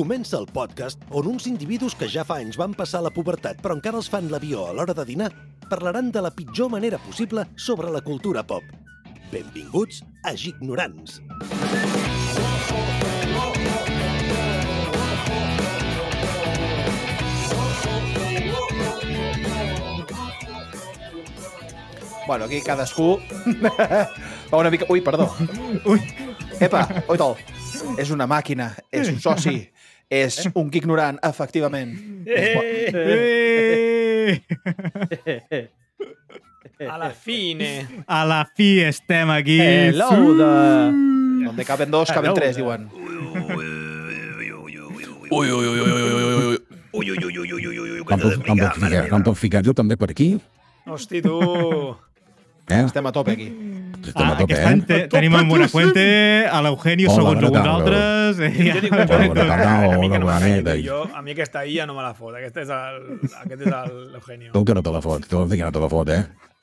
Comença el podcast on uns individus que ja fa anys van passar la pubertat però encara els fan l'avió a l'hora de dinar parlaran de la pitjor manera possible sobre la cultura pop. Benvinguts a Gignorants. Bueno, aquí cadascú va una mica... Ui, perdó. Ui. Epa, oi tol. És una màquina, és un soci, és un ignorant, efectivament. Eh! A la fine. A la fi estem aquí. Hello de... Donde caben dos, caben tres, diuen. No em puc, no em puc ficar, no em puc ficar jo també per aquí? Hosti, tu. Eh? Estem a tope aquí. Estem a Ah, tope, aquest any eh? te, tenim en Buenafuente, a l'Eugenio, Hola, segons bona alguns tarda. altres. Eh, Jo dic ja. una Bona cosa, a jo, a mi aquesta IA no me la fot. Aquest és el, aquest és el l'Eugenio. Tu que no te la fot, tu que no te la fot, eh?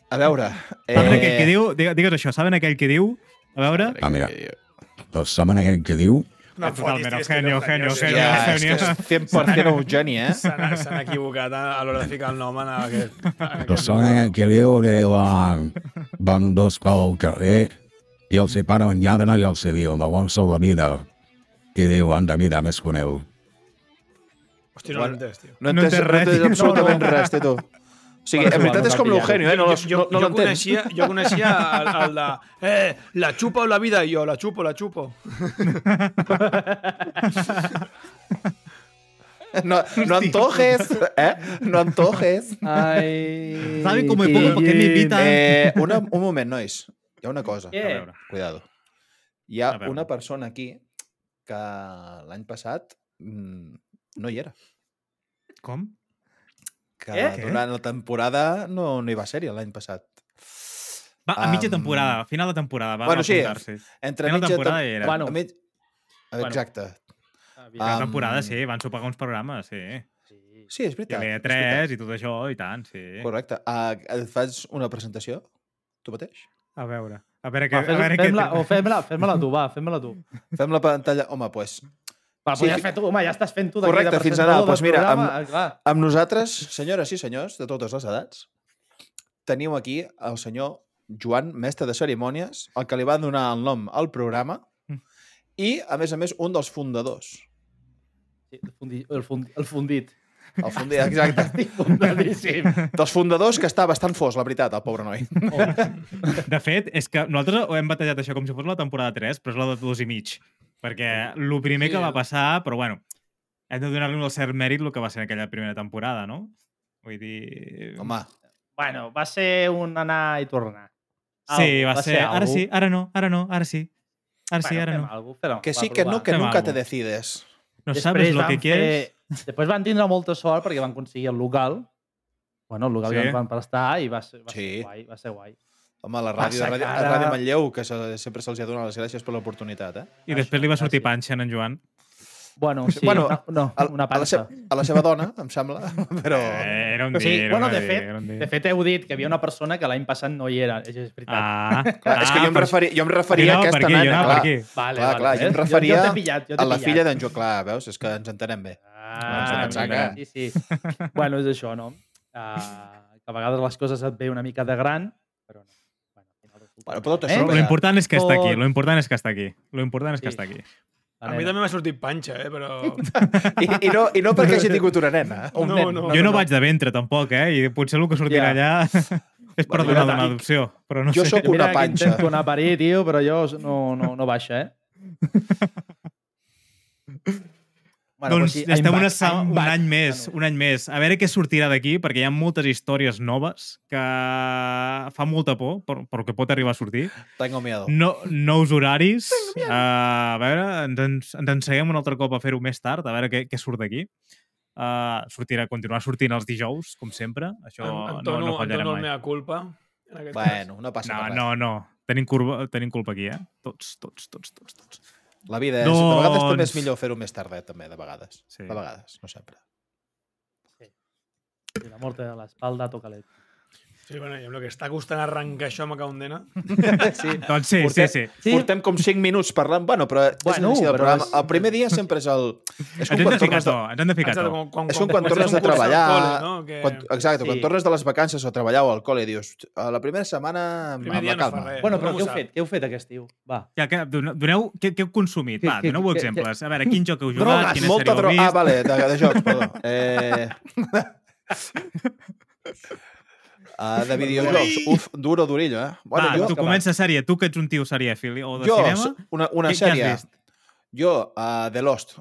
A veure... Saben aquell que diu, digue- digues això, saben aquell que diu, a veure, Ah, mira. Doncs saben aquell que diu? No, totalment, tio, és que Eugenio, Eugenio, Eugenio, que és 100% un geni, eh? S'han equivocat a, a l'hora de ficar el nom en aquest... Aquest saben aquell que diu que van, van dos pel carrer i els separen lladre i els diu, no vols la vida. I diu, anda, mira, més coneu. Hosti, no l'he entès, tio. No No entès, res, entès tio. absolutament res, té tu. Bueno, en veritat és com l'Eugenio, eh? No, jo, no, no jo, coneixia, jo coneixia el, el de eh, la xupa o la vida i jo, la xupo, la xupo. No, no antojes, eh? No antojes. Ai... ¿Sabe cómo me pongo? ¿Por qué me invitan? Eh, una, un moment, nois. Hi ha una cosa. A veure. Cuidado. Hi ha A veure. una persona aquí que l'any passat mm, no hi era. com? Que Què? durant la temporada no, no hi va ser-hi l'any passat. Va, a mitja Am, temporada, a final de temporada, va bueno, sí. Entre Final de mitja temporada tem- era. Bueno. a mig... Exacte. Final Am, de temporada, sí, van sopar uns programes, sí. Sí, és Hi veritat. veritat. tres i tot això, i tant, sí. Correcte. Uh, et fas una presentació? Tu mateix? A veure, a veure què... Va, a fes, veure què fem-la, o fem-la, fem-la tu, va, fem-la tu. Fem la pantalla... Home, doncs... Pues, Va, Sí, ja fer tu, home, ja estàs fent tu d'aquí Correcte, de fins ara. Doncs del mira, programa, amb- clar. amb nosaltres, senyores i senyors de totes les edats, teniu aquí el senyor Joan, mestre de cerimònies, el que li va donar el nom al programa, Mm. i, a més a més, un dels fundadors. Sí, el, fundi, el, fundi, el fundit. El fundi... Exacte. Estic fundadíssim. Dels fundadors, que està bastant fos, la veritat, el pobre noi. De fet, és que nosaltres ho hem batejat això com si fos la temporada 3, però és la de dos i mig. Perquè el primer Sí, que va passar, però bueno, hem de donar-li un cert mèrit el que va ser aquella primera temporada, no? Vull dir... Home, Bueno, va ser un anar i tornar. Sí, Algo, va, ser... Ara algo. sí, ara no, ara no, ara sí. Ara sí, Bueno, ara fem no. algo, fem- que va, sí, que no, que Fem nunca algo. te decides. No Després sabes lo que quieres. Fer... Després van tindre molta sort perquè van aconseguir el local. Bueno, el local Sí. sí. van prestar i va ser, va Sí. ser guai, va ser guai. Home, la ràdio, Passa ràdio, ara- ràdio Manlleu, que se, sempre se'ls ha donat les gràcies per l'oportunitat, eh? I després li va sortir Gràcies. panxa en Joan. Bueno, sí, Bueno, no, A, una a, la seva, a la seva dona, em sembla, però... Eh, era un dia, Sí, era bueno, de dia, fet, era un dia. de fet heu dit que hi havia una persona que l'any passat no hi era. És, és veritat. Ah, Clar, és que jo em referia, jo em referia no, a aquesta aquí, jo anava clar. Vale, Clar, vale, clar, jo em referia jo, jo pillat, jo a la filla d'en Jo, clar, veus? És que ens entenem bé. Ah, Ens que- Sí, sí. bueno, és això, no? Uh, que a vegades les coses et ve una mica de gran, no. Bueno, però tot Eh? això- Lo important és que està aquí, lo important és que està aquí. Lo important és que Sí. està aquí. A mi també m'ha sortit panxa, eh, però... I, i, no, I no perquè hagi tingut una nena. Un No, nen. no. Jo no vaig de ventre, tampoc, eh? I potser el que sortirà Ja. allà és per donar mira, una adopció. Però no jo sé. sóc Mira una que panxa. intento anar a parir, tio, però jo no, no, no baixa, eh? Bueno, doncs sí, estem una, back, sa- I'm un back. any més, Bueno, un any més. A veure què sortirà d'aquí, perquè hi ha moltes històries noves que fa molta por, per, per què pot arribar a sortir. Tengo miedo. No, nous horaris. Uh, a veure, ens, ens, ens enseguem un altre cop a fer-ho més tard, a veure què, què surt d'aquí. Uh, sortirà, continuar sortint els dijous, com sempre. Això En, no, entono, no fallarem entono el mai. mea culpa. En Bueno, no passa No, res. no, no. Tenim, curva, tenim culpa aquí, eh? Tots, tots, tots, tots, tots. La vida és... De vegades també és Doncs- millor fer-ho més tardet, també, de vegades. Sí. De vegades, no sempre. Sí, la mort de l'espalda toca l'et. Sí, bueno, i amb el que està costant arrencar això amb Caundena. Sí. Doncs sí, sí, Portem- sí. Sí. Portem com 5 minuts parlant. Bueno, però és Bueno, l'inici del però programa. és- El primer dia sempre és el... És Ens hem de quan ficar tornes de, ens hem de ficar Exacte, quan, quan, és com quan tornes fas de un treballar... col·le, no? que... Quan, exacte, Sí. quan tornes de les vacances o treballar o al col·le i dius, a la primera setmana El primer amb la no calma. res. Bueno, però Com què heu fet? Què heu fet aquest estiu? Va. Ja, que, doneu, què, què heu consumit? Va, que- doneu que- exemples. A veure, quin joc heu jugat, Drogues, quina molta droga. Ah, vale, de, de jocs, perdó. Eh... Uh, de videojocs. Uf, duro, durillo, eh? Va, jo, tu comença sèrie. Tu que ets un tio serièfil o de jo cinema, una, una què, què sèrie. has vist? Jo, uh, The Lost,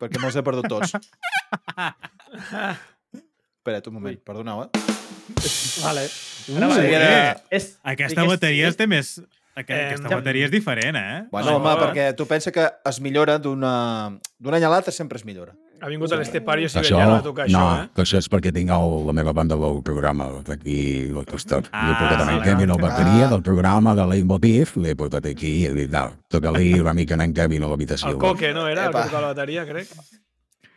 perquè me'ls he perdut tots. Espera't un moment, perdoneu, eh? Vale. Uh, Sèrie eh, de- És, Aquesta bateria és- té més... Aqu Eh, aquesta ja- bateria és diferent, eh? Bueno, home, perquè tu pensa que es millora d'una... D'un any a l'altre sempre es millora. Ha vingut a l'Estepario Això, Siberiano a tocar no, això, eh? que això és perquè tinc el, la meva banda del programa d'aquí al costat. Ah, L'he portat amb vale, en Kevin, la bateria del programa de Leitmotiv, l'he portat aquí i tal. Toca-li una mica en Kevin a l'habitació. El Coque, no? Era el que tocava la bateria, crec.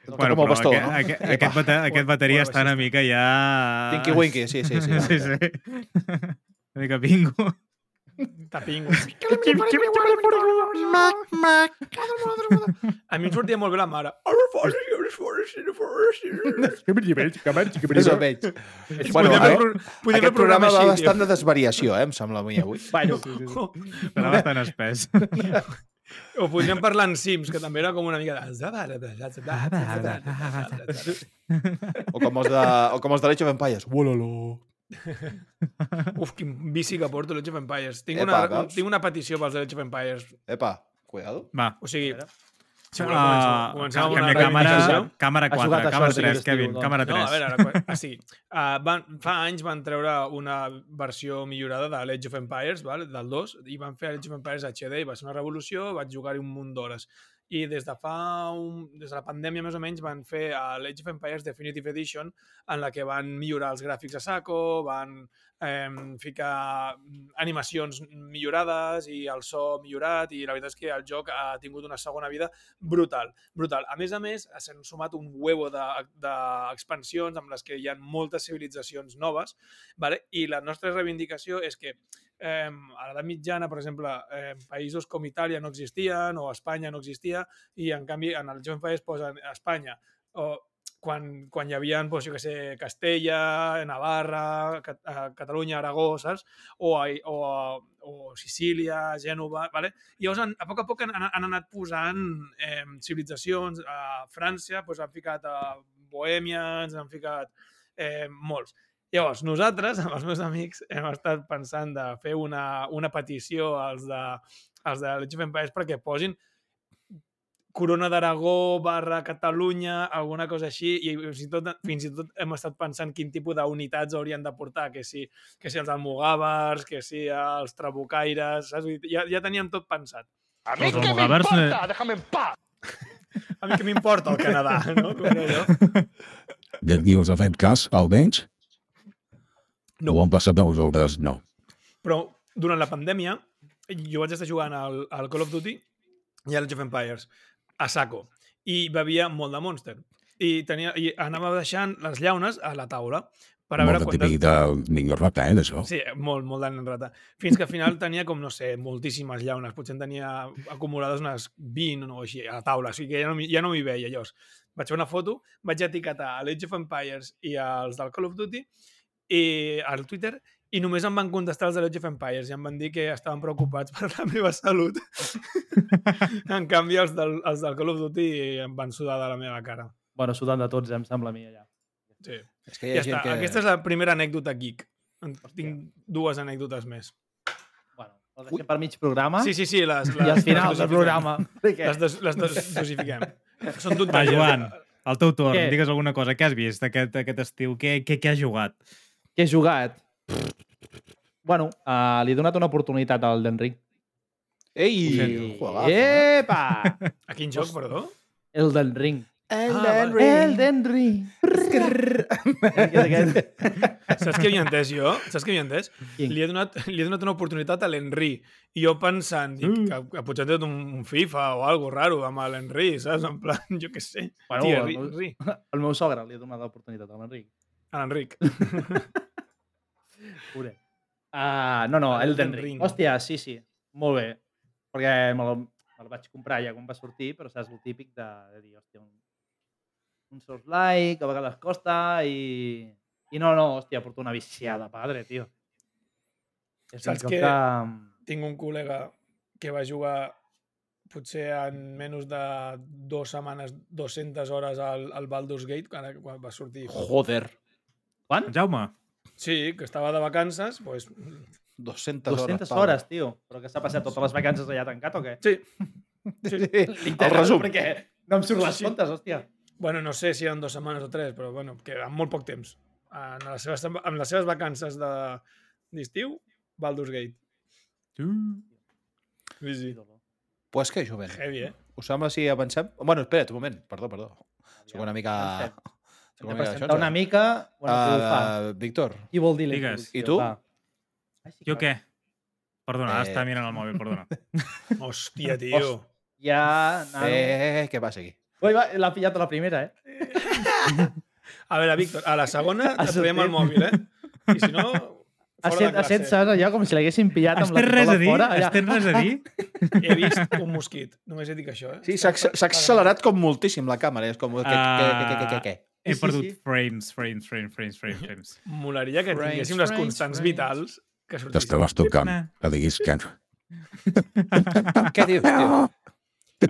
Bueno, com el però bastó, aquest, no? aquest, aquest, bate, aquest bateria Bueno, està una mica ja... Tinky Winky, sí, sí, sí. sí, sí. Una mica bingo. Tapingo. A mi em sortia molt bé la mare. És el veig. Bueno, eh, aquest programa va bastant de desvariació, eh, em sembla a mi avui. Bueno, Serà bastant espès. O podríem parlar en Sims, que també era com una mica de... O com els de, o com els de Age of Empires. Uololo. Uf, quin vici que porto l'Age of Empires. Tinc, Epa, una, veus? tinc una petició pels Age of Empires. Epa, cuidado. Va. O sigui, si Uh, voleu començar, comencem amb una càmera, càmera Ha 4, jugat a càmera això, 3, aquest Kevin, estiu, càmera 3. No, a veure, ara, ah, sí. Uh, van, fa anys van treure una versió millorada de l'Age of Empires, vale? del 2, i van fer l'Age of Empires HD i va ser una revolució, vaig jugar-hi un munt d'hores. I des de fa un, des de la pandèmia més o menys van fer l'Age of Empires Definitive Edition en la que van millorar els gràfics a saco, van eh, ficar animacions millorades i el so millorat i la veritat és que el joc ha tingut una segona vida brutal, brutal. A més a més, s'han sumat un huevo d'expansions de, d'expansions amb les que hi ha moltes civilitzacions noves vale? i la nostra reivindicació és que eh, a l'edat mitjana, per exemple, eh, països com Itàlia no existien o Espanya no existia i en canvi en el joc Empires posen Espanya o quan, quan hi havia, doncs, jo què sé, Castella, Navarra, Cat eh, Catalunya, Aragó, saps? O, a, o, a, o Sicília, Gènova, vale? I llavors, a poc a poc han, han anat posant eh, civilitzacions. A França doncs, han ficat a Bohèmia, ens han ficat eh, molts. Llavors, nosaltres, amb els meus amics, hem estat pensant de fer una, una petició als de, als de l'Age of Empires perquè posin Corona d'Aragó barra Catalunya, alguna cosa així, i fins i tot, fins i tot hem estat pensant quin tipus d'unitats haurien de portar, que si, que si els almogàvers, que si els trabucaires, saps? Ja, ja teníem tot pensat. A mi què m'importa? A mi què m'importa el Canadà, no? Com era allò? De qui us ha fet cas, almenys? No. Ho han passat a vosaltres? No. Però durant la pandèmia jo vaig estar jugant al, al Call of Duty i al Age of Empires a saco i bevia molt de Monster i, tenia, i anava deixant les llaunes a la taula per a veure Molt de quantes... típic de niño rata, eh, d'això. Sí, molt, molt d'any rata. Fins que al final tenia com, no sé, moltíssimes llaunes. Potser en tenia acumulades unes 20 o així a la taula. O sigui que ja no, ja no m'hi veia, llavors. Vaig fer una foto, vaig etiquetar a l'Age of Empires i als del Call of Duty i al Twitter i només em van contestar els de l'Age of Empires i em van dir que estaven preocupats per la meva salut. en canvi, els del, els del Call of Duty em van sudar de la meva cara. bueno, sudant de tots, em sembla a mi, allà. Sí. És que hi Ja ha gent està. que... Aquesta és la primera anècdota geek. En Tinc dues anècdotes més. Bueno, el deixem per mig programa Sí, sí, sí. Les, les, i al final les del programa. Les, dos, les dos dosifiquem. Són Va, tonteries. Joan, el teu torn. Què? Digues alguna cosa. Què has vist aquest, aquest estiu? Què, què, què has jugat? Què he jugat? Bueno, uh, li he donat una oportunitat al Den Ring. Ei, juegazo, eh? Epa! A quin joc, perdó? El Den Ring. El Ah, Den vale. El Ring. Den Ring. Saps què havia entès jo? Saps què havia entès? Li he donat, li he donat una oportunitat a l'Henry. I jo pensant, dic, Mm. que, que potser té un, un FIFA o algo raro amb l'Henry, saps? En plan, jo què sé. Bueno, Tia, el Henry, meu-. El meu sogre li he donat l'oportunitat a l'Enric. A l'Enric. Pure. Uh, no, no, Elden Elden Ring. Ring. Hòstia, sí, sí. Molt bé. Perquè me'l me vaig comprar ja quan va sortir, però saps el típic de, de dir, hòstia, un, un Souls-like, a vegades costa i... I no, no, hòstia, porto una viciada, padre, tio. És Saps que- que... Tinc un col·lega que va jugar potser en menys de dues setmanes, 200 hores al, al Baldur's Gate, quan, quan va sortir. Joder. Quan? Jaume, Sí, que estava de vacances, doncs... 200, 200 Pablo. hores, tio. Però que s'ha passat totes les vacances allà tancat o què? Sí. Sí. Literal, El resum. Perquè no em surt les Sí. comptes, hòstia. Bueno, no sé si eren dues setmanes o tres, però bueno, que en molt poc temps. En les seves, en les seves vacances de- d'estiu, Baldur's Gate. Sí, sí. Pues que jovent. Heavy, eh? Us sembla si avancem? Bueno, espera't, un moment. Perdó, perdó. Soc una mica... Avancem. Hem una mica presentar d'això, una saps? mica... Bueno, uh, ho fa. Uh, Víctor, Qui vol dir Digues. I tu? Va. Ai, sí, jo què? Perdona, Eh. està mirant el mòbil, perdona. Hòstia, tio. Ja... Nano. eh, què passa aquí? Ui, va, l'ha pillat a la primera, eh? A veure, Víctor, a la segona Ha et traiem el mòbil, eh? I si no, fora set, de ha set, classe. saps, allò com si l'haguessin pillat Has amb la a pistola dir? fora. Allà. Has tens res a dir? He vist un mosquit. Només he dit això, eh? Sí, s'ha acce- s'ha accelerat com moltíssim la càmera. És com... Què, què, què, què, què, què? He Sí, sí, perdut sí. frames, frames, frames, frames, frames, frames. Molaria que Frames, tinguéssim les frames, constants frames. vitals que sortissin. tocant. Nah. Que diguis que... Què dius, tio?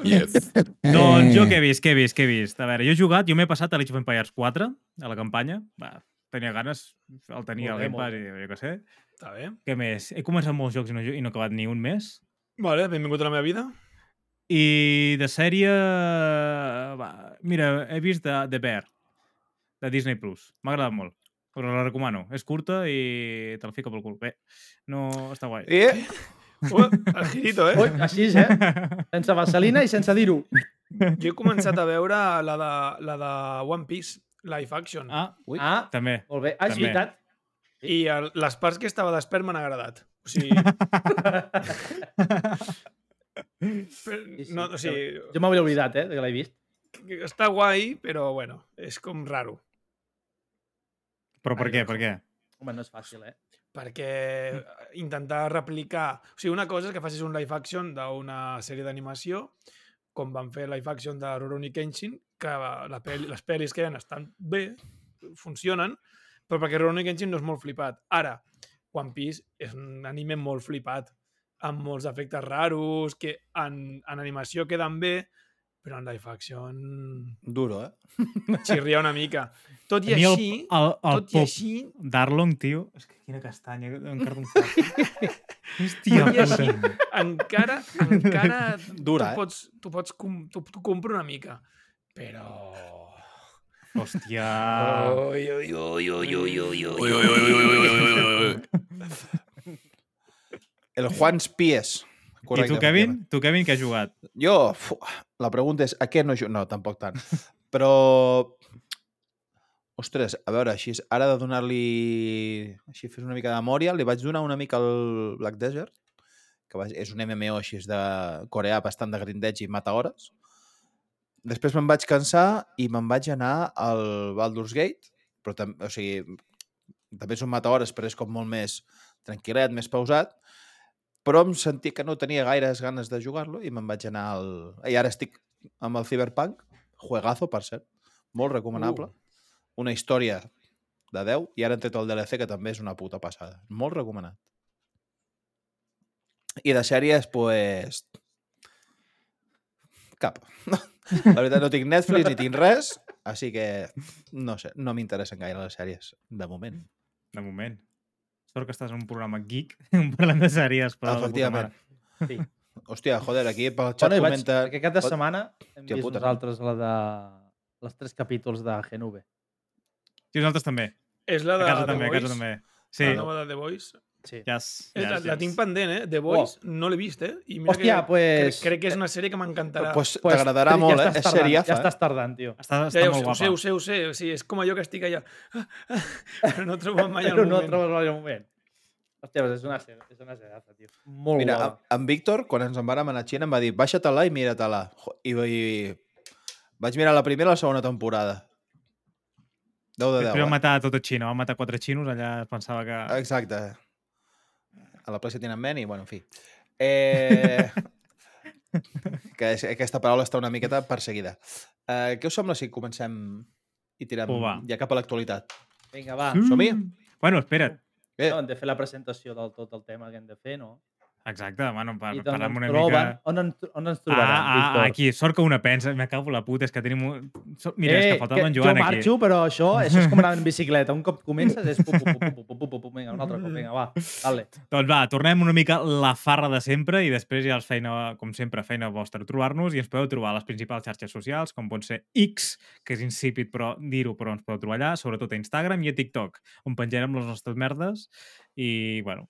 Yes. Doncs jo què he vist, què he vist, què he vist? A veure, jo he jugat, jo m'he passat a Age of Empires 4, a la campanya. Va, tenia ganes, el tenia al Game Pass i jo què sé. Està bé. Què més? He començat molts jocs i no, i no he acabat ni un més. Vale, benvingut a la meva vida. I de sèrie... Va, mira, he vist The, The Bear, de Disney+. Plus. M'ha agradat molt. Però la recomano. És curta i te la fica pel cul. Bé, no... Està guai. Eh? Uh, girito, eh? Ui, així, eh? Sense vaselina i sense dir-ho. Jo he començat a veure la de, la de One Piece, live action. Ah, Ui. Ah, també. molt bé. Ah, és veritat. I el, les parts que estava despert m'han agradat. O sigui... però, no, o sigui, Jo m'havia oblidat, eh, de que l'he vist. que està guai, però bueno, és com raro. Però per Ai, què, per què? Home, no és fàcil, eh? perquè intentar replicar... O sigui, una cosa és que facis un live action d'una sèrie d'animació, com van fer live action de Rurouni Kenshin, que la pel les pel·lis que hi ha estan bé, funcionen, però perquè Rurouni Kenshin no és molt flipat. Ara, One Piece és un anime molt flipat, amb molts efectes raros, que en, en animació queden bé, però en live action Duro, eh? xirria una mica. Tot i A mi el, així, el, el tot i així, d'Arlong, tio... És que quina castanya, encara un foc. Hòstia Tot i així, puta. encara, encara Dura, tu eh? pots, tu pots com, tu, tu compro una mica, però... Hòstia. Ui, ui, ui, ui, ui, ui, ui. El Juan Spies. I tu, Kevin? Tu, Kevin, què has jugat? Jo, fu, la pregunta és, a què no... ju- No, tampoc tant. Però... Ostres, a veure, així, ara de donar-li... Així, fes una mica de memòria, li vaig donar una mica al Black Desert, que va, és un MMO així de coreà bastant de grindeig i mata hores. Després me'n vaig cansar i me'n vaig anar al Baldur's Gate, però també, o sigui, també és un mata hores, però és com molt més tranquil·let, més pausat, però em sentia que no tenia gaires ganes de jugar-lo i me'n vaig anar al... I ara estic amb el Cyberpunk, juegazo, per cert, molt recomanable. Uh. Una història de 10 i ara han tret el DLC, que també és una puta passada. Molt recomanat. I de sèries, pues... Cap. La veritat, no tinc Netflix ni tinc res, així que no sé, no m'interessen gaire les sèries, de moment. De moment. Sort que estàs en un programa geek, parlant de sèries, però... de Efectivament. Sí. Hòstia, joder, aquí pel xat Bueno, i vaig, comenta... perquè aquest de Pot- setmana hem Hòstia vist puta. nosaltres la de les tres capítols de GNV. Sí, nosaltres també. És la A de casa The també, a Voice? casa també. Sí, La nova de The Voice? Sí. yes, Eh, la, yes, la yes. tinc pendent, eh? The Voice no l'he vist, eh? I mira Hòstia, que, pues- crec, crec que és una sèrie que m'encantarà. Pues, Pues, t'agradarà ja molt, eh? estàs És seriafa, Ja eh? estàs tardant, tio. Està, Ja, està ja, molt ho, guapa. sé, ho sé, ho sé. O sigui, és com allò que estic allà. Però no trobo mai el Però no moment. trobes mai el moment. Hòstia, és una, ser- és una seraza, tio. Molt Mira, guapa. en, en Víctor, quan ens en vàrem anar a Xina, em va dir baixa-te-la i mira-te-la. I, I vaig mirar la primera i la segona temporada. 10 de 10, Després va eh? matar tot el xino, va matar quatre xinos, allà es pensava que... Exacte. A la plaça Tiananmen i, bueno, en fi. Eh... que és- aquesta paraula està una miqueta perseguida. Eh, què us sembla si comencem i tirem va. ja cap a l'actualitat? Vinga, va. Som-hi? Bueno, espera't. Bé, No, hem de fer la presentació del tot el tema que hem de fer, no? Exacte, bueno, per, I parlar una troben, mica... On, en, on ens ah, trobaran, ah, ah, Víctor? Aquí, sort que una pensa, me cago la puta, és que tenim... Un... Mira, eh, és que eh, falta que en Joan jo aquí. Jo marxo, però això, això és com anar en bicicleta. Un cop comences és pum, pum, pum, pum, pum, pum, vinga, un altre cop, vinga, va, dale. Doncs va, tornem una mica la farra de sempre i després ja els feina, com sempre, feina vostra trobar-nos i ens podeu trobar a les principals xarxes socials, com pot ser X, que és insípid però dir-ho, però ens podeu trobar allà, sobretot a Instagram i a TikTok, on penjarem les nostres merdes i, bueno,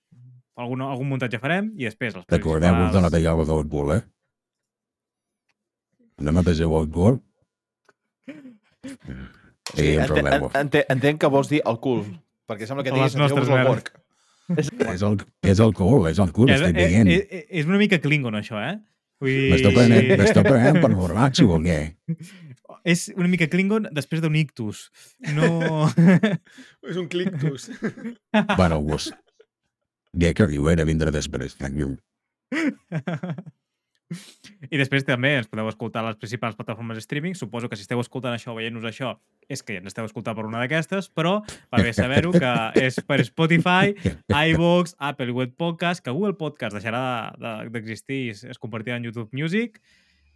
algun, algun muntatge farem i després les Recordeu-vos de la tallada del cul, eh? No mateixeu el cul? sí, I ente, informeu-vos. en- ente, entenc que vols dir el cul, perquè sembla que diguis nostres ensenyeu-vos el porc. És el, és el cul, és el cul, És, estic és, dient. és, és una mica Klingon, això, eh? Vull dir... M'està prenent, m'està prenent per borratxo o què? És una mica Klingon després d'un ictus. No... És un clictus. Bueno, vos. Dia que arribaré a vindre després. I després també ens podeu escoltar a les principals plataformes de streaming. Suposo que si esteu escoltant això o veient-nos això és que ja ens esteu escoltant per una d'aquestes, però va bé saber-ho que és per Spotify, iVoox, Apple Web Podcast, que Google Podcast deixarà de- d'existir i es convertirà en YouTube Music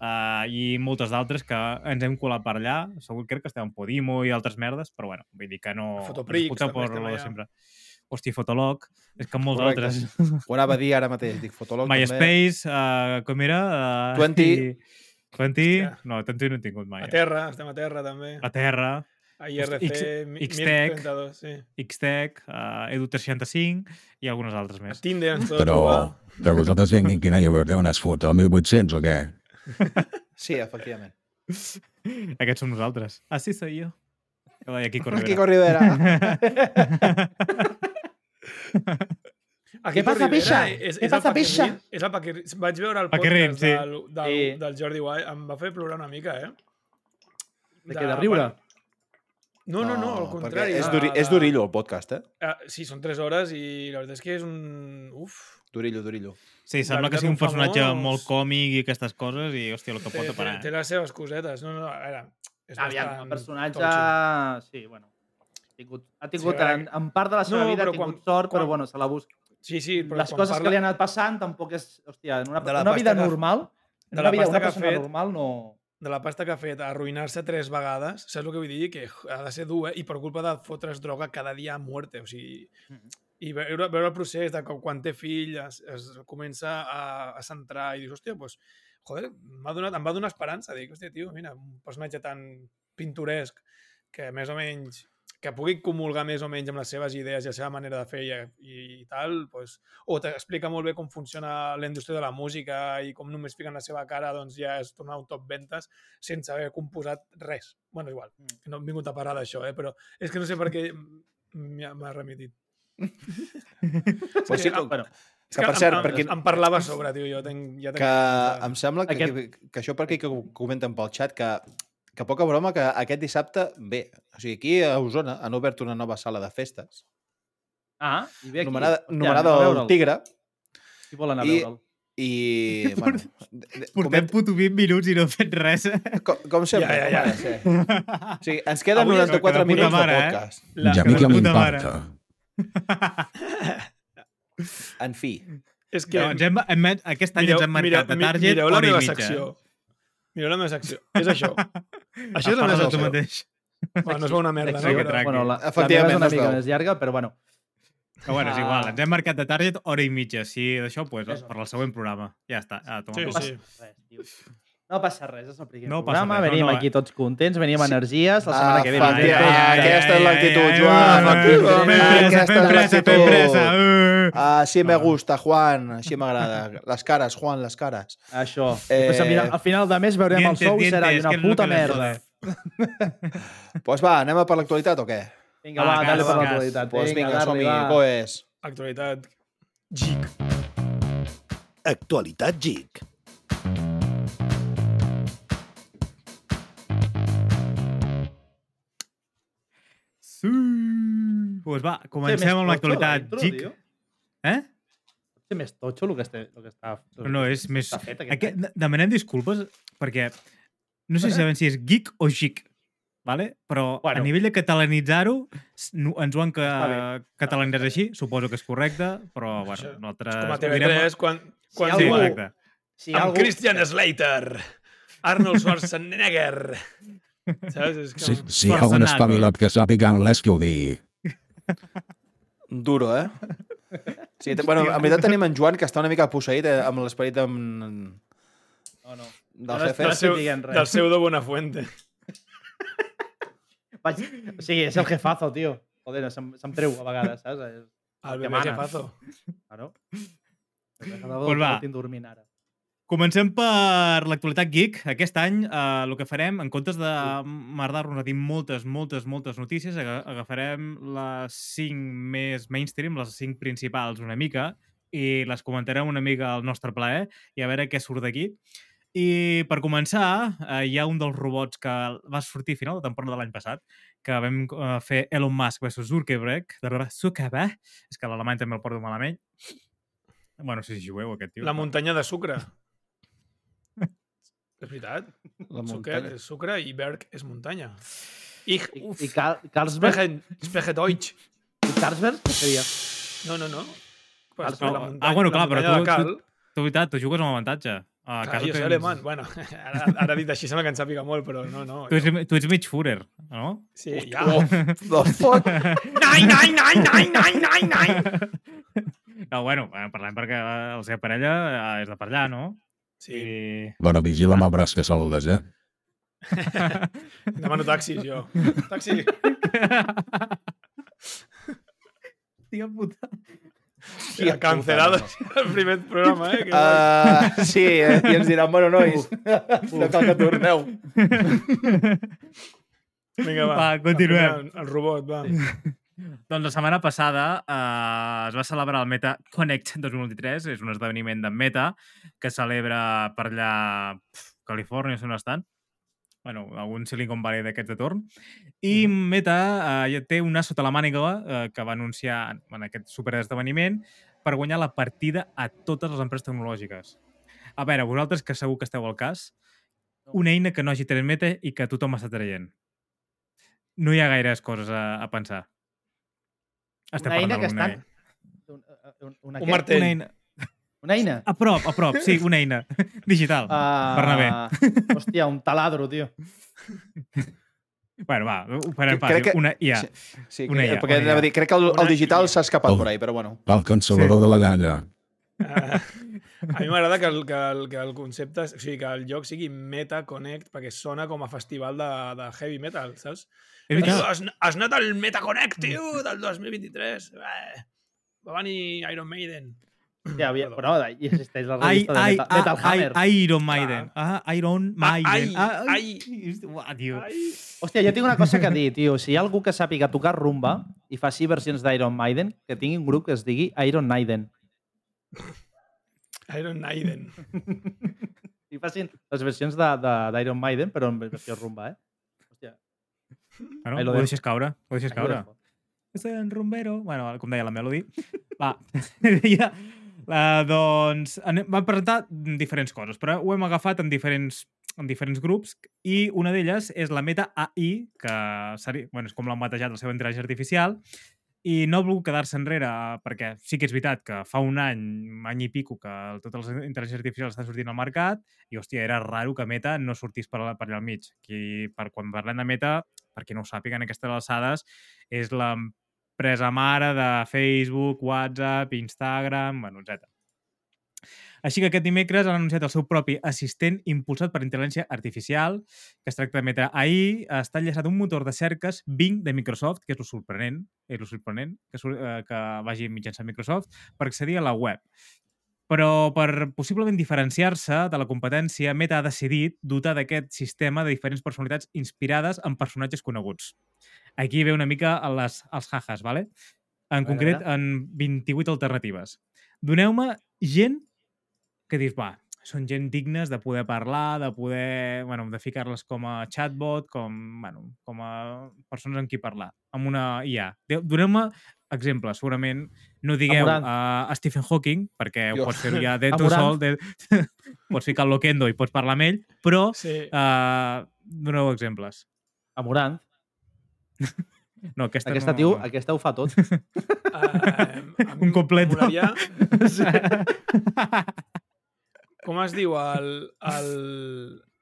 uh, i moltes d'altres que ens hem colat per allà. Segur crec que estem en Podimo i altres merdes, però bueno, vull dir que no... Fotoprix, també per estem lo de allà. Hosti, Fotolog, és que molts Correcte. altres. Ho anava a dir ara mateix, dic també. MySpace, uh, com era? Uh, 20. i- 20? Hòstia. No, 20 no he tingut mai. A terra, estem a terra també. A Terra, A IRC, X- mi- Xtec. 1032, sí. Xtec, uh, Edu365 i algunes altres A més. Tinder ens podeu Però, però vosaltres vinguin quina hi haurà unes fotos, 1800 o què? Sí, efectivament. Aquests som nosaltres. Ah, sí, soy yo. Que Rivera. Kiko Rivera. Aquí Què passa, pixa? És, Què és passa, pixa? És el Paquirrin. Vaig veure el Paquirrin, podcast sí. del, del, Sí. del Jordi Wild. Em va fer plorar una mica, eh? De què, de riure? No, no, no, al contrari. És, de- duri, és de- durillo el podcast, eh? Ah, sí, són 3 hores i la veritat és que és un... Uf, Durillo, durillo. Sí, sembla que sigui un un personatge famós. molt còmic i aquestes coses i, hòstia, el que té, pot té, aparar. té les seves cosetes. No, no, a veure, és Aviam, el personatge... Sí, bueno. Tingut, ha tingut a veure, en, en part de la seva No, vida ha però tingut quan- sort, però quan- bueno, se la busca. Sí, sí, però Les coses parla... que li han anat passant tampoc és... Hòstia, en una, una vida que- normal, en de una la vida, pasta una que ha persona fet- normal no... de la pasta que ha fet, arruïnar-se tres vegades, saps el que vull dir? Que ha de ser dur, eh? I per culpa de fotre's droga cada dia a muerte, o sigui... Mhm. I veure, veure el procés de que quan té fill es, es comença a, a centrar i dius, hòstia, doncs, joder, m'ha donat, em va donar esperança. Dic, hòstia, tio, mira, un personatge tan pintoresc que més o menys que pugui comulgar més o menys amb les seves idees i la seva manera de fer i, i, i tal, doncs, o t'explica molt bé com funciona la indústria de la música i com només fiquen la seva cara doncs ja és tornar un top ventes sense haver composat res. bueno, igual, Mm. que no hem vingut a parlar d'això, eh? però és que no sé per què m'ha remitit. Pues sí, que, que, Bueno, és que, per cert, em, per qui, em, parlava sobre, tio, jo tenc, ja tenc... que em sembla que, Aquest- que, que això per aquí que comenten pel xat, que, que poca broma, que aquest dissabte, bé, o sigui, aquí a Osona han obert una nova sala de festes, ah, i ve aquí. anomenada, Hòstia, anomenada anem a el. Tigre, Qui vol anar a I- veure'l? i, bueno, de- de- Portem coment, puto 20 minuts i no hem fet res. com, com sempre, Ja, ja, ja. com de ser. O sigui, ens queden Avui és 94 que de minuts mare, de eh? podcast. La, Ja a mi que que de m'importa. En fi, és que... No, ens hem, hem, aquest any ens hem marcat de mi- target mireu la hora i meva mitja. secció. Mireu la meva secció. És això. això és la meva secció. mateix. Bueno, no es veu una merda, no? Però... Bueno, la, la meva Efectivament, és una mica més llarga, però bueno. Però bueno, és igual, ens hem marcat de target hora i mitja. Si d'això, pues, per al següent programa. Ja està. Ah, toma Sí, sí. No passa res, és el primer No programa, res, no, venim no, aquí tots contents, venim amb energies, la Ah, setmana que ve. Ah, aquesta és l'actitud, ai, Joan, pressa, aquesta és l'actitud. Així me gusta, Juan, així m'agrada. Les cares, Juan, les cares. Això. Eh, Eh... Al, final, al final de mes veurem Dientes, el sou i serà una puta merda. Doncs pues va, anem a per l'actualitat o què? Vinga, Ah, va, gas, dale per l'actualitat. Doncs pues vinga, som-hi. Coes. Actualitat. Gic. Actualitat GIC. Pues va, comencem amb l'actualitat geek. Eh? Ser més totxo el que, este, el que està... el No, que és més... Està fet, aquest Aquest, demanem disculpes perquè no sé si sabem si és geek o geek, vale? però Bueno. a nivell de catalanitzar-ho no- ens ho han ca Està catalanitzat així, suposo que és correcte, però bueno, Això nosaltres... Com a ho direm- TV3, quan, quan Si Sí, diu, algú- correcte. Si amb algú... Christian Slater, Arnold Schwarzenegger. Saps? És que... Si, si hi ha un espavilat que sàpiga anglès, que ho digui. Duro, eh? Sí, bueno, en veritat tenim en Joan, que està una mica posseït eh, amb l'esperit amb... No, no. del No, jefe. no del, seu, res. del pseudo Buenafuente. Vaig... O sigui, és el jefazo, tio. Joder, se'm, se'm treu a vegades, saps? És... El que bebé jefazo. Claro. Pues va. Dormint ara. Comencem per l'actualitat geek. Aquest any eh, el que farem, en comptes de merdar-nos a dir moltes, moltes, moltes notícies, aga- agafarem les cinc més mainstream, les cinc principals una mica, i les comentarem una mica al nostre plaer i a veure què surt d'aquí. I per començar, eh, hi ha un dels robots que va sortir a final de temporada de l'any passat, que vam eh, fer Elon Musk versus Zuckerberg, de Zuckerberg, és que l'alemany també el porto malament. Bueno, no sé si jugueu, aquest tio. La muntanya de sucre. És veritat. La Sucre muntanya. és sucre i Berg és muntanya. I, uf, i Car Carlsberg? Spechen, Spechedeutsch. I Carlsberg? Què seria? No, no, no. Pues, Ah, la ah, muntanya, bueno, la clar, però tu- Cal, Tu, veritat, tu jugues amb avantatge. A clar, casa jo tens- alemán. Bueno, ara, ara dit així sembla que en sàpiga molt, però no, no. Tu ets, tu ets mig Führer, no? Sí, ja. Oh, the fuck? Nai, nai, nai, nai, nai, nai, nai. No, bueno, eh, parlem perquè la seva parella eh, és de per allà, no? Sí, I... Bueno, vigila amb el braç que saludes, eh? demano taxis, jo. Taxi. Hòstia puta. Ja, cancelado el primer programa, eh? Que Uh, sí, eh, i ens diran, bueno, nois, no cal que torneu. Vinga, va. Va, continuem. El robot, va. Doncs la setmana passada eh, es va celebrar el Meta Connect 2023, és un esdeveniment de Meta que celebra per allà pf, Califòrnia, no estan. bueno, algun Silicon Valley d'aquests de torn. I Meta eh, ja té una sota la màniga eh, que va anunciar en aquest superesdeveniment per guanyar la partida a totes les empreses tecnològiques. A veure, vosaltres que segur que esteu al cas, una eina que no hagi tret Meta i que tothom està traient. No hi ha gaires coses a, a pensar. Estem Una eina que estan... Una, una, una, Un què? martell. Una eina... Una eina? A prop, a prop, sí, una eina. Digital. Uh, Bernabé. Hòstia, un taladro, tio. Bueno, va, ho farem fàcil. que- Una IA. Sí, sí Una IA, perquè una anava a IA. dir, crec que el, el digital s'ha escapat Oh. por ahí, però bueno. El consolador de la galla. Uh, a mi m'agrada que, el, que, el, que el concepte, o sigui, que el joc sigui Meta Connect, perquè sona com a festival de, de heavy metal, saps? Tio, has, has anat al Meta Connect, tio, del 2023. Eh, va venir Iron Maiden. Hòstia, havia... Però no, hi existeix la Ai, revista de ai, Metal, Metal ai, Hammer. Iron Maiden. Ah, Iron Maiden. ai, ai. Uah, tio. Ai. Hòstia, jo tinc una cosa que dir, tio. Si hi ha algú que sàpiga tocar rumba i faci versions d'Iron Maiden, que tingui un grup que es digui Iron Maiden. Iron Maiden. I facin les versions de, de, d'Iron Maiden, però en versió rumba, eh? Bueno, Ahí lo ho deixes caure. Ho deixes caure. Soy en rumbero. Bueno, com deia la Melody. Va, ja. Uh, doncs anem, van presentar diferents coses, però ho hem agafat en diferents, en diferents grups i una d'elles és la Meta AI, que seria, bueno, és com l'han batejat la seva intel·ligència artificial, i no vol quedar-se enrere, perquè sí que és veritat que fa un any, un any i pico, que totes les intel·ligències artificials estan sortint al mercat, i hòstia, era raro que Meta no sortís per, per allà al mig. Qui, per, quan parlem de Meta, per qui no ho sàpiga, en aquestes alçades, és l'empresa mare de Facebook, WhatsApp, Instagram, bueno, etc. Així que aquest dimecres han anunciat el seu propi assistent impulsat per intel·ligència artificial, que es tracta de Meta AI, està enllaçat un motor de cerques Bing de Microsoft, que és lo sorprenent, és lo sorprenent que, sur- eh, que vagi mitjançant Microsoft, per accedir a la web. Però per possiblement diferenciar-se de la competència, Meta ha decidit dotar d'aquest sistema de diferents personalitats inspirades en personatges coneguts. Aquí ve una mica a les, els jajas, ¿vale? En concret, en 28 alternatives. Doneu-me gent que dius, va, són gent dignes de poder parlar, de poder, bueno, de ficar-les com a chatbot, com, bueno, com a persones amb qui parlar, amb una IA. Doneu-me exemples, segurament no digueu Amorant. a, a Stephen Hawking, perquè ho Jo. pots fer ja de tu Amorant. sol, de, pots ficar el Loquendo i pots parlar amb ell, però Sí. uh, doneu exemples. Amorant. No, aquesta, Aquesta, no... tio, aquesta ho fa tot. Uh, Un completo. Molaria, com es diu? El, el...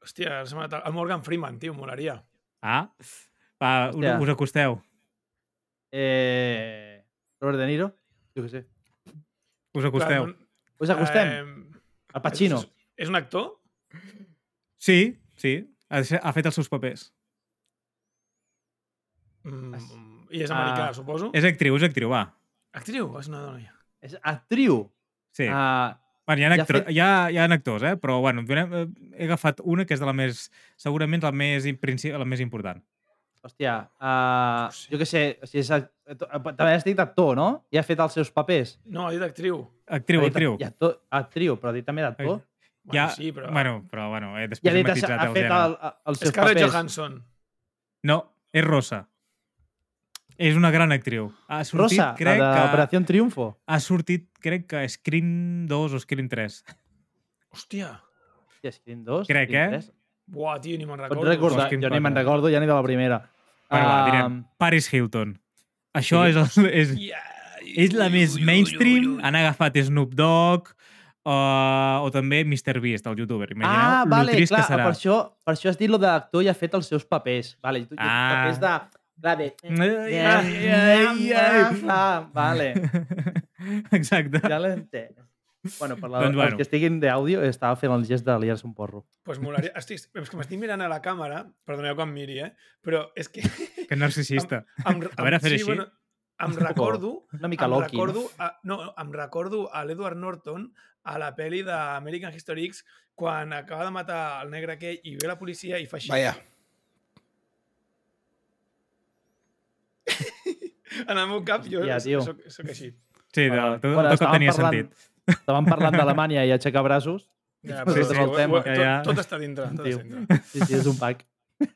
Hòstia, el Morgan Freeman, tio, molaria. Ah, va, us, Hòstia. us acosteu. Eh... Robert De Niro? Jo què sé. Us acosteu. Clar, Us acostem? Eh, Al Pacino. És, és un actor? Sí, sí, ha, ha fet els seus papers. Mm, Es- I és americà, Ah. suposo? És actriu, és actriu, va. Actriu? És una dona, ja. És actriu. Sí. Ah, Bueno, hi, ha ja ha fet- hi, ha, hi ha actors, eh? però bueno, donem, eh, he agafat una que és de la més, segurament la més, la més important. hòstia, uh, jo què sé, o sigui, també has dit actor, no? I ha fet els seus papers. No, ha dit actriu. Actriu, Ha dit- actriu. I actor, actriu, però ha dit també d'actor. Bueno, Ja, sí, però... bueno, però bueno, eh, després ha he matitzat ha el fet el, el, els seus Scarlett papers. Johansson. No, és Rosa. És una gran actriu. Ha sortit, Rosa, crec la que... d'Operació Triunfo. Ha sortit, crec que Scream 2 o Scream 3. Hòstia. Hòstia, Scream 2. Crec, Scream eh? 3. Buah, tio, ni me'n Pots recordo. recordar? Scream Jo ni me'n 4. recordo ja ni de la primera. Bueno, va, direm. Paris Hilton. Això sí. és, el, és, Yeah. és la més mainstream. Han agafat Snoop Dogg uh, o també Mr. Beast, el youtuber. Imagineu Ah, lo vale, trist clar, que serà. per això, per això has dit lo d'actor i ha fet els seus papers. Vale, Ah. ah. papers de... De... Ai, ai, ai, ai. Ah, vale, Exacte. ja l'entenc. Bueno, per la, Doncs doncs, bueno. els que estiguin d'àudio estava fent el gest de liar-se un porro. Pues molaria. Estic, és que m'estic mirant a la càmera, perdoneu que em miri, eh? Però és que... Que narcisista. Em, A veure, fer així. em recordo... Una mica em Loki, recordo, a, no, em recordo a l'Edward Norton a la pel·li d'American History X quan acaba de matar el negre aquell i ve la policia i fa així. Vaja. En el meu cap jo Hòstia, tio. soc, soc així. Sí, de, tot, bueno, tot tenia parlant- sentit. Estàvem parlant d'Alemanya i aixecar braços. Ja, però sí, sí, el tema. tot, Ja, ja. tot està dintre. Tot està dintre. Sí, sí, és un pack.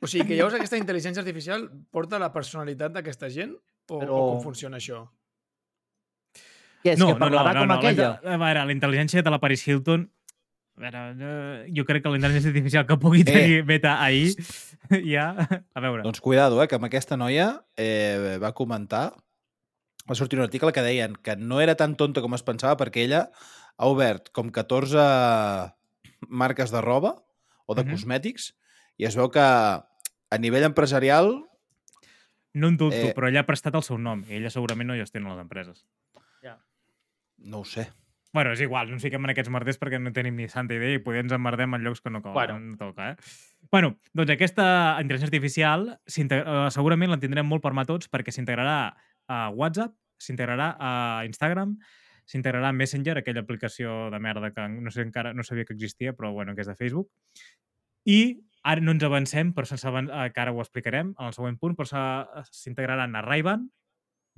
O sigui, que llavors aquesta intel·ligència artificial porta la personalitat d'aquesta gent o, Però- o com funciona això? Què és, que parlarà com la aquella? A veure, la intel·ligència de la Paris Hilton... Veure, eh, jo crec que la intel·ligència artificial que pugui tenir Meta ahir ja... A veure. Doncs cuidado, eh, que amb aquesta noia eh, va comentar, va sortir un article que deien que no era tan tonta com es pensava perquè ella ha obert com 14 marques de roba o de Mhm. cosmètics i es veu que a nivell empresarial No en dubto, Eh. però ella ha prestat el seu nom i ella segurament no gestiona les empreses. no ho sé. Bueno, és igual, no ens fiquem en aquests merders perquè no tenim ni santa idea i poder ens emmerdem en llocs que no, Bueno. no toca, eh? Bueno, doncs aquesta intel·ligència artificial eh, segurament la tindrem molt per mà tots perquè s'integrarà a WhatsApp, s'integrarà a Instagram, s'integrarà a Messenger, aquella aplicació de merda que no sé encara no sabia que existia, però bueno, que és de Facebook. I ara no ens avancem, però sense avan... eh, que ara ho explicarem en el següent punt, però s'ha- s'integraran a Ray-Ban,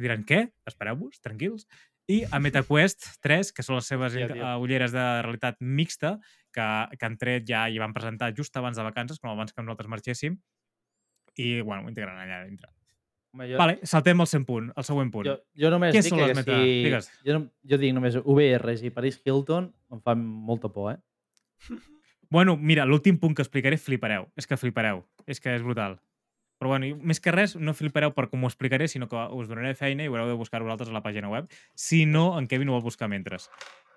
diran què? Espereu-vos, tranquils. I a MetaQuest 3, que són les seves tio. eh, ulleres de realitat mixta, que, que han tret ja i van presentar just abans de vacances, com abans que nosaltres marxéssim, i, bueno, ho integraran allà dintre. Home, jo, Vale, saltem al 100 punt, al següent punt. jo, jo només Què dic són que les meta- si... digues. Jo, no- jo dic només VRs i Paris Hilton em fan molta por, eh? Bueno, mira, l'últim punt que explicaré flipareu. És que flipareu. És que és brutal. Però bueno, més que res, no flipareu per com ho explicaré, sinó que us donaré feina i haureu de buscar vosaltres a la pàgina web. Si no, en Kevin ho vol buscar mentre.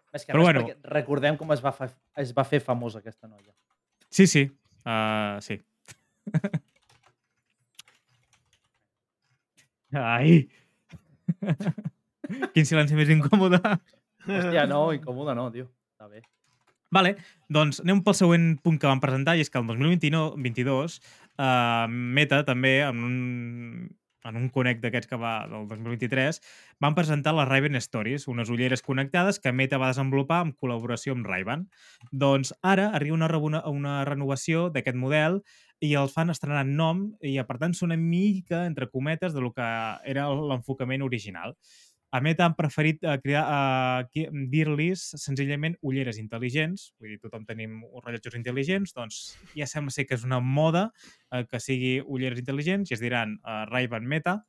És que Però bueno. recordem com es va, fa, es va fer famosa aquesta noia. Sí, sí. Uh, sí. Ai! Quin silenci més incòmode. Hòstia, no, incòmode no, tio. Està bé. Vale, doncs anem pel següent punt que van presentar i és que el 2022 uh, Meta també en un, en un connect d'aquests que va del 2023 van presentar les Ray-Ban Stories, unes ulleres connectades que Meta va desenvolupar en col·laboració amb Ray-Ban. Doncs ara arriba una, rebuna- una renovació d'aquest model i el fan estrenant nom i per tant són una mica entre cometes de lo que era l'enfocament original. A Meta han preferit eh, crear, eh, qui- dir-los senzillament ulleres intel·ligents, vull dir, tothom tenim rellotges intel·ligents, doncs ja sembla ser que és una moda eh, que sigui ulleres intel·ligents i es diran eh, Ray-Ban Meta.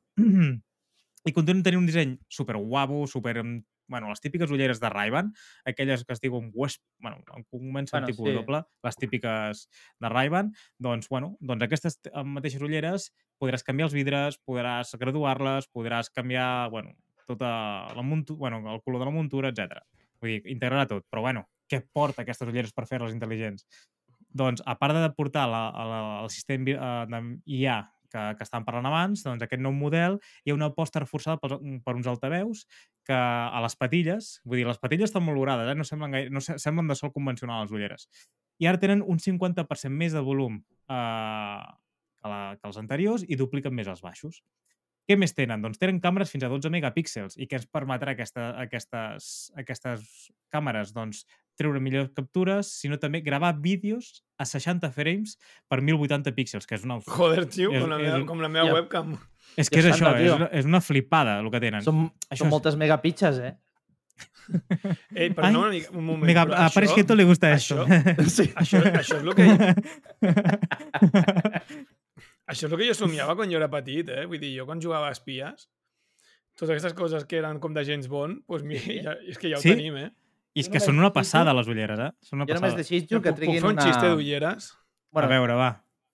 I continuen tenint un disseny super guapo, super... mm, Bueno, les típiques ulleres de Ray-Ban, aquelles que es diuen West... Bueno, comencen Bueno, tipus sí. doble, les típiques de Ray-Ban, doncs, bueno, doncs aquestes eh, mateixes ulleres podràs canviar els vidres, podràs graduar-les, podràs canviar, bueno, tota la muntu bueno, el color de la muntura, etc. Vull dir, integrarà tot. Però, bueno, què porta aquestes ulleres per fer-les intel·ligents? Doncs, a part de portar la, la, el sistema eh, d'IA que, que estàvem parlant abans, doncs aquest nou model hi ha una aposta reforçada per, per uns altaveus que a les patilles, vull dir, les patilles estan molt logrades, eh? no, semblen gaire, no se- semblen de sol convencional les ulleres, i ara tenen un 50% més de volum eh, que, la, que els anteriors i dupliquen més els baixos. Què més tenen? Doncs tenen càmeres fins a 12 megapíxels i què ens permetrà aquesta, aquestes, aquestes càmeres? Doncs treure millors captures, sinó també gravar vídeos a 60 frames per 1080 píxels, que és una... Joder, tio, És- com la és meva, un- com la meva Ja. webcam. És que és això, 60, és una, és una flipada el que tenen. Són, Això són és- moltes megapitxes, eh? Ei, però Ai, no, una mica, un moment. Mega, però a Paris Hilton le gusta això, esto. Sí. Això, això és el que... Això és el que jo somiava quan jo era petit, eh? Vull dir, jo quan jugava a espies, totes aquestes coses que eren com de James Bond, doncs mi, Sí. ja, és que ja ho Sí? tenim, eh? I és Jo que només són una passada, les ulleres, eh? Són una Jo només passada. desitjo que puc, puc triguin fer un una... xiste d'ulleres? A veure, va.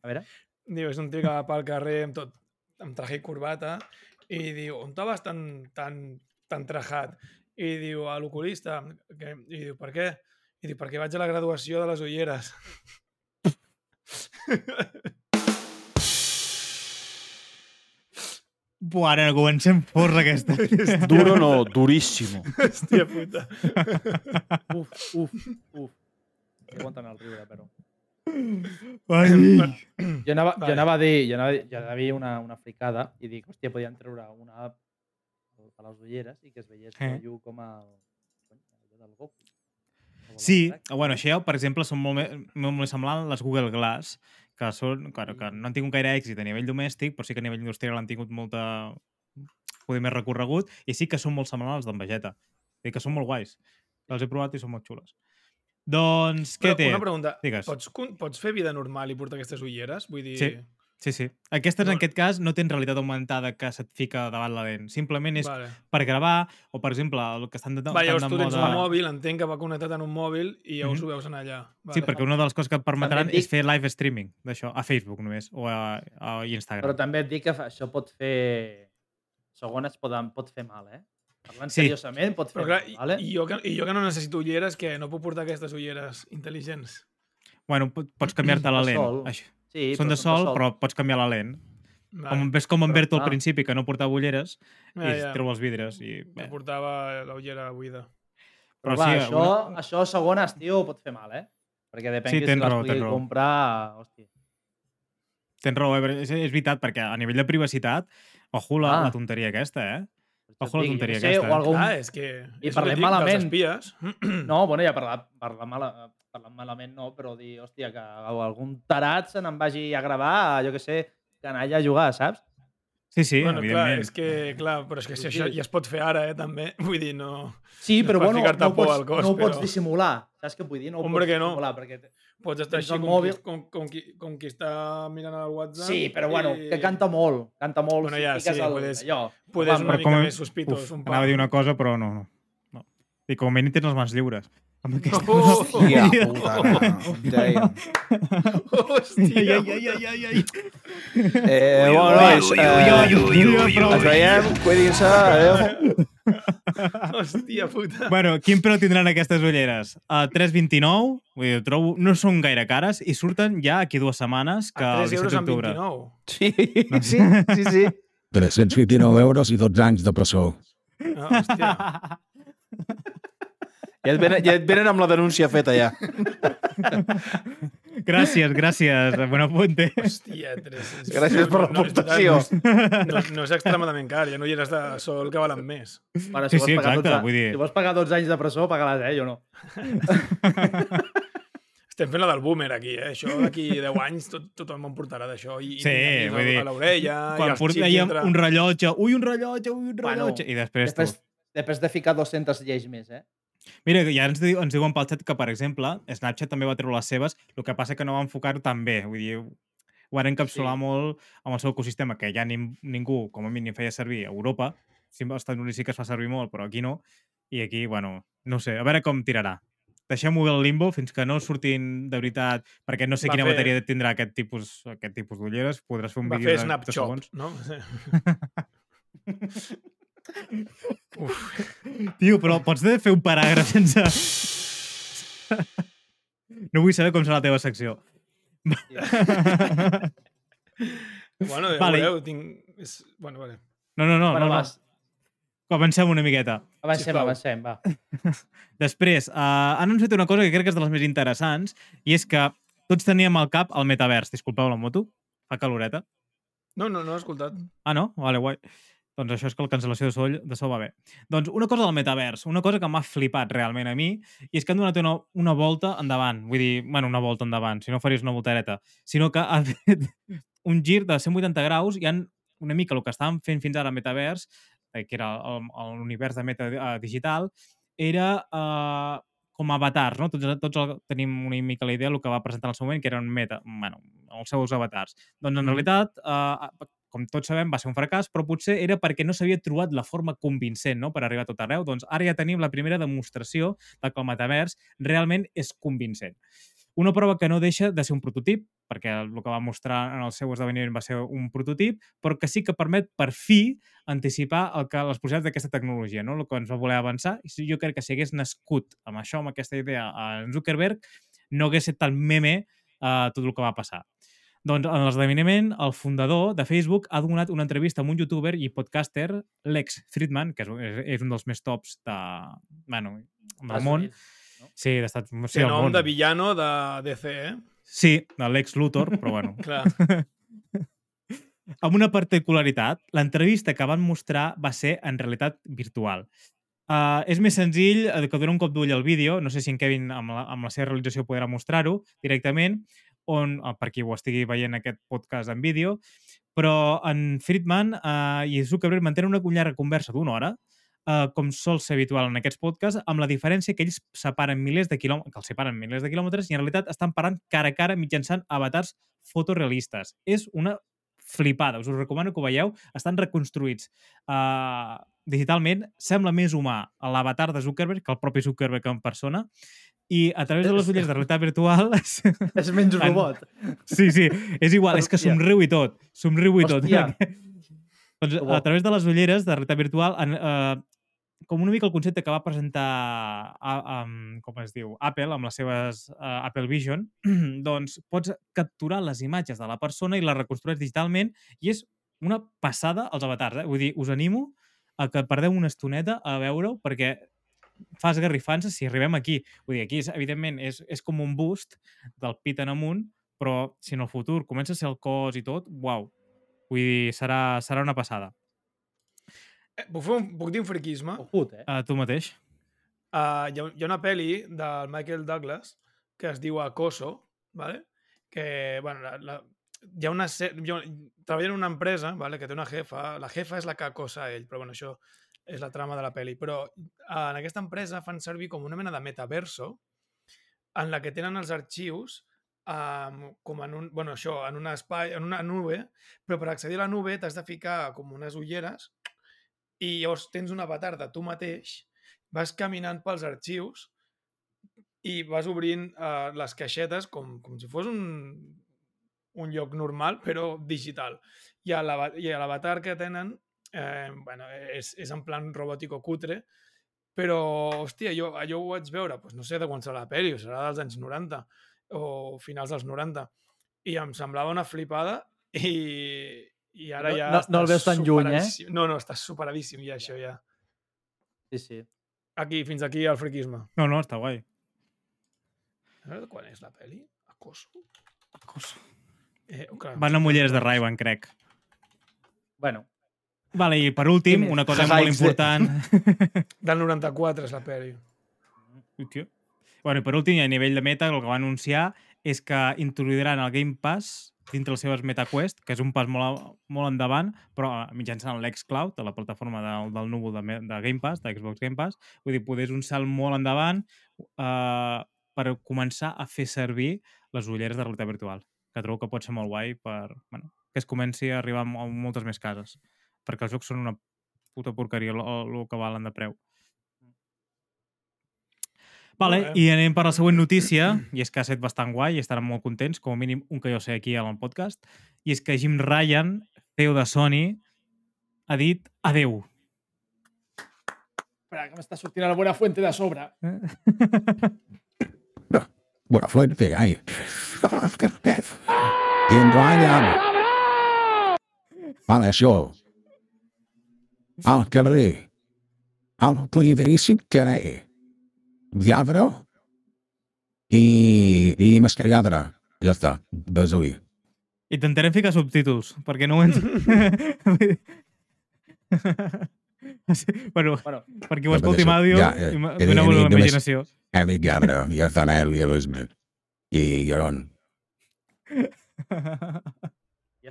A veure. Diu, és un tio que va pel carrer amb tot, amb traje i corbata, i diu, on te vas tan, tan, tan trajat? I diu, a l'oculista. Que- I diu, per què? I diu, perquè vaig a la graduació de les ulleres. Buah, ara comencem forra aquesta. Duro no, duríssimo. Hòstia puta. Uf, uf, uf. No aguanten el riure, però... Ai. Jo anava, Vale. jo anava a dir, jo anava, a jo anava a dir una, una fricada i dic, hòstia, podien treure una app a les ulleres i que es veiés Eh. el com allò del Goku. Sí, bueno, això, per exemple, són molt, molt més semblants les Google Glass, que, són, claro, que no han tingut gaire èxit a nivell domèstic, però sí que a nivell industrial han tingut molta poder més recorregut, i sí que són molt semblants als d'en Vegeta. I que són molt guais. Els he provat i són molt xules. Doncs, què Però té? una pregunta, Digues. pots, pots fer vida normal i portar aquestes ulleres? Vull dir... Sí. Sí, sí. Aquestes, en aquest cas, no tenen realitat augmentada que se't fica davant la lent. Simplement és Vale. per gravar, o, per exemple, el que estan de, Va, llavors tu tens moda... un mòbil, entenc que va connectat en un mòbil i llavors Mhm. ho veus en allà. Vale. Sí, perquè una de les coses que et permetran et és fer live streaming d'això, a Facebook només, o a, a Instagram. Però també et dic que fa- això pot fer... Segones poden, pot fer mal, eh? Parlant Sí. seriosament pot fer Però clar, mal, i, vale? i, jo que, i jo que no necessito ulleres, que no puc portar aquestes ulleres intel·ligents. Bueno, po- pots canviar-te la lent. sol. Això. Sí, Són però de sol, però pots canviar la lent. Vale. Com, ves com en Però, Berto al principi, que no portava ulleres, Ja, i ja. treu els vidres. I, Que bé. portava la ullera buida. Però, Però clar, sí, això, una- això segones, tio, pot fer mal, eh? Perquè depèn Sí, que si les raó, pugui comprar... Hòstia. Tens raó, eh? és, és veritat, perquè a nivell de privacitat, ojo la, Ah. la tonteria aquesta, eh? Ojo la dic, tonteria sé, aquesta, O eh? algun... Clar, és que... I és que parlem dic, malament. Dels espies. No, bueno, ja parlar, parlar, mala, parlant malament no, però dir, hòstia, que algun tarat se n'en vagi a gravar, jo què sé, canalla a jugar, saps? Sí, sí, bueno, clar, evidentment. és que, clar, però és que si això ja es pot fer ara, eh, també. Vull dir, no... Sí, No però per bueno, no, por pots, al cos, no ho pots però- dissimular. Saps què vull dir? No ho Hombre pots que no. dissimular, perquè... te- Pots estar així el com, mòbil. qui, com, com, qui, com qui està mirant el WhatsApp. Sí, però bueno, i que canta molt, canta molt. Bueno, si ja, fiques sí, el, puedes- allò. Podes Home, una però mica com a- més sospitós. Uf, un anava a dir una cosa, però no, no. No. I com a mínim tens les mans lliures. Amb aquesta... Oh, Hòstia puta. Damn. Hòstia. ai, ai, ai, ai, ai. Eh, bueno, nois, eh, ens veiem, cuidin-se, adéu. Hòstia puta. Bueno, quin preu tindran aquestes ulleres? A 3,29, vull dir, trobo, no són gaire cares i surten ja aquí dues setmanes que A el 3 17 euros amb d'octubre. 29. Sí, sí, sí, sí. 329 euros i 12 anys de presó. No, hòstia. Ja et, venen, ja et venen amb la denúncia feta, ja. gràcies, gràcies, Buenapunte. Hòstia, 300. Gràcies per l'aportació. No, no, no és extremadament car, ja no hi eres de sol que valen més. Bueno, Sí, vols sí, pagar exacte, 12 vull dir- Si vols pagar 12 anys de presó, paga-les, eh? Jo no. Estem fent la del boomer aquí, eh? Això d'aquí 10 anys tot, tothom em portarà d'això. I, Sí, i vull dir, a l'orella, Quan portàiem entre... un rellotge, ui, un rellotge, ui, un Bueno, rellotge, i després, Després, tu... Després de ficar 200 lleis més, eh? Mira, ja ens, diu, ens diuen pel xat que, per exemple, Snapchat també va treure les seves, el que passa que no va enfocar-ho tan bé. Vull dir, ho van encapsular Sí. molt amb el seu ecosistema, que ja nin, ningú, com a mínim, feia servir a Europa. Sí, als Estats Units sí que es fa servir molt, però aquí no. I aquí, bueno, no sé, a veure com tirarà. Deixem-ho al limbo fins que no surtin de veritat, perquè no sé Va quina fer- matèria tindrà aquest tipus, aquest tipus d'ulleres. Podràs fer un Va vídeo de, de segons. no? Uf, Tio, però pots de fer un paràgraf sense... No vull saber com serà la teva secció. bueno, ja Vale. veureu, tinc... És... Bueno, vale. No, no, no. bueno, no, no. vas, Avancem una miqueta. avancem, Sisplau. avancem, va. Després, uh, han anunciat una cosa que crec que és de les més interessants, i és que tots teníem al cap el metavers. Disculpeu la moto, fa caloreta. No, no, no he escoltat. Ah, no? Vale, guai. Doncs això és que la cancel·lació de so, de so va bé. Doncs una cosa del metavers, una cosa que m'ha flipat realment a mi, i és que han donat una, una volta endavant. Vull dir, bueno, una volta endavant, si no faries una voltereta. Sinó que ha fet un gir de 180 graus i han una mica el que estàvem fent fins ara a metavers, eh, que era l'univers de meta eh, digital, era eh, com avatars, no? Tots, tots tenim una mica la idea del que va presentar en el seu moment, que eren meta, bueno, els seus avatars. Doncs en realitat, eh, com tots sabem, va ser un fracàs, però potser era perquè no s'havia trobat la forma convincent no? per arribar a tot arreu. Doncs ara ja tenim la primera demostració de que el metavers realment és convincent. Una prova que no deixa de ser un prototip, perquè el que va mostrar en el seu esdeveniment va ser un prototip, però que sí que permet per fi anticipar el que, les possibilitats d'aquesta tecnologia, no? el que ens va voler avançar. I jo crec que si hagués nascut amb això, amb aquesta idea, en Zuckerberg, no hagués estat tan meme uh, tot el que va passar. Doncs en l'esdeveniment, el fundador de Facebook ha donat una entrevista amb un youtuber i podcaster, Lex Friedman, que és, és, és un dels més tops de, bueno, del món. Sí, d'estat... Sí, Sí, del nom món. de villano de DC, eh? Sí, de Lex Luthor, però bueno. Clar. amb una particularitat, l'entrevista que van mostrar va ser en realitat virtual. Uh, és més senzill eh, que donar un cop d'ull al vídeo, no sé si en Kevin amb la, amb la seva realització podrà mostrar-ho directament, on, uh, per qui ho estigui veient aquest podcast en vídeo, però en Friedman uh, i Zuckerberg mantenen una llarga conversa d'una hora, uh, com sol ser habitual en aquests podcasts, amb la diferència que ells separen milers de quilòmetres, que els separen milers de quilòmetres i en realitat estan parant cara a cara mitjançant avatars fotorealistes. És una flipada, us ho recomano que ho veieu. Estan reconstruïts uh, digitalment. Sembla més humà l'avatar de Zuckerberg que el propi Zuckerberg en persona. I a través de les ulleres de realitat virtual... És menys En- robot. Sí, sí, és igual, és que somriu i tot, somriu i tot. Doncs a través de les ulleres de realitat virtual, en, eh, com una mica el concepte que va presentar a, a, com es diu, Apple amb les seves uh, Apple Vision, doncs pots capturar les imatges de la persona i les reconstruïs digitalment i és una passada als avatars. Eh? Vull dir, us animo a que perdeu una estoneta a veure-ho perquè fa esgarrifar-se si arribem aquí. Vull dir, aquí, és, evidentment, és, és com un boost del pit en amunt, però si en el futur comença a ser el cos i tot, uau. Vull dir, serà, serà una passada. Eh, Puc, fer un, puc dir un friquisme? Ocut, eh? A tu mateix. Uh, hi, ha, hi ha una pel·li del Michael Douglas que es diu Acoso, ¿vale? que bueno, la, la, hi ha una, ha, treballa en una empresa ¿vale? que té una jefa, la jefa és la que acosa a ell, però bueno, això és la trama de la pel·li. Però uh, en aquesta empresa fan servir com una mena de metaverso en la que tenen els arxius um, com en un, bueno, això, en un espai, en una nube, però per accedir a la nube t'has de ficar com unes ulleres i llavors tens un avatar de tu mateix, vas caminant pels arxius i vas obrint uh, les caixetes com, com si fos un, un lloc normal, però digital. I l'avatar que tenen eh, bueno, és, és en plan robòtic o cutre, però, hòstia, jo, allò ho vaig veure, doncs no sé de quan serà la pel·li, serà dels anys 90 o finals dels 90, i em semblava una flipada i, i ara No- ja... no- no el veus tan lluny, eh? No, no, està superadíssim ja, això ja. Sí, sí. Aquí, fins aquí el friquisme. No, no, està guai. A veure quan és la pel·li? Acoso? Eh, clar, Van amb ulleres de Ray-Ban, crec. Bueno, Vale, i per últim, una cosa molt important... Del 94 és la pel·li. Bueno, i per últim, a nivell de meta, el que va anunciar és que introduiran al Game Pass dintre les seves MetaQuest, que és un pas molt, molt endavant, però eh, mitjançant l'xCloud, de la plataforma del, del núvol de, de Game Pass, de Xbox Game Pass. Vull dir, poder un salt molt endavant eh, per començar a fer servir les ulleres de realitat virtual, que trobo que pot ser molt guai per, bueno, que es comenci a arribar a moltes més cases, perquè els jocs són una puta porqueria el, el que valen de preu. Vale, i anem per la següent notícia, i és que ha estat bastant guai i estaran molt contents, com a mínim un que jo sé aquí al podcast, i és que Jim Ryan, CEO de Sony, ha dit adeu. Espera, que m'està sortint la bona fuente de sobre. Buena fuerte ahí. Jim Ryan. Vale, això. Al carrer. Al clideríssim carrer. Lladre. I, i mascarlladre. Ja està. Avui. Intentarem ficar subtítols, perquè no ho ent... Sí, bueno, Bueno, per qui ho escolti en àudio, Ja, eh, he- doneu-vos he dit la imaginació. Eli Lladre. I i Elizabeth. I Garon. ja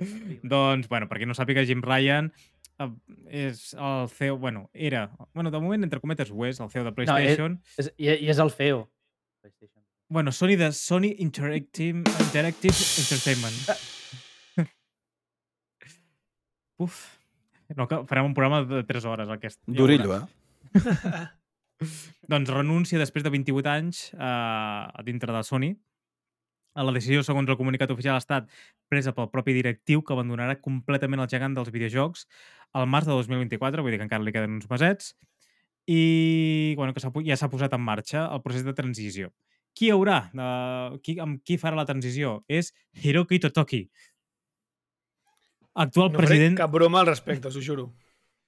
està. Doncs, bueno, per qui no sàpiga, Jim Ryan eh, és el CEO, bueno, era, bueno, de moment, entre cometes, ho és, el CEO de PlayStation. És, i, I és el feo. PlayStation. Bueno, Sony de Sony Interactive, Interactive Entertainment. Uf. No, que farem un programa de 3 hores, aquest. Durillo, eh? Doncs renuncia després de 28 anys eh, a dintre de Sony. A la decisió, segons el comunicat oficial, ha estat presa pel propi directiu que abandonarà completament el gegant dels videojocs al març de 2024, vull dir que encara li queden uns mesets, i bueno, que ja s'ha posat en marxa el procés de transició. Qui hi haurà? Uh, qui, amb qui farà la transició? És Hiroki Totoki, actual No president... faré cap broma al respecte, us ho juro.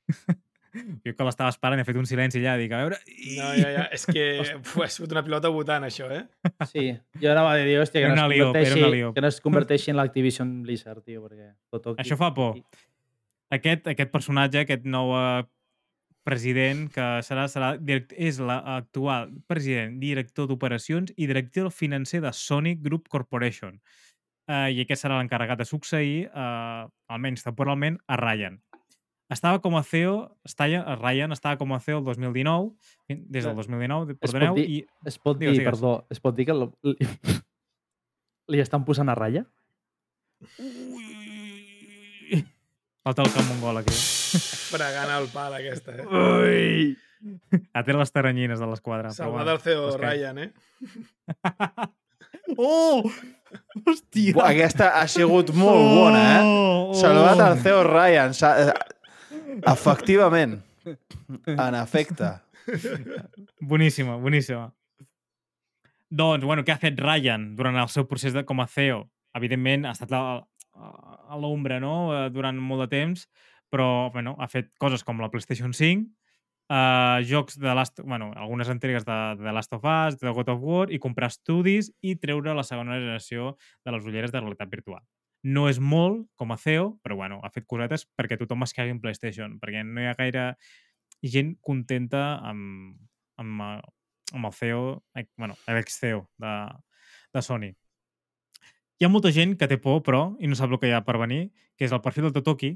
Jo que l'estava esperant, he fet un silenci allà, dic, a veure... No, ja, ja. És que uf, ha sigut una pilota votant, això, eh? Sí, jo anava a dir, hòstia, que no, es converteixi, lió. que no es converteixi en l'Activision Blizzard, tio, perquè Totoki... Això fa por. Aquest, aquest personatge, aquest nou eh, president, que serà, serà direct, és l'actual president, director d'operacions i director financer de Sony Group Corporation. Uh, I aquest serà l'encarregat de succeir, uh, almenys temporalment, a Ryan. Estava com a CEO, estava, Ryan estava com a CEO el 2019, des del 2019, Es pot perdoneu, dir- i Es pot dir, Digues, digues. perdó, es pot dir que li, li estan posant a ratlla? Falta el camp mongol aquí. Fregant el pal, aquesta, eh? Ui! Ha tret les taranyines de l'esquadra. Salvat bueno, el CEO que- Ryan, eh? Oh! Hòstia! Buah, aquesta ha sigut molt bona, eh? Oh, oh. Salvat el CEO Ryan. Sa- eh, Efectivament. En efecte. Boníssima, boníssima. Doncs, bueno, què ha fet Ryan durant el seu procés de, com a CEO? Evidentment, ha estat a, a l'ombra, no?, eh, durant molt de temps, però, bueno, ha fet coses com la PlayStation 5, eh, jocs de Last... Bueno, algunes entregues de, de Last of Us, de God of War, i comprar estudis i treure la segona generació de les ulleres de realitat virtual. No és molt com a CEO, però, bueno, ha fet cosetes perquè tothom es cagui en PlayStation, perquè no hi ha gaire gent contenta amb, amb, amb el CEO, eh, bueno, l'ex-CEO de, de Sony. Hi ha molta gent que té por, però, i no sap el que hi ha per venir, que és el perfil del Totoki.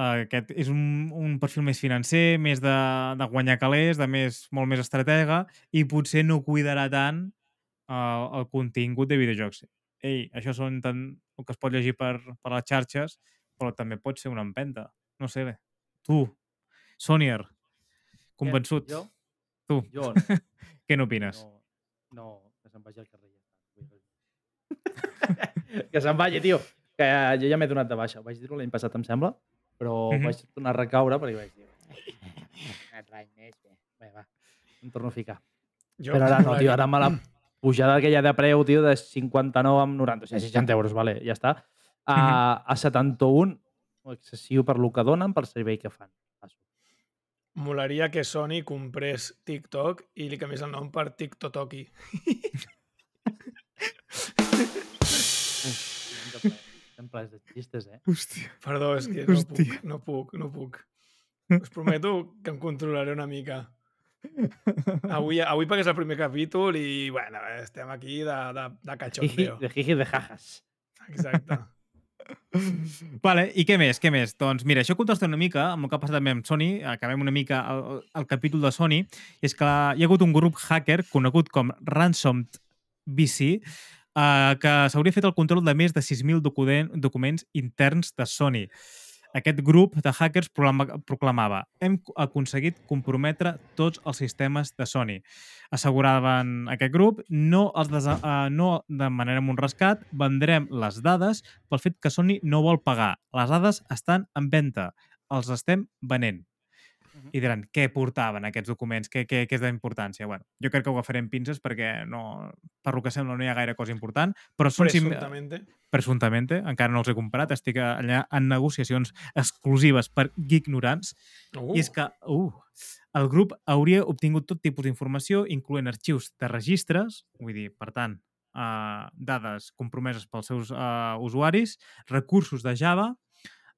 Uh, aquest és un, un perfil més financer, més de, de guanyar calés, de més, molt més estratega, i potser no cuidarà tant uh, el contingut de videojocs. Ei, això són tant el que es pot llegir per, per les xarxes, però també pot ser una empenta. No sé, bé. Tu, Sonier, convençut. Jo? Tu, Jo què n'opines? no, no, que se'n vagi al carrer. que se'n vagi, tio. Que jo ja m'he donat de baixa. Ho vaig dir-ho l'any passat, em sembla, però Mhm. vaig tornar a recaure perquè vaig dir... Un altre any més, bé. Bé, va, em torno a ficar. Jo, Però ara no, tio, ara amb la pujada aquella de preu, tio, de 59 amb 90, o sigui, 60 euros, vale, ja està, a, a 71, excessiu per lo que donen, pel servei que fan. Passo. Molaria que Sony comprés TikTok i li canviés el nom per TikTotoki. Plens de xistes, eh? Hòstia. Perdó, és que no Hòstia. puc, no puc, no puc. Us prometo que em controlaré una mica. Avui, avui perquè és el primer capítol i, bueno, estem aquí de, de, de Jiji, cachondeo. de jiji de jajas. Exacte. Vale, i què més? Què més? Doncs mira, això contrasta una mica amb el que ha passat també amb Sony, acabem una mica el, el capítol de Sony, és que hi ha hagut un grup hacker conegut com Ransomed BC eh, que s'hauria fet el control de més de 6.000 document- documents interns de Sony. Aquest grup de hackers proclama- proclamava hem aconseguit comprometre tots els sistemes de Sony. Asseguraven aquest grup no els desa uh, no demanarem un rescat, vendrem les dades pel fet que Sony no vol pagar. Les dades estan en venda, els estem venent. Mhm. I diran, què portaven aquests documents? Què, què, què és d'importància? Bueno, jo crec que ho agafarem pinces perquè no, per lo que sembla no hi ha gaire cosa important, però són sim- Presumptamente. presumptamente, encara no els he comprat, estic allà en negociacions exclusives per ignorants, Uh, i és que uh, el grup hauria obtingut tot tipus d'informació, incloent arxius de registres, vull dir, per tant, uh, dades compromeses pels seus uh, usuaris, recursos de Java,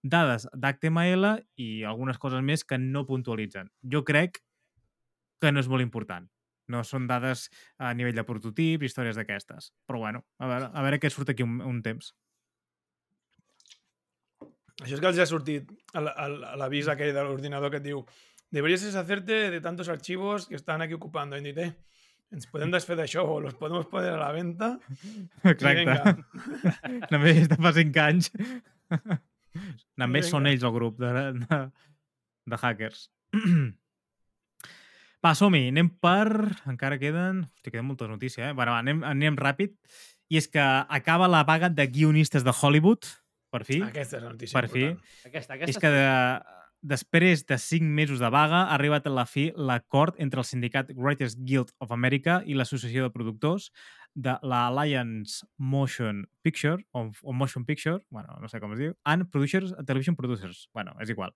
dades d'HTML i algunes coses més que no puntualitzen. Jo crec que no és molt important. No són dades a nivell de prototip, històries d'aquestes. Però bueno, a veure, a veure què surt aquí un, un temps. Això és que els ha sortit l'avís aquell de l'ordinador que et diu deberías deshacerte de tantos archivos que están aquí ocupando. I dic, eh, ens podem desfer d'això o los podemos poner a la venta. Exacte. Només de fa 5 anys. Són Vinga. ells el grup de, de, de hackers. Va, som-hi. Anem per... Encara queden... Hòstia, queden moltes notícies, eh? Bueno, va, anem, anem ràpid. I és que acaba la vaga de guionistes de Hollywood, per fi. Aquesta és la notícia Per fi. important. Aquesta, aquesta És que de, després de 5 mesos de vaga ha arribat a la fi l'acord entre el sindicat Writers Guild of America i l'Associació de Productors de la Alliance Motion Picture, o, o Motion Picture, bueno, no sé com es diu, and Producers, Television Producers. Bueno, és igual.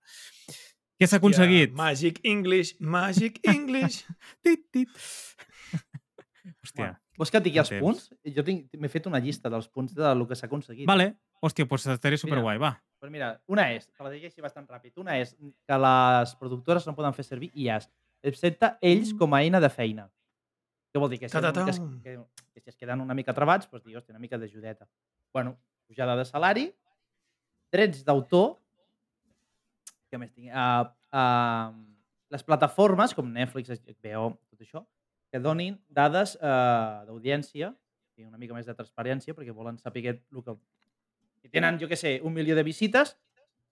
Què s'ha aconseguit? Hòstia, Magic English, Magic English. Tit, tit. Hòstia. Bueno, vols que et digui els temps. punts? Jo tinc- m'he fet una llista dels punts de lo que s'ha aconseguit. Vale. Hòstia, doncs estaria superguai, va. Pues mira, una és, te la digui així bastant ràpid, una és que les productores no poden fer servir IAs, excepte ells com a eina de feina. Què vol dir? Que si, Ta, ta, que, es, que, que si es queden una mica trebats, doncs dius, una mica d'ajudeta. Bueno, pujada de salari, drets d'autor, què més tinc? Uh, uh, les plataformes, com Netflix, HBO, tot això, que donin dades uh, d'audiència, i una mica més de transparència, perquè volen saber el que... Si tenen, jo què sé, un milió de visites,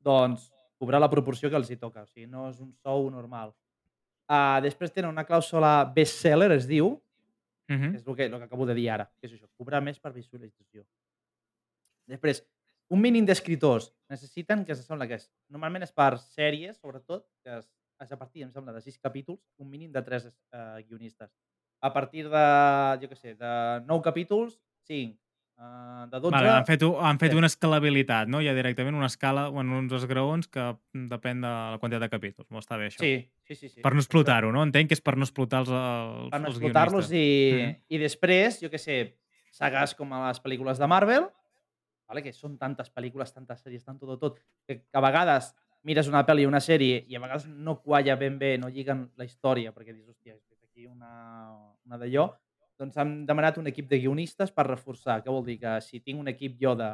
doncs cobrar la proporció que els hi toca. O sigui, no és un sou normal. Uh, després tenen una clàusula bestseller, es diu, Uh -huh. és el que, el que acabo de dir ara, que és això, cobrar més per visualització. Després, un mínim d'escriptors necessiten, que se sembla que és, normalment és per sèries, sobretot, que és, és a partir, em sembla, de sis capítols, un mínim de tres eh, guionistes. A partir de, jo què sé, de nou capítols, cinc. Uh, de 12... Vale, han fet, han fet set. una escalabilitat, no? Ja directament una escala, bueno, uns esgraons que depèn de la quantitat de capítols. Molt està bé, això. Sí, sí, sí. sí. Per no explotar-ho, no? Entenc que és per no explotar els, els, per no els explotar-los i, Mhm. i després, jo què sé, sagues com a les pel·lícules de Marvel, vale? que són tantes pel·lícules, tantes sèries, tant tot, tot, que, que a vegades mires una pel·li una sèrie i a vegades no qualla ben bé, no lliguen la història, perquè dius, hòstia, és aquí una, una d'allò, doncs han demanat un equip de guionistes per reforçar. Què vol dir? Que si tinc un equip jo de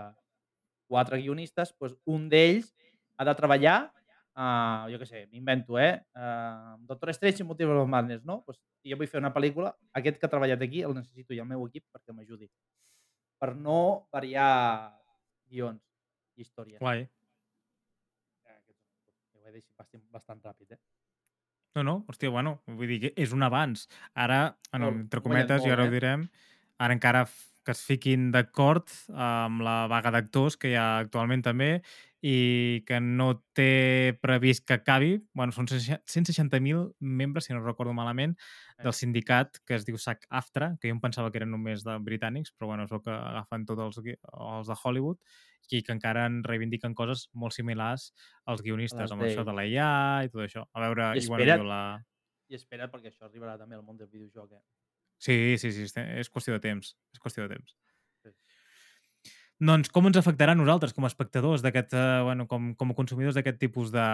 quatre guionistes, doncs un d'ells ha de treballar uh, jo què sé, m'invento, eh? Uh, Doctor Strange i Multiverse of Madness, no? Pues, si jo vull fer una pel·lícula, aquest que ha treballat aquí el necessito i el meu equip perquè m'ajudi. Per no variar guions i històries. Guai. Eh, Ho he dit bastant, bastant ràpid, eh? No, no, hòstia, bueno, vull dir que és un avanç. Ara, bueno, entre cometes, i ara ho direm, ara encara que es fiquin d'acord amb la vaga d'actors que hi ha actualment també i que no té previst que acabi. Bueno, són 160.000 membres, si no recordo malament, del sindicat que es diu SAG-AFTRA, que jo em pensava que eren només de britànics, però bueno, és el que agafen tots els, els de Hollywood i que encara en reivindiquen coses molt similars als guionistes, les amb això de la IA i tot això. A veure, I bueno, espera't. jo la... I espera perquè això arribarà també al món del videojoc, eh? Sí, sí, sí, és qüestió de temps. És qüestió de temps. Sí. Doncs com ens afectarà a nosaltres com a espectadors d'aquest, eh, bueno, com, com a consumidors d'aquest tipus de,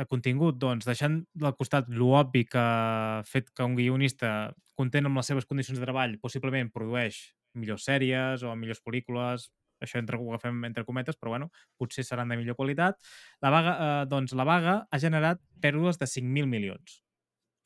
de contingut? Doncs deixant del costat l'obvi que ha fet que un guionista content amb les seves condicions de treball possiblement produeix millors sèries o millors pel·lícules, això entre, ho agafem entre cometes, però bueno, potser seran de millor qualitat. La vaga, eh, doncs la vaga ha generat pèrdues de 5.000 milions.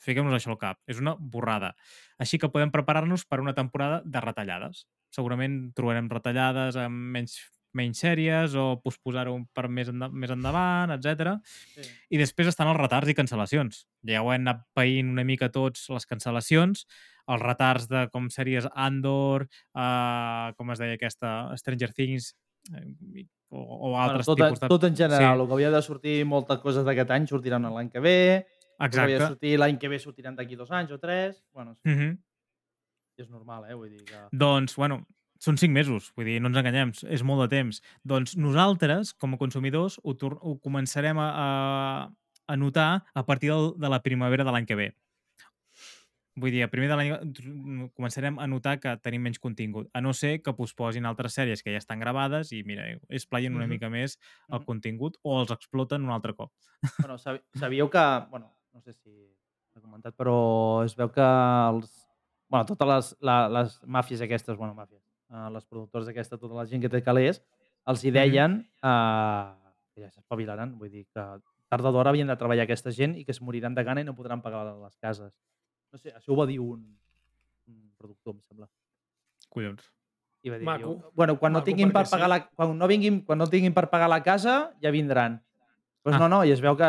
Fiquem-nos això al cap. És una borrada. Així que podem preparar-nos per una temporada de retallades. Segurament trobarem retallades amb menys, menys sèries o posposar-ho per més, enda més endavant, etc. Sí. I després estan els retards i cancel·lacions. Ja ho hem anat païnt una mica tots les cancel·lacions, els retards de com sèries Andor, uh, com es deia aquesta, Stranger Things, eh, o, o altres bueno, tot, tipus de... tot en general, Sí. el que havia de sortir moltes coses d'aquest any sortiran l'any que ve, que havia de Exacte. sortir l'any que ve sortiran d'aquí dos anys o tres, bueno, és, Mm -hmm. és normal, eh? Vull dir que... Doncs, bueno, són cinc mesos, vull dir, no ens enganyem, és molt de temps. Doncs nosaltres, com a consumidors, ho, ho començarem a, a, a notar a partir del, de la primavera de l'any que ve. Vull dir, a primer de l'any començarem a notar que tenim menys contingut, a no ser que posposin altres sèries que ja estan gravades i, mira, es plaien una Mhm. mica més el Mhm. contingut o els exploten un altre cop. Bueno, sabíeu que, bueno, no sé si s'ha comentat, però es veu que els, bueno, totes les, la, les màfies aquestes, bueno, màfies, uh, les productors d'aquesta, tota la gent que té calés, els hi deien uh, que ja s'espavilaran, vull dir que tard o d'hora havien de treballar aquesta gent i que es moriran de gana i no podran pagar les cases. No sé, això ho va dir un, un productor, em sembla. Collons. I va dir, Maco. diu, bueno, quan no Maco, tinguin per pagar sí. la, quan no vinguin, quan no tinguin per pagar la casa, ja vindran. Pues Ah. no, no, i es veu que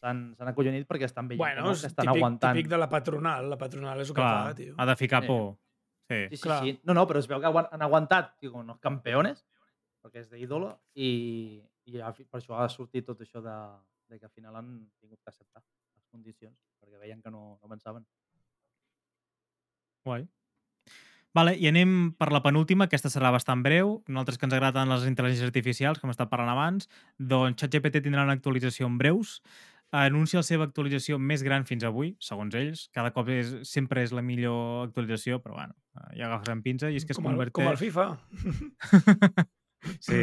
s'han s'han acollonit perquè estan veient Bueno, no? que estan típic, aguantant. típic de la patronal. La patronal és el que Clar, fa, tio. ha de ficar Sí. por. Sí. Sí, sí, clar. sí. No, no, però es veu que han aguantat, com unos campeones, perquè és d'ídolo, i, i per això ha sortit tot això de, de que al final han tingut que acceptar les condicions, perquè veien que no, no avançaven. Guai. Vale, i anem per la penúltima, aquesta serà bastant breu. Nosaltres que ens agraden les intel·ligències artificials, com hem estat parlant abans, doncs ChatGPT tindrà una actualització en breus. Anuncia la seva actualització més gran fins avui, segons ells. Cada cop és, sempre és la millor actualització, però bueno, eh, ja agafes en pinça i és que es com, el, converteix... com el FIFA. Sí.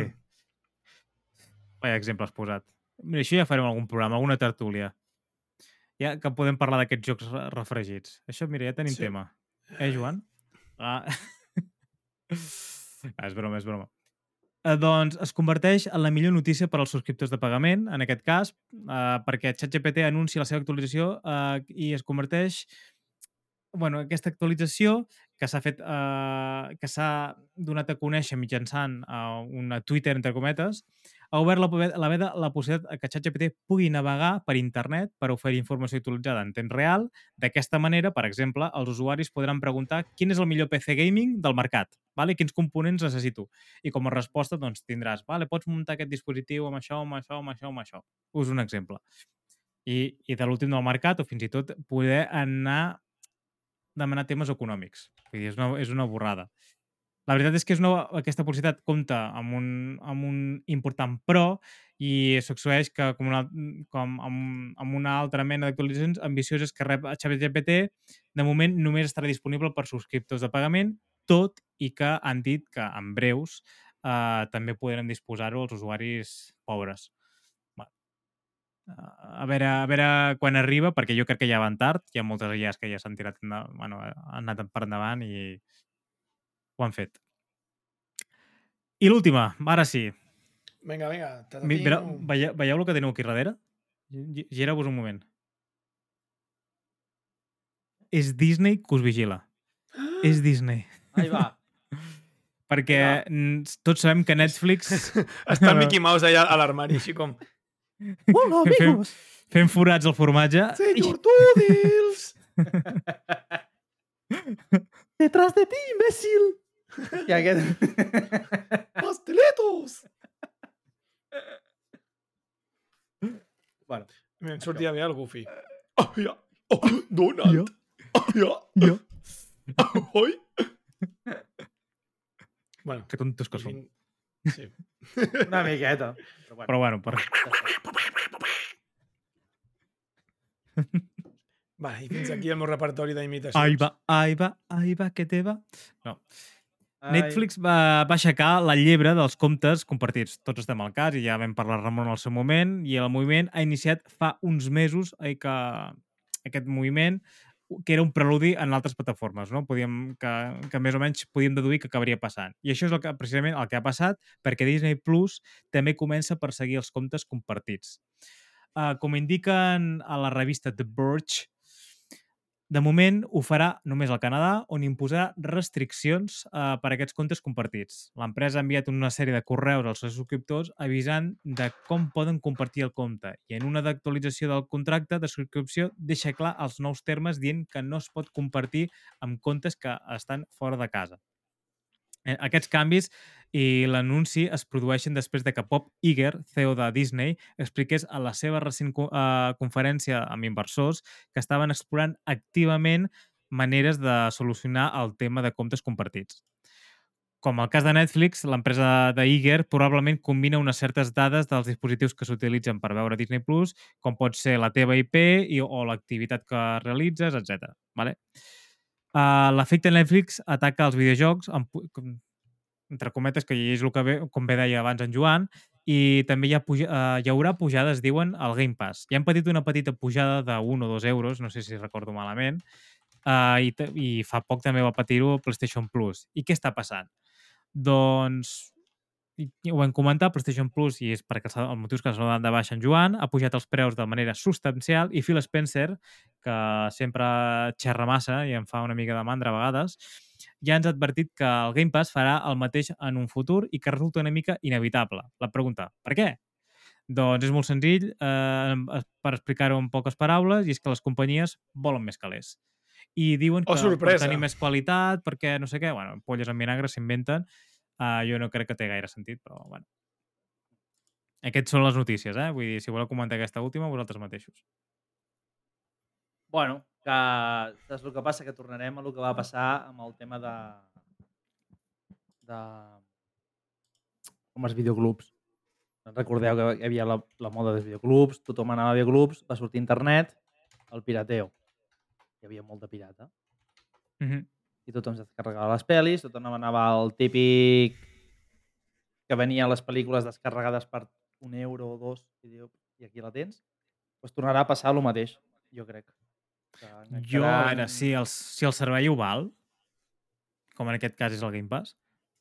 Vaya exemple has posat. Mira, això ja farem algun programa, alguna tertúlia. Ja que podem parlar d'aquests jocs re- refregits. Això, mira, ja tenim Sí. tema. Eh, Joan? Ah. ah, és broma, és broma. Eh, doncs es converteix en la millor notícia per als subscriptors de pagament, en aquest cas, eh, perquè ChatGPT anuncia la seva actualització eh, i es converteix bueno, aquesta actualització que s'ha fet eh, que s'ha donat a conèixer mitjançant uh, una Twitter, entre cometes, ha obert la, la veda la possibilitat que ChatGPT pugui navegar per internet per oferir informació actualitzada en temps real. D'aquesta manera, per exemple, els usuaris podran preguntar quin és el millor PC gaming del mercat, vale? quins components necessito. I com a resposta doncs, tindràs, vale, pots muntar aquest dispositiu amb això, amb això, amb això, amb això. Us un exemple. I, i de l'últim del mercat, o fins i tot poder anar demanar temes econòmics. Vull dir, és una, és una borrada. La veritat és que és una, aquesta publicitat compta amb un, amb un important pro i succeeix que com una, com amb, amb una altra mena d'actualitzacions ambicioses que rep ChatGPT, de moment només estarà disponible per subscriptors de pagament, tot i que han dit que en breus eh, també podrem disposar-ho als usuaris pobres. Bueno, a veure, a veure quan arriba, perquè jo crec que ja van tard, hi ha moltes IAs que ja s'han tirat, bueno, han anat per endavant i ho han fet. I l'última, ara sí. Vinga, vinga. Mi- Veieu, veieu, el que teniu aquí darrere? Gi- Gireu-vos un moment. És Disney que us vigila. És Disney. Ahí va. Perquè mm, tots sabem que Netflix Està el Mickey Mouse allà a l'armari, així com... Hola, Fem- amigos. fent forats al formatge Senyor Tudils! Detrás de ti, imbécil. I aquest... Pasteletos! bueno, Em sortia bé el Goofy. Oh, ja. Oh, Donald. Oh, ja. Jo. Oi? Bueno, Que tontos que som. Sí. una miqueta. Però bueno, Però bueno, per... Va, i fins aquí el meu repertori d'imitacions. Ai va, ai va, ai va, que te va. No. Ai, Netflix va, va aixecar la llebre dels comptes compartits. Tots estem al cas i ja vam parlar Ramon al seu moment i el moviment ha iniciat fa uns mesos eh, que aquest moviment que era un preludi en altres plataformes, no? Podíem, que, que més o menys podíem deduir que acabaria passant. I això és el que, precisament el que ha passat perquè Disney Plus també comença a perseguir els comptes compartits. Uh, com indiquen a la revista The Verge, de moment ho farà només al Canadà, on imposarà restriccions eh, per a aquests comptes compartits. L'empresa ha enviat una sèrie de correus als seus subscriptors avisant de com poden compartir el compte i en una d'actualització del contracte de subscripció deixa clar els nous termes dient que no es pot compartir amb comptes que estan fora de casa. Eh, Aquests canvis i l'anunci es produeixen després de que Bob Iger, CEO de Disney, expliqués a la seva recent co- eh, conferència amb inversors que estaven explorant activament maneres de solucionar el tema de comptes compartits. Com el cas de Netflix, l'empresa de Iger probablement combina unes certes dades dels dispositius que s'utilitzen per veure Disney+, Plus, com pot ser la teva IP i, o l'activitat que realitzes, etc. Vale? Uh, L'efecte Netflix ataca els videojocs, amb, com, entre cometes, que és el que ve, com bé deia abans en Joan, i també hi, ha puja, uh, hi haurà pujades, diuen, al Game Pass. Ja han patit una petita pujada 1 o 2 euros, no sé si recordo malament, uh, i, i fa poc també va patir-ho PlayStation Plus. I què està passant? Doncs ho hem comentat, PlayStation Plus, i és perquè els motius que s'han donat de baixa en Joan, ha pujat els preus de manera substancial i Phil Spencer, que sempre xerra massa i em fa una mica de mandra a vegades, ja ens ha advertit que el Game Pass farà el mateix en un futur i que resulta una mica inevitable. La pregunta, per què? Doncs és molt senzill, eh, per explicar-ho en poques paraules, i és que les companyies volen més calés. I diuen Oh, que sorpresa! per tenir més qualitat, perquè no sé què, bueno, polles en vinagre s'inventen, Uh, jo no crec que té gaire sentit, però bueno. Aquests són les notícies, eh? Vull dir, si voleu comentar aquesta última, vosaltres mateixos. Bueno, que saps el que passa? Que tornarem a el que va passar amb el tema de... de... com els videoclubs. Recordeu que hi havia la, la moda dels videoclubs, tothom anava a videoclubs, va sortir internet, el pirateo. Hi havia molt de pirata. Mm -hmm. I tothom es descarregava les pel·lis, tothom anava al típic que venia les pel·lícules descarregades per un euro o dos i, diu, i aquí la tens, doncs tornarà a passar el mateix, jo crec. Jo, a veure, si el, si el servei ho val, com en aquest cas és el Game Pass,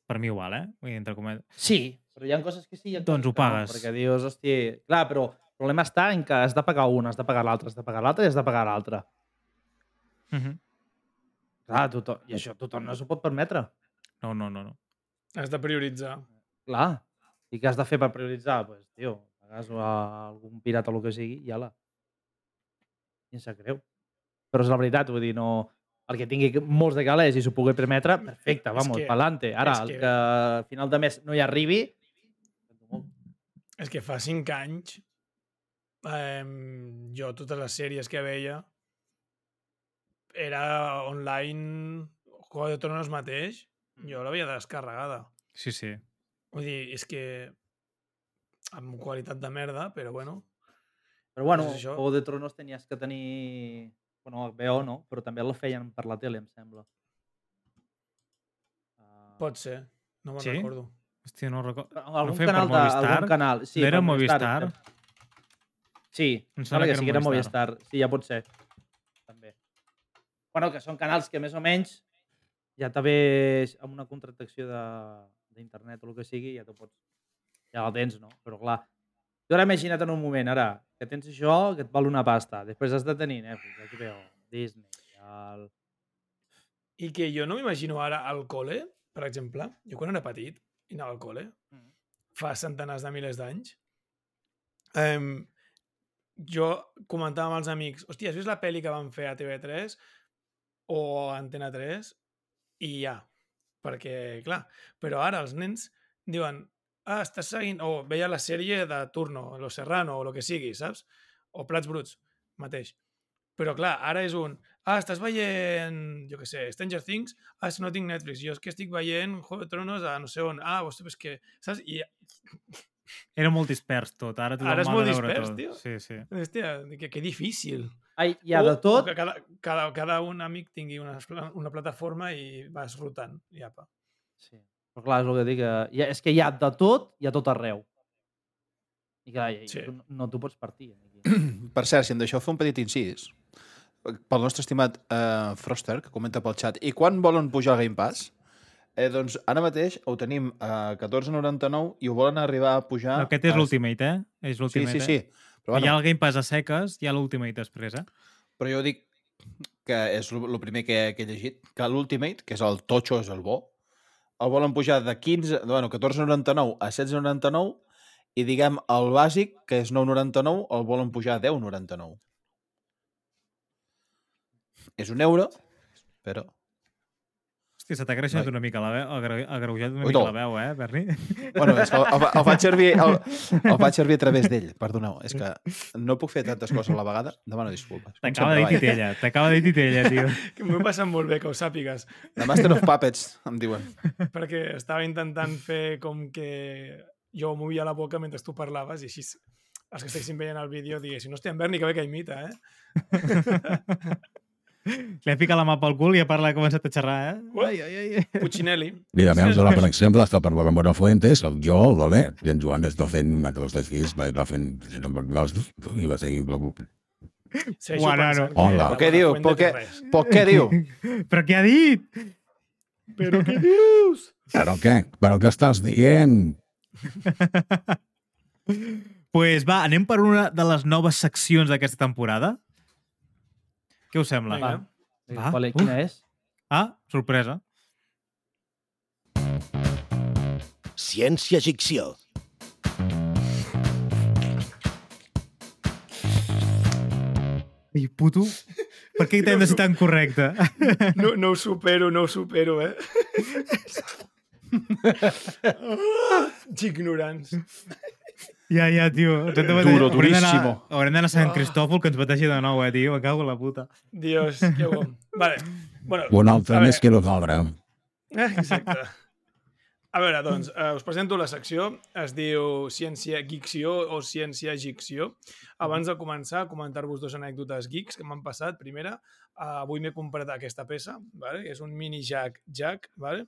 per mi ho val, eh? Vull dir, entre cometes. Sí, però hi ha coses que sí i Doncs ho que no, pagues. perquè dius, hòstia... Clar, però el problema està en que has de pagar una, has de pagar l'altra, has de pagar l'altra i has de pagar l'altra. Mm -hmm. Clar, tothom, i això tothom no s'ho pot permetre. No, no, no, no. Has de prioritzar. Clar. I què has de fer per prioritzar? Doncs, pues, tio, pagues a algun pirata o el que sigui i ala. I em sap greu. Però és la veritat, vull dir, no... El que tingui molts de calés i s'ho pugui permetre, perfecte, És vamos, que- pa'lante. Ara, el que- que a final de mes no hi arribi... És que fa cinc anys eh, jo totes les sèries que veia era online Juego de Tronos mateix jo l'havia descarregada Sí, sí. vull dir, és que amb qualitat de merda, però bueno Però bueno, Doncs això. Juego de Tronos tenies que tenir... Bueno, HBO no, però també la feien per la tele, em sembla. Uh, pot ser, no me'n Sí? recordo Hòstia, no recordo. algun per canal de, Movistar? algun canal. Sí, No era per Movistar? Sí, Em em sembla que que sí que era Movistar. Movistar. Sí, ja pot ser. Bueno, que són canals que més o menys ja també amb una contractació de- d'internet o el que sigui, ja t'ho pots... Ja la tens, no? Però clar, tu ara imagina't en un moment, ara, que tens això, que et val una pasta. Després has de tenir Netflix, HBO, Disney, el... i que jo no m'imagino ara al col·le per exemple, jo quan era petit i anava al col·le fa centenars de milers d'anys, um, jo comentava amb els amics, hòstia, has vist la pel·li que van fer a TV3 o Antena 3? I ja, perquè, clar, però ara els nens diuen, ah, estàs seguint, o veia la sèrie de Turno, Lo Serrano, o el que sigui, saps? O Plats Bruts, mateix. Però clar, ara és un, ah, estàs veient, jo què sé, Stranger Things, ah, que no tinc Netflix, jo és que estic veient Juego de Tronos a no sé on, ah, ostres, és que, saps? I Era molt dispers tot. Ara tothom Ara és molt dispers, tot. tio. Sí, sí. Hòstia, que, que difícil. Ai, hi ha O- de tot. Que cada, cada, cada un amic tingui una, una plataforma i vas rotant. I apa. Sí. Però clar, és el que dic, que ha, és que hi ha de tot i a tot arreu. I clar, i, Sí. tu no, no t'ho pots partir. Aquí. Per cert, si em deixeu fer un petit incís, pel nostre estimat uh, Froster, que comenta pel xat, i quan volen pujar el Game Pass? Eh, doncs ara mateix ho tenim a 14,99 i ho volen arribar a pujar... No, aquest és a- l'Ultimate, eh? És Sí, l'Ultimate, sí, sí. Eh? Però, Hi ha bueno, el Game Pass a seques, hi ha l'Ultimate després, eh? però jo dic que és el primer que, que he llegit, que l'Ultimate, que és el totxo, és el bo, el volen pujar de 15, bueno, 14,99 a 16,99 i diguem el bàsic, que és 9,99, el volen pujar a 10,99. És un euro, però... Hòstia, se t'ha creixat Noi. una mica la veu, agra- agreujat una Ui, mica la veu, eh, Berni? Bueno, és que el, el, el, faig servir, el, el faig servir a través d'ell, perdoneu. És que no puc fer tantes coses a la vegada. Demano disculpes. T'acaba de dir titella, t'acaba de dir titella, tio. Que m'ho he passat molt bé, que ho sàpigues. The Master of Puppets, em diuen. perquè estava intentant fer com que jo movia la boca mentre tu parlaves i així els que estiguessin veient el vídeo diguessin, hòstia, en Berni, que bé que imita, eh? Li ha ficat la mà pel cul i a part l'ha començat a xerrar, eh? Ui. Ai, ai, ai. Puccinelli. Mira, veus, ara, per exemple, està per la Mora Fuentes, el jo, el Lolet, i en Joan està fent metres d'esquís, va va fent i va seguir pensant que Hola. la Què diu? Per què? Però què diu? Però què ha dit? Però què dius? Però què? Però què estàs dient? pues va, anem per una de les noves seccions d'aquesta temporada. Què us sembla? Va. Qual, Uf. quina és? Ah, sorpresa. Ciència-ficció. I puto, per què t'hem de ser tan correcte? No, no ho supero, no ho supero, eh? Ignorants. Ja, ja, tio. Duro, d'anar- duríssimo. Haurem d'anar a Sant Cristòfol que ens bateixi de nou, eh, tio. Me cago en la puta. Dios, que bo. Vale. Bueno, Un altre a més que nosaltres. Eh, Exacte. A veure, doncs, eh, us presento la secció. Es diu Ciència Geekció o Ciència Gicció. Abans de començar, comentar-vos dos anècdotes geeks que m'han passat. Primera, eh, avui m'he comprat aquesta peça, vale? és un mini jack jack, vale?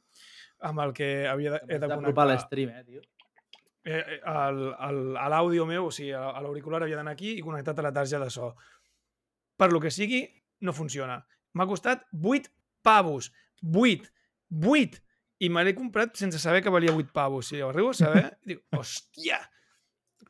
amb el que havia de, he de connectar l'estream, eh, tio. Eh, eh, a l'àudio meu, o sigui, a l'auricular havia d'anar aquí i connectat a la targeta de so. Per lo que sigui, no funciona. M'ha costat 8 pavos. 8. 8. I me l'he comprat sense saber que valia 8 pavos. Si arribo a saber, dic, hòstia!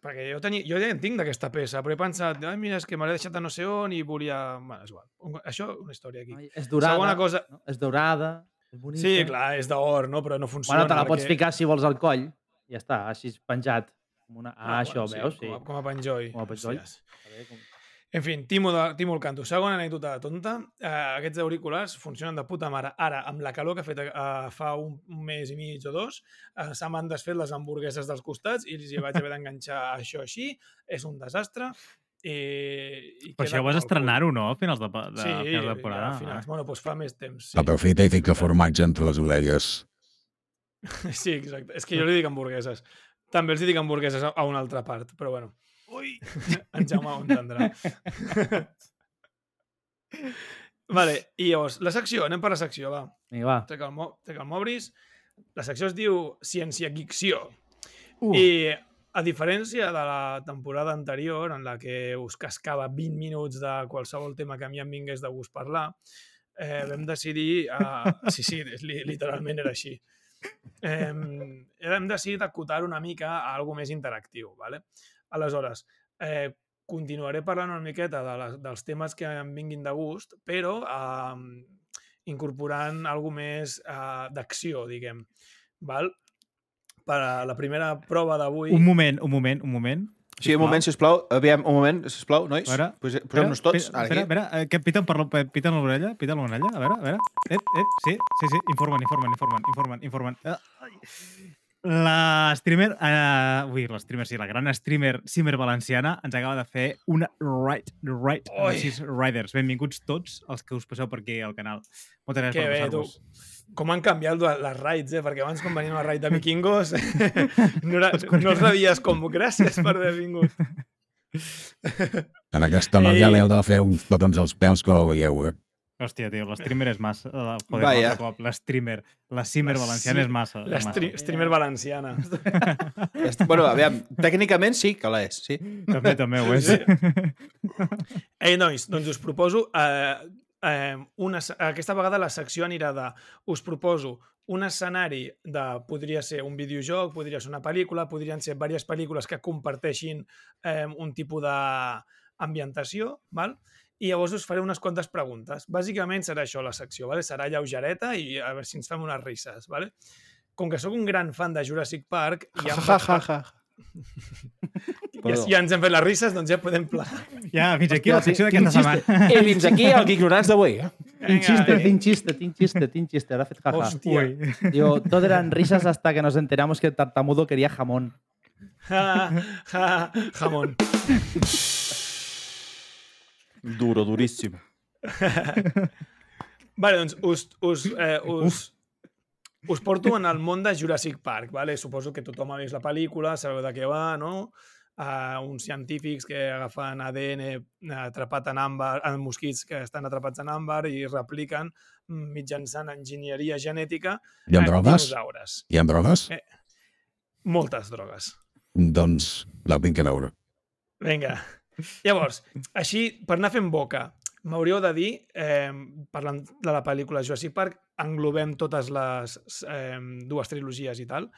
Perquè jo, tenia, jo ja en tinc d'aquesta peça, però he pensat, Ai, mira, és que me l'he deixat a no sé on i volia... Bueno, és igual. Això, una història aquí. Ai, És dorada. Segona cosa- No? És dorada, és bonica. Sí, clar, és d'or, no? Però no funciona. Bueno, te la pots perquè- ficar si vols al coll. Ja està, així penjat. Com una... Ah, això, bueno, veus? Sí. Com a, com a penjoll. Com a penjoll. Hòsties. A veure, com... En fi, timo, de, timo el canto. Segona anècdota tonta. Eh, aquests auriculars funcionen de puta mare. Ara, amb la calor que ha fet eh, fa un, un mes i mig o dos, eh, se m'han desfet les hamburgueses dels costats i els hi vaig haver d'enganxar això així. És un desastre. I, i Però això vas estrenar-ho, no? A finals de, de, Sí, finals de ja, temporada. a finals. Bueno, doncs fa més temps. Sí, Aprofita i fica formatge entre les orelles. sí exacte. És que jo li dic hamburgueses. També els dic hamburgueses a, a una altra part, però bueno. Ui! en Jaume ho entendrà. vale, i llavors, la secció, anem per la secció, va. Vinga, va. Trec el, mo trec el Mobris. La secció es diu Ciència Geekció. Uh. I a diferència de la temporada anterior, en la que us cascava 20 minuts de qualsevol tema que a mi em vingués de gust parlar, eh, vam decidir... Uh, sí, sí, li, literalment era així. Eh, hem decidit acotar una mica a algo més interactiu. ¿vale? Aleshores, eh, continuaré parlant una miqueta de les, dels temes que em vinguin de gust, però eh, incorporant algo més eh, d'acció, diguem. Val? Per a la primera prova d'avui... Un moment, un moment, un moment. Sí, un moment, sisplau. Aviam, un moment, sisplau, nois. Posem-nos tots. Espera, espera, espera, eh, que piten per la- piten l'orella, piten l'orella, a veure, a veure. Ep, ep, sí, sí, sí, informen, informen, informen, informen, informen. Ah, ai. La streamer, uh, ui, la streamer, sí, la gran streamer Simmer Valenciana ens acaba de fer una right, right, Ui. sis riders. Benvinguts tots els que us passeu per aquí al canal. Moltes gràcies Que per passar-vos. Com han canviat les raids, eh? Perquè abans quan venien a raid de vikingos no, era, no els rebies com gràcies per haver vingut. En aquesta noia Ei. li heu de fer uns petons als peus que ho veieu, eh? Hòstia, tio, la streamer és massa. eh, Joder, Vaya. cop, la streamer. La Simmer La Valenciana si- és massa. La és streamer valenciana. Bueno, aviam, tècnicament sí que l'és, sí. També, també ho és. Ei, nois, doncs us proposo... Eh, eh, una, aquesta vegada la secció anirà de... Us proposo un escenari de... Podria ser un videojoc, podria ser una pel·lícula, podrien ser diverses pel·lícules que comparteixin eh, un tipus d'ambientació, val? I llavors us faré unes quantes preguntes. Bàsicament serà això la secció, vale? serà lleugereta i a veure si ens fem unes risses. Vale? Com que sóc un gran fan de Jurassic Park, i ja, em Ja, vaig ja, ja. ens hem fet les risses, doncs ja podem plegar. Ja, fins aquí la secció d'aquesta setmana. I fins aquí el Ignorants d'avui. eh? Tinc xiste, tinc xiste, tinc xiste, tinc xiste. Ahora fet jaja. Hòstia. Ui. Digo, todo eran risas hasta que nos enteramos que el tartamudo quería jamón. Ja, ja, jamón. Duro, duríssim. Vale, doncs us, us, eh, us, us porto en el món de Jurassic Park, vale? Suposo que tothom ha vist la pel·lícula, sabeu de què va, no? Uh, uns científics que agafen ADN atrapat en àmbar, en mosquits que estan atrapats en àmbar i repliquen mitjançant enginyeria genètica ha eh, drogues? dinosaures. Hi ha drogues? Eh. Moltes drogues. Doncs la vinc a veure. Vinga. Llavors, així, per anar fent boca, m'hauríeu de dir, eh, parlant de la pel·lícula Jurassic Park, englobem totes les eh, dues trilogies i tal,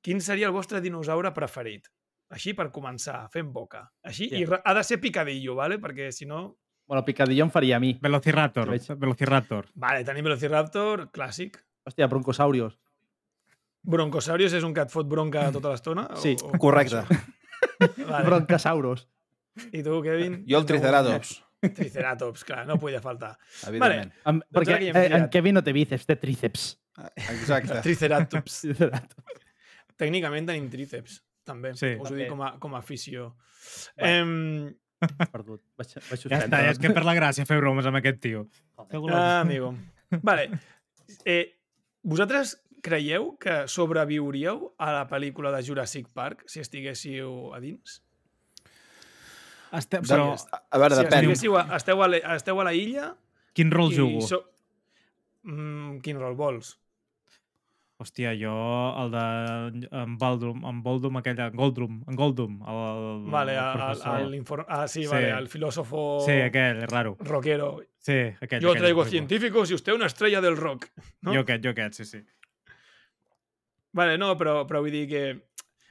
quin seria el vostre dinosaure preferit? Així per començar, fent boca. Així, i Ja. re- ha de ser picadillo, ¿vale? perquè si no... Bueno, picadillo em faria a mi. Velociraptor. Velociraptor. Vale, tenim Velociraptor, clàssic. Hòstia, broncosaurios. Broncosaurios és un que et fot bronca tota l'estona? Sí, o, o, Correcte. Vale. Broncosauros. I tu, Kevin? Jo el Triceratops, Triceratops, clar, no podia faltar. evidentment. Em, perquè aquí hem eh, en. Kevin no té bíceps, té tríceps. Exacte. Triceratops. Triceratops. Tècnicament tenim tríceps, també. Sí. Us ho dic com a, com a afició. Em, Perdut. Vaig, vaig Ja està, ja és que per la gràcia fer bromes amb aquest tio. ah, amigo. Vale. Eh, vosaltres creieu que sobreviuríeu a la pel·lícula de Jurassic Park si estiguéssiu a dins? Este, però A veure, si depèn. a, esteu, a la, esteu a la illa quin rol i jugo? so... Mm, quin rol vols? Hòstia, jo el de en Baldrum, en Boldum, aquella, en Goldrum, en Goldum, el, el, Vale, el l'inform... Ah, sí, Sí. vale, el filósofo Sí, aquell, raro. rockero. Sí, aquell. Yo aquell, traigo aquell. científicos y usted una estrella del rock. No? Jo aquest, jo aquest, sí, sí. Vale, no, però, però vull dir que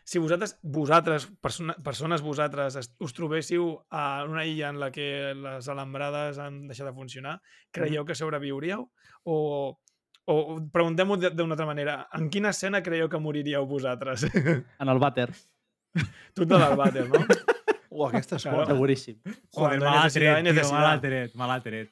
si vosaltres, vosaltres persona, persones vosaltres, es- us trobéssiu a una illa en la que les alambrades han deixat de funcionar, creieu que sobreviuríeu? O, o preguntem-ho de- d'una altra manera, en quina escena creieu que moriríeu vosaltres? En el vàter. tu ets del vàter, no? Uh, aquesta és Claro. Seguríssim. Joder, me l'ha tret, tio, me l'ha tret, me l'ha tret.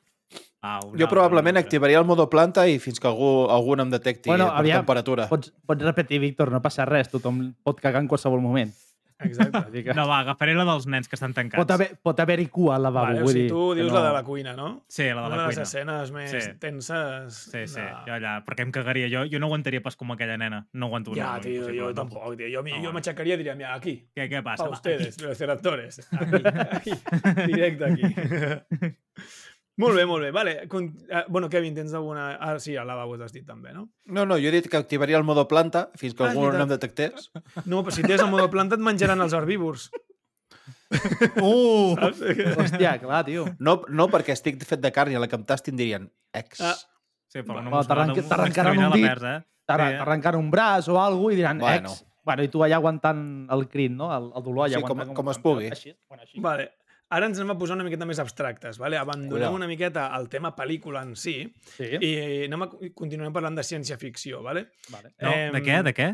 Au, Jo probablement activaria el modo planta i fins que algú, algú no em detecti Bueno, per aviam. temperatura. Pots, pots repetir, Víctor, no passa res. Tothom pot cagar en qualsevol moment. Exacte. Que No, va, agafaré la dels nens que estan tancats. pot haver- pot haver-hi cua al lavabo. Vale, o sigui, tu dius no... la de la cuina, no? Sí, la de Una la de les cuina. escenes més Sí. tenses. Sí, sí, de- jo allà, perquè em cagaria. Jo, jo no aguantaria pas com aquella nena. No aguanto una. Ja, no, tio, jo no. tampoc, tio. Jo, No, jo m'aixecaria i diria, mira, aquí, Què, què passa? Va, ustedes, los ceratores. Aquí, aquí, directe aquí. molt bé, molt bé. Vale. Con... eh, bueno, Kevin, tens alguna... Ah, sí, al lavabo t'has dit també, no? No, no, jo he dit que activaria el modo planta fins que Ah, algú no em detectés. No, però si tens el modo planta et menjaran els herbívors. Uh! Saps? Hòstia, clar, tio. No, no perquè estic fet de carn i a la que em tastin dirien ex. Ah. Sí, però no Bueno, no t'arrencaran m'extraviran un la dit. eh? Sí, eh? T'arrencaran un braç o alguna i diran Bueno. ex. Bueno, i tu allà aguantant el crit, no? El, el dolor allà Sí, com- aguantant. com es pugui. Així, bueno, així. Vale. Ara ens anem a posar una miqueta més abstractes, vale? abandonem una miqueta el tema pel·lícula en si Sí, i anem a, continuem parlant de ciència-ficció, vale? vale. No, Em, de què? De què?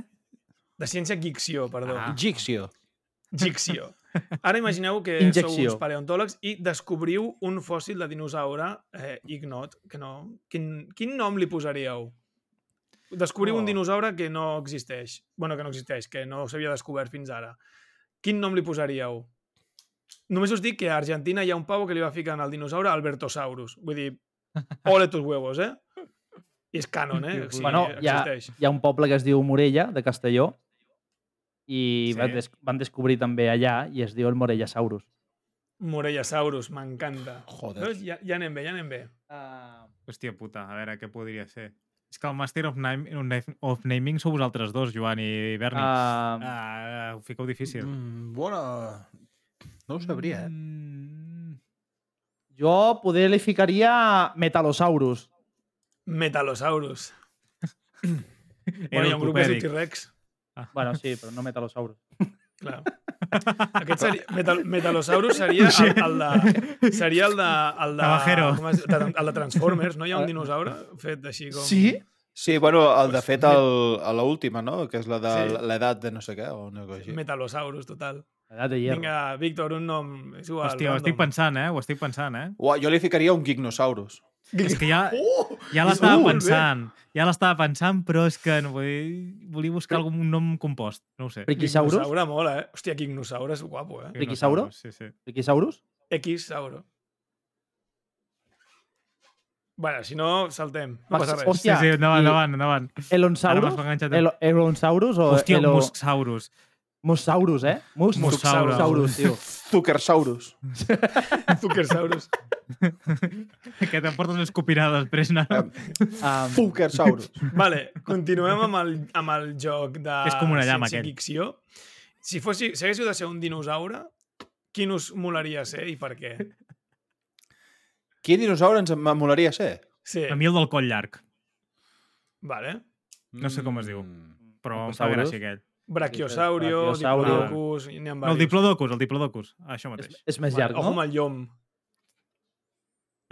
de ciència-ficció, perdó. Ah. Gixio. Gicció. Ara imagineu que Injecció. sou uns paleontòlegs i descobriu un fòssil de dinosaure eh, ignot, que no... Quin, quin nom li posaríeu? Descobriu Oh. un dinosaure que no existeix. bueno, que no existeix, que no s'havia descobert fins ara. Quin nom li posaríeu? Només us dic que a Argentina hi ha un pavo que li va ficar al dinosaure Albertosaurus. Vull dir, ole tus huevos, eh? I és canon, eh? O sigui, bueno, hi ha, existeix. hi ha un poble que es diu Morella, de Castelló, i Sí. van, des van descobrir també allà i es diu el Morellasaurus. Morellasaurus, m'encanta. Joder. Veus? Ja, ja anem bé, ja anem bé. Uh, Hòstia puta, a veure, què podria ser? És que el Master of, Name, of Naming sou vosaltres dos, Joan i Berni. uh, Ah, ho fiqueu difícil. Mm, bona... No ho sabria, eh? Mm, Jo poder li ficaria Metalosaurus. Metalosaurus. Era Bueno, hi ha un grup que es diu ortopèdic. T-Rex. Bueno, sí, però no Metalosaurus. Clar. Aquest seria, Metal, Metalosaurus seria el, el de... Seria el de... El de, com es, de, el de Transformers, no? Hi ha un dinosaure fet així com... Sí? Sí, bueno, el de fet el, a l'última, no? Que és la de Sí. l'edat de no sé què, o una cosa així. Metalosaurus, total. Edat de hierro. Vinga, Víctor, un nom. És igual. Hòstia, ho estic random. pensant, eh? Ho estic pensant, eh? Ua, jo li ficaria un Gignosaurus. És que ja, Oh! ja l'estava bé. pensant. Ja l'estava pensant, però és que no, volia, volia buscar algun nom compost. No ho sé. Friquisaurus? Gignosaure mola, eh? Hòstia, Gignosaure és guapo, eh? Friquisauro? Sí, sí. Friquisaurus? X-sauro. Bueno, si no, saltem. No Va, passa res. hòstia. sí, sí, endavant, endavant, endavant. Elonsaurus? El, Elonsaurus o Hòstia, Elo... Mussaurus. Mussaurus, eh? Mus Mussaurus. Mussaurus, tio. Zuckersaurus. Zuckersaurus. que t'emportes una escopinada després, no? Um, Zuckersaurus. vale, continuem amb el, amb el joc de És com una llama, aquell. ciència-ficció. Si, fossi, si haguéssiu de ser un dinosaure, quin us molaria ser i per què? Quin dinosaure ens molaria ser? Sí, A mi el del coll llarg, vale. No sé com es diu. Mm. però em fa gràcia aquell. Brachiosaurio, Brachiosaurio. Diplodocus, n'hi ha No, el. Diplodocus, el Diplodocus. Això és, mateix. és més Vale, llarg, Ojo no? amb el llom.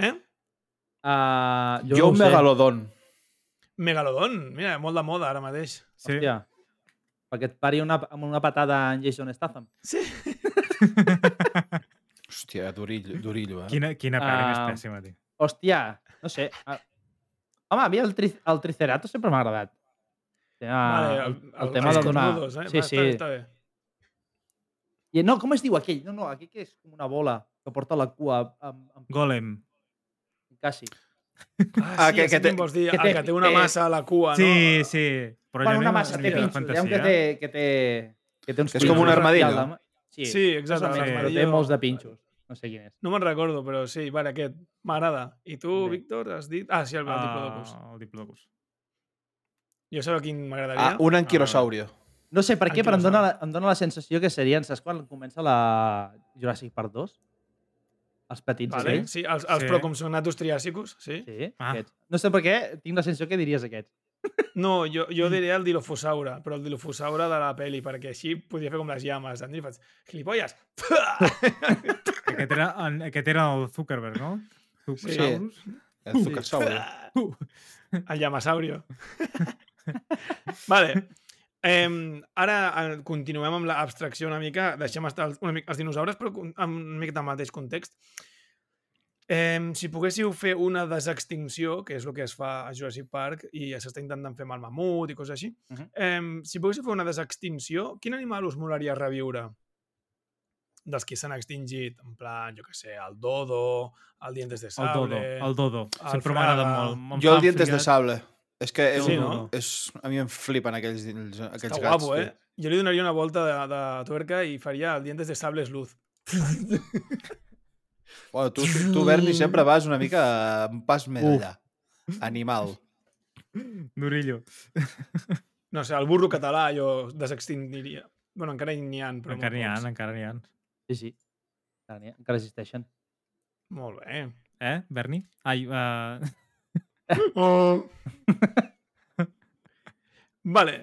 Eh? Uh, jo Jo no megalodon. Megalodon, mira, molt de moda ara mateix. Sí. Hòstia. Perquè et pari una, amb una patada en Jason Statham. Sí. Hòstia, d'orill, d'orillo, eh? Quina, quina més Ah, pèssima, tio. Hòstia, no sé. Uh, home, a mi el, tri el Triceratops sempre m'ha agradat. Ah, el, el, tema els de donar... cornudos, Eh? Sí, Va, sí. Està bé, està bé. I no, com es diu aquell? No, no, aquell que és com una bola que porta la cua amb, amb, Golem. quasi. Ah, Ah, sí, que- que, que té- vols dir, que el té- que té una té- massa a la cua, Sí, no? sí. Però Bueno, una no massa, té de pinxos. Hi ha un que té, que té, que té uns Que és com un armadillo. Sí, Sí, o menys, però té molts de pinxos. No sé quin és. No me'n recordo, però sí, vale, aquest. M'agrada. I tu, Bé. Víctor, has dit... Ah, sí, el, el Diplodocus. Ah, el Diplodocus. Jo sé quin m'agradaria. Ah, un anquilosaurio. No sé per què, però em dona, Anquilosaurio. la- em dona la sensació que serien, saps quan comença la Jurassic Park 2? Els petits Vale, aquells? sí, els, els Sí. proconsonatus triàsicus, sí. Sí, Ah. aquests. No sé per què, tinc la sensació que diries aquests. No, jo, jo diria el Dilophosaure, però el Dilophosaure de la peli, perquè així podria fer com les llames. Em faig, gilipolles! Aquest era, aquest era el Zuckerberg, no? Zuckersaurus. El Zuckersaurio. El llamasaurio. vale. Eh, ara continuem amb l'abstracció una mica, deixem estar els, una mica, els dinosaures, però amb una mica del mateix context. Eh, si poguéssiu fer una desextinció, que és el que es fa a Jurassic Park, i ja s'està intentant fer amb el mamut i coses així, uh. -huh. eh, si poguéssiu fer una desextinció, quin animal us molaria reviure? Dels que s'han extingit, en plan, jo que sé, el dodo, el dientes de El sable... Dodo, el Dodo. el Sempre m'agrada Fraga. molt. Jo el dientes de sable. És que és, Sí, un, no? és, a mi em flipen aquells, aquells Està gats. guapo, tio. eh? Jo li donaria una volta de, de tuerca i faria el dientes de sable luz. Bueno, tu, tu, Berni, sempre vas una mica un pas més allà. Animal. Durillo. No sé, el burro català jo desextingiria. Bueno, encara n'hi ha, però Encara n'hi ha, encara n'hi ha. Sí, sí. Encara, ha- encara existeixen. Molt bé. Eh, Berni? Ai, uh... Oh. vale.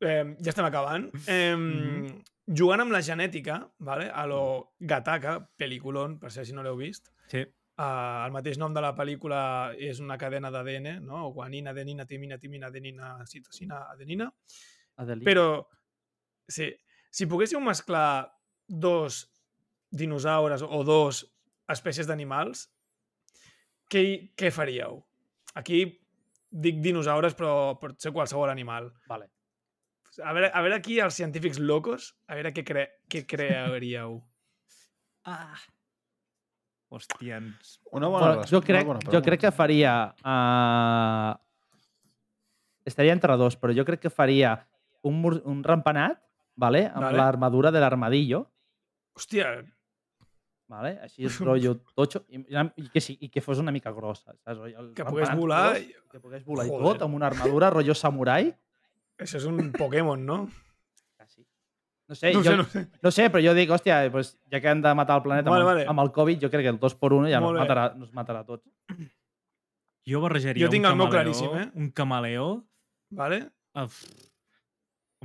Eh, ja estem acabant. Eh, Mhm. Jugant amb la genètica, vale? a lo Gataca, pel·lículon, per si no l'heu vist, sí. Uh, el mateix nom de la pel·lícula és una cadena d'ADN, no? Guanina, adenina, timina, timina, adenina, citosina, adenina. Adelí. Però, sí, si poguéssiu mesclar dos dinosaures o dos espècies d'animals, què, què faríeu? Aquí dic dinosaures, però pot ser qualsevol animal. Vale. A veure, a veure aquí els científics locos, a veure què, cre què crearíeu. Ah. Hòstia, ens... Una bona, Bueno, jo, una crec, bona jo crec que faria... Uh... Estaria entre dos, però jo crec que faria un, mur, un rampanat vale? amb Vale. l'armadura de l'armadillo, Hòstia, vale? així és rotllo tocho, i, i, que, sí, i que fos una mica grossa. Saps? El que pogués volar... gros, i- Que pogués volar i Joder. tot, amb una armadura rotllo samurai. Això és un Pokémon, no? Quasi. No sé, No jo, sé, no sé. no sé, però jo dic, hòstia, pues, ja que han de matar el planeta Vale, amb, vale. el, amb el Covid, jo crec que el 2 por 1 ja nos bé. matarà, nos matarà a tots. Jo barrejaria Jo tinc un el meu camaleó, claríssim, eh? un camaleó Vale? amb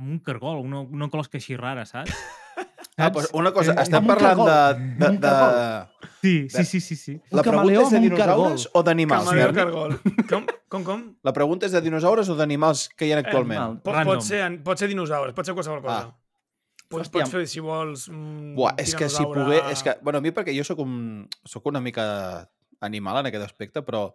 un cargol, una, una closca així rara, saps? Ah, doncs una cosa, Eh, estem parlant de... de, de... Sí, sí, sí, sí. sí. Un La pregunta és de dinosaures o d'animals? Camaleó cargol. Com, com, com? La pregunta és de dinosaures o d'animals que hi ha actualment? Pot, pot, ser, pot ser dinosaures, pot ser qualsevol cosa. Ah. Pots, pots fer, si vols, un Buah, és que si pogués... És que, bueno, a mi perquè jo sóc un, sóc una mica animal en aquest aspecte, però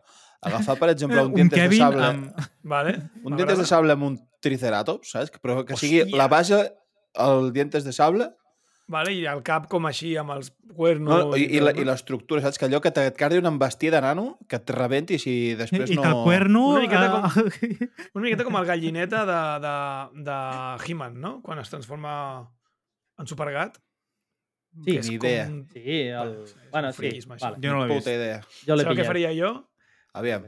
agafar, per exemple, un, un dientes de sable... amb... Vale? Un dientes de sable amb un triceratops, saps? Però que sigui la base, el dientes de sable, Vale, i el cap com així, amb els cuernos... no? I, i, la- i l'estructura, saps? Que allò que et cardi una embestia de nano, que et rebenti si després I no... que el cuerno... Una miqueta com- eh, Una miqueta com el gallineta de, de, de He-Man, no? Quan es transforma en supergat. Sí, que és ni idea. Com... Sí, el... Bueno, és un Bueno, sí, vale. Jo no l'he vist. idea. Jo l'he Saps què pillat. faria jo? Aviam.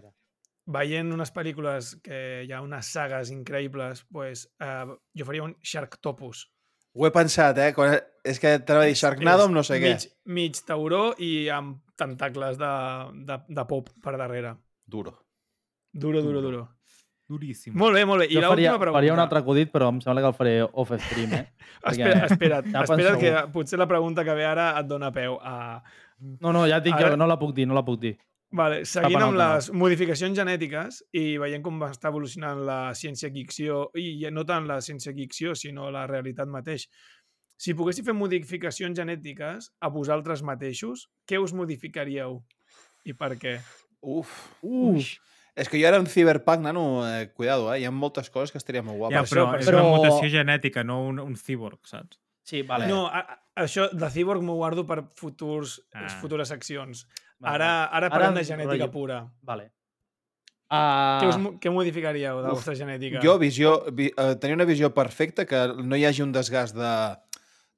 Veient unes pel·lícules que hi ha unes sagues increïbles, pues, eh, jo faria un Sharktopus. Ho he pensat, eh? Quan... És que t'anava a dir Sharknado amb no sé què. mig, Mig tauró i amb tentacles de, de, de pop per darrere. Duro. Duro, duro, duro. Duríssim. Molt bé, molt bé. I Jo faria, pregunta. faria un altre acudit, però em sembla que el faré off stream, eh? Espera, espera't, Ja espera't que potser la pregunta que ve ara et dona peu a... No, no, ja et dic Ara- jo, no la puc dir, no la puc dir. Vale, seguint amb les modificacions genètiques i veient com va estar evolucionant la ciència-ficció, i no tant la ciència-ficció, sinó la realitat mateix. Si poguéssiu fer modificacions genètiques a vosaltres mateixos, què us modificaríeu? I per què? Uf. Uf. És que jo era un cyberpunk, nano, eh, cuidado, eh? Hi ha moltes coses que estarien molt Ja, guapes. però, per és una Però- mutació genètica, no un, un cyborg, saps? Sí, vale. No, a, a, això de cyborg m'ho guardo per futurs, Ah. futures seccions. Vale. Ara, ara Ara parlem de em genètica rotllo. pura. Vale. Uh, Què, us, mo- què modificaríeu de la vostra genètica? Jo, visió, vi, eh, tenir una visió perfecta, que no hi hagi un desgast de,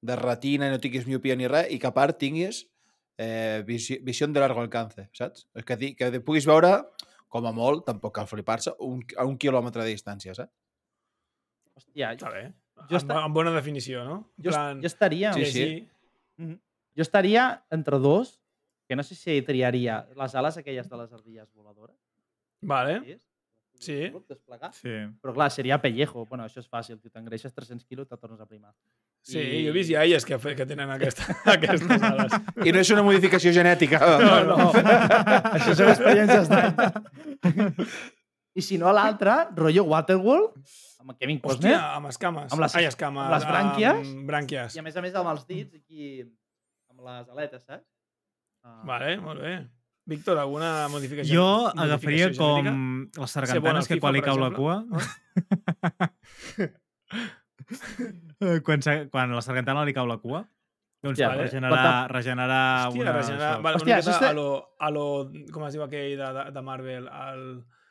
de retina, no tinguis miopia ni res, i que a part tinguis eh, visió, visió de largo alcance, saps? Que, di- que puguis veure, com a molt, tampoc cal flipar-se, un, a un quilòmetre de distància, saps? Hòstia, Està bé. Jo amb, esta- amb bona definició, no? En jo, plan, jo estaria... Sí, sí. llegir- Mhm. Jo estaria entre dos, que no sé si triaria les ales aquelles de les ardilles voladores. Vale. saps? Sí. Puc desplegar? Sí. Però clar, seria pellejo. Bueno, això és fàcil. Tu t'engreixes 300 quilos i te tornes a primar. Sí, I- jo he vist iaies que, que tenen aquesta, aquestes ales. I no és una modificació genètica. No, no. Això són experiències d'any. I si no, l'altre, rotllo Waterworld, amb Kevin Costner, Hòstia, amb escames. Amb les- Ai, escames. amb les brànquies. Amb brànquies. i a més a més amb els dits aquí, amb les aletes, saps? Uh, Vale, molt bé. Víctor, alguna modificació? Jo modificació agafaria com genètica? les bona sargantanes que FIFA, quan li cau la cua... Eh, quan, se- quan la sargantana li cau la cua, doncs Hòstia, per vale. regenerar, regenerar Hòstia, una... regenerar... Vale, Hòstia, una miqueta està- a lo, a lo... Com es diu aquell de, de, de Marvel? El,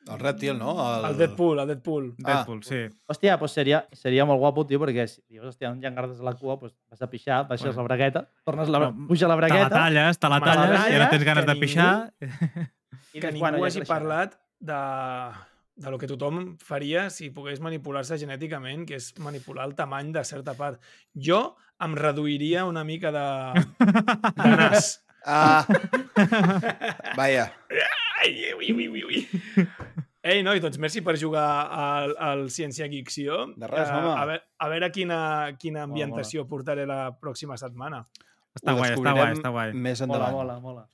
El rèptil, no? El, el Deadpool, el Deadpool. Deadpool, sí. Hòstia, pues seria, seria molt guapo, tio, perquè si dius, hòstia, on llangardes a la cua, pues vas a pixar, baixes Bueno. la bragueta, tornes la, No, puja la Te la bragueta... talles, te la talles, i ara tens ganes de pixar. i que ningú bueno, hagi parlat de, de lo que tothom faria si pogués manipular-se genèticament, que és manipular el tamany de certa part. Jo em reduiria una mica de, de nas. Ah! Vaja. Ai, ui, ui, ui, ui. Ei, noi, doncs merci per jugar al, al Ciència Ficció. De res, Eh, home. A veure, a veure quina, quina Mola, ambientació portaré la pròxima setmana. Està Ho guai, està guai, està guai. Més Mola, endavant. mola, mola.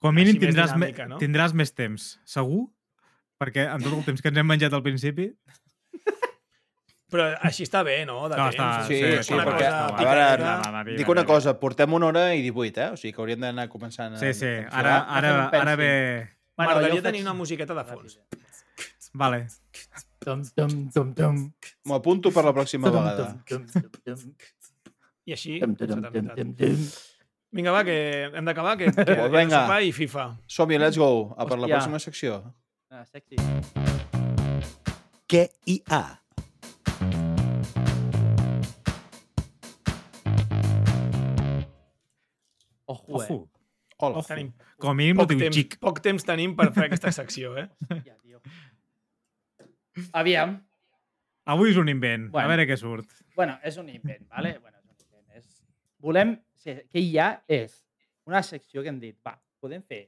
Com a mínim Així més tindràs, me, dinàmica, no? tindràs més temps, segur? Perquè en tot el temps que ens hem menjat al principi... Però així està bé, no? De No, temps. està- Sí, sí, sí, una perquè, cosa a veure, Va, va, va, dic una cosa, portem una hora i 18, eh? O sigui que hauríem d'anar començant a... Sí, sí, a ara, ara, ara ve... M'agradaria tenir una musiqueta de fons. Vale. Tum, tum, tum, tum. M'ho apunto per la pròxima Tum, vegada. tum, tum, tum, tum. I així, la tum, veritat. tum, tum. Vinga, va, que hem d'acabar, que, que, que vinga. sopar i FIFA. Som-hi, let's go. A per la Hòstia. pròxima secció. Ah, sexy. Què hi ha? Ojo, eh? Ojo. Hola. Ojo. Tenim Com a mínim no poc diu temps, xic. poc temps tenim per fer aquesta secció, eh? Ja, tio. Aviam. Avui és un invent. Bueno. A veure què surt. Bueno, és un invent, ¿vale? Bueno, és un invent. volem... O sigui, què hi ha és una secció que hem dit, va, podem fer,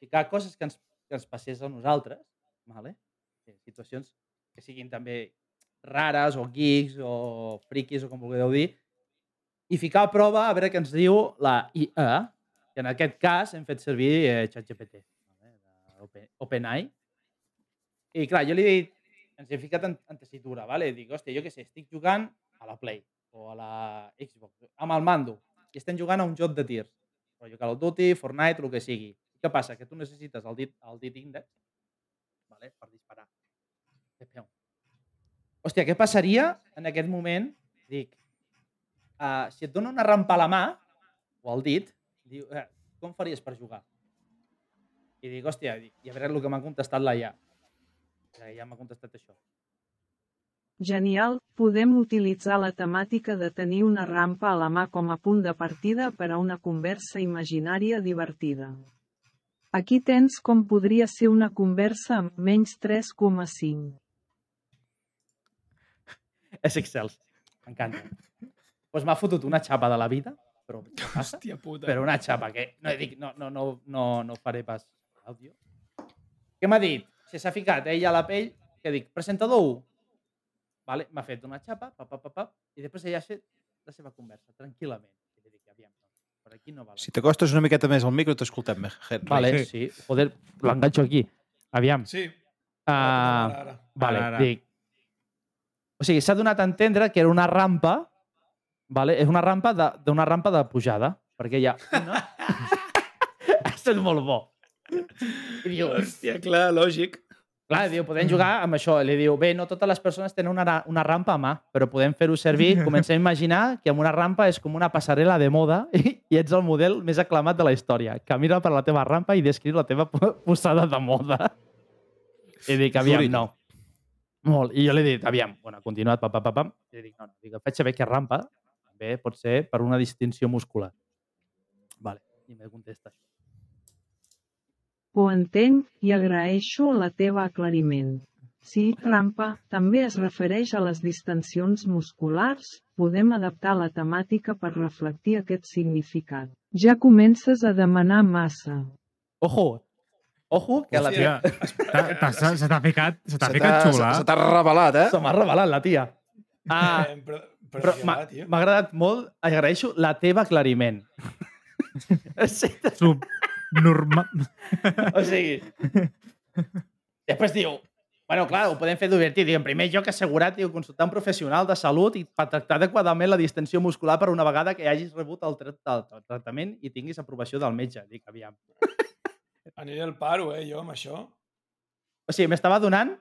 ficar coses que ens, que ens passés a nosaltres, vale? Eh, situacions que siguin també rares o geeks o friquis o com vulgueu dir, i ficar a prova a veure què ens diu la IA, que en aquest cas hem fet servir eh, ChatGPT, vale? OpenAI. I clar, jo li he dit, ens he ficat en, en tessitura, vale? dic, hòstia, jo què sé, estic jugant a la Play o a la Xbox, amb el mando, i estem jugant a un joc de tirs, rotllo Call of Duty, Fortnite, el que sigui. Què passa? Que tu necessites el dit, el dit índex vale? per disparar. Hòstia, què passaria en aquest moment? Dic, uh, si et dona una rampa a la mà, o al dit, diu, eh, com faries per jugar? I dic, hòstia, dic, i a veure el que m'ha contestat la IA. Ja, ja m'ha contestat això. Genial, podem utilitzar la temàtica de tenir una rampa a la mà com a punt de partida per a una conversa imaginària divertida. Aquí tens com podria ser una conversa amb menys 3,5. És excels. M'encanta. Doncs m'ha fotut una xapa de la vida, però? Hòstia puta. Però una xapa que no, dic, no, no, no, no, no faré pas àudio. Què m'ha dit? Si s'ha ficat ella a la pell, que dic, presentador 1. Vale? M'ha fet una xapa, pa, pa, pa, pa, i després ella ha fet la seva conversa, tranquil·lament. I li dic, aviam, per aquí no val. Si t'acostes una miqueta més al micro, t'escoltem més. Henry. Vale, Sí. sí. Joder, l'enganxo aquí. Aviam. Sí. Uh, Ara, ara. vale, Ara, ara. dic. O sigui, s'ha donat a entendre que era una rampa, vale? és una rampa de- d'una rampa de pujada, perquè hi ha una... ha estat molt bo. I diu, Hòstia, clar, lògic. clar, diu, podem jugar amb això. Li diu, bé, no totes les persones tenen una, una rampa a mà, però podem fer-ho servir. Comencem a imaginar que amb una rampa és com una passarel·la de moda i, i ets el model més aclamat de la història. Camina per la teva rampa i descriu la teva po- posada de moda. I dic, aviam, no. Molt. I jo li he dit, aviam, bueno, ha continuat, pam, pam, pam, pam. I li dic, no, no, dic, faig saber que rampa també pot ser per una distinció muscular. Vale. I me contesta això. Ho entenc i agraeixo la teva aclariment. Sí, rampa, també es refereix a les distensions musculars, podem adaptar la temàtica per reflectir aquest significat. Ja comences a demanar massa. Ojo! Ojo, que la tia... Se t'ha ficat, se t'ha ficat xula. Se t'ha revelat, eh? Se m'ha revelat la tia. Ah, eh, però, però, però m'ha agradat molt, agraeixo la teva aclariment. Subnormal. o sigui... Després diu, bueno, clar, ho podem fer divertit. Diu, en primer lloc, assegurat, diu, consultar un professional de salut i per tractar adequadament la distensió muscular per una vegada que hagis rebut el, el, el tractament i tinguis aprovació del metge. Dic, aviam. Aniré al paro, eh, jo, amb això. O sigui, m'estava donant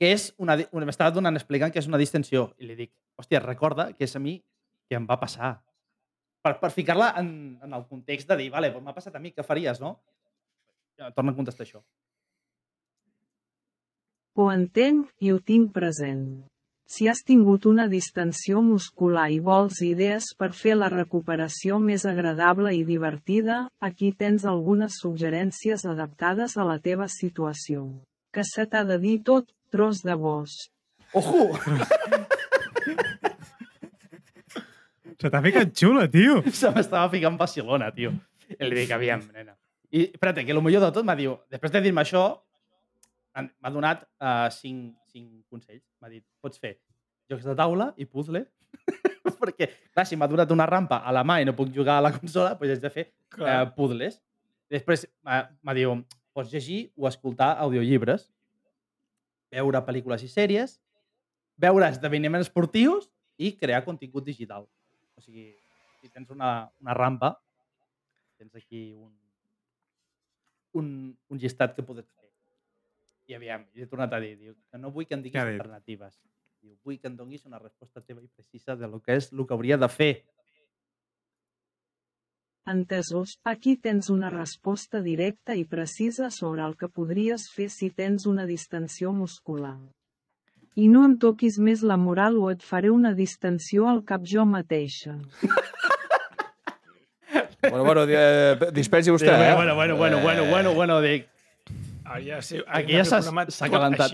que és una... m'estava donant explicant que és una distensió. I li dic, hòstia, recorda que és a mi que em va passar. Per, per ficar-la en, en el context de dir, vale, m'ha passat a mi, què faries, no? Ja, torna a contestar això. Ho entenc i ho tinc present. Si has tingut una distensió muscular i vols idees per fer la recuperació més agradable i divertida, aquí tens algunes suggerències adaptades a la teva situació. Que se t'ha de dir tot, tros de bosc. Ojo! Se t'ha ficat xula, tio. Se m'estava ficant Barcelona, tio. I li dic, aviam, nena. I, espérate, que el millor de tot m'ha dit, després de dir-me això, m'ha donat uh, cinc, cinc consells. M'ha dit, pots fer jocs de taula i puzzle, perquè, clar, si m'ha donat una rampa a la mà i no puc jugar a la consola, doncs haig de fer uh, puzzles. Després m'ha m'ha dit, pots llegir o escoltar audiollibres, veure pel·lícules i sèries, veure esdeveniments esportius i crear contingut digital. O sigui, si tens una, una rampa, tens aquí un, un, un llistat que pots fer. I aviam, he tornat a dir, diu, que no vull que em diguis alternatives. Diu, vull que em donis una resposta teva i precisa de lo que és el que hauria de fer. Entesos, aquí tens una resposta directa i precisa sobre el que podries fer si tens una distensió muscular. I no em toquis més la moral o et faré una distensió al cap jo mateixa. Bueno, bueno, eh, dispensi vostè, eh? bueno, bueno, bueno, bueno, bueno, bueno, dic, Ah, ja sé, aquí ja s'ha calentat.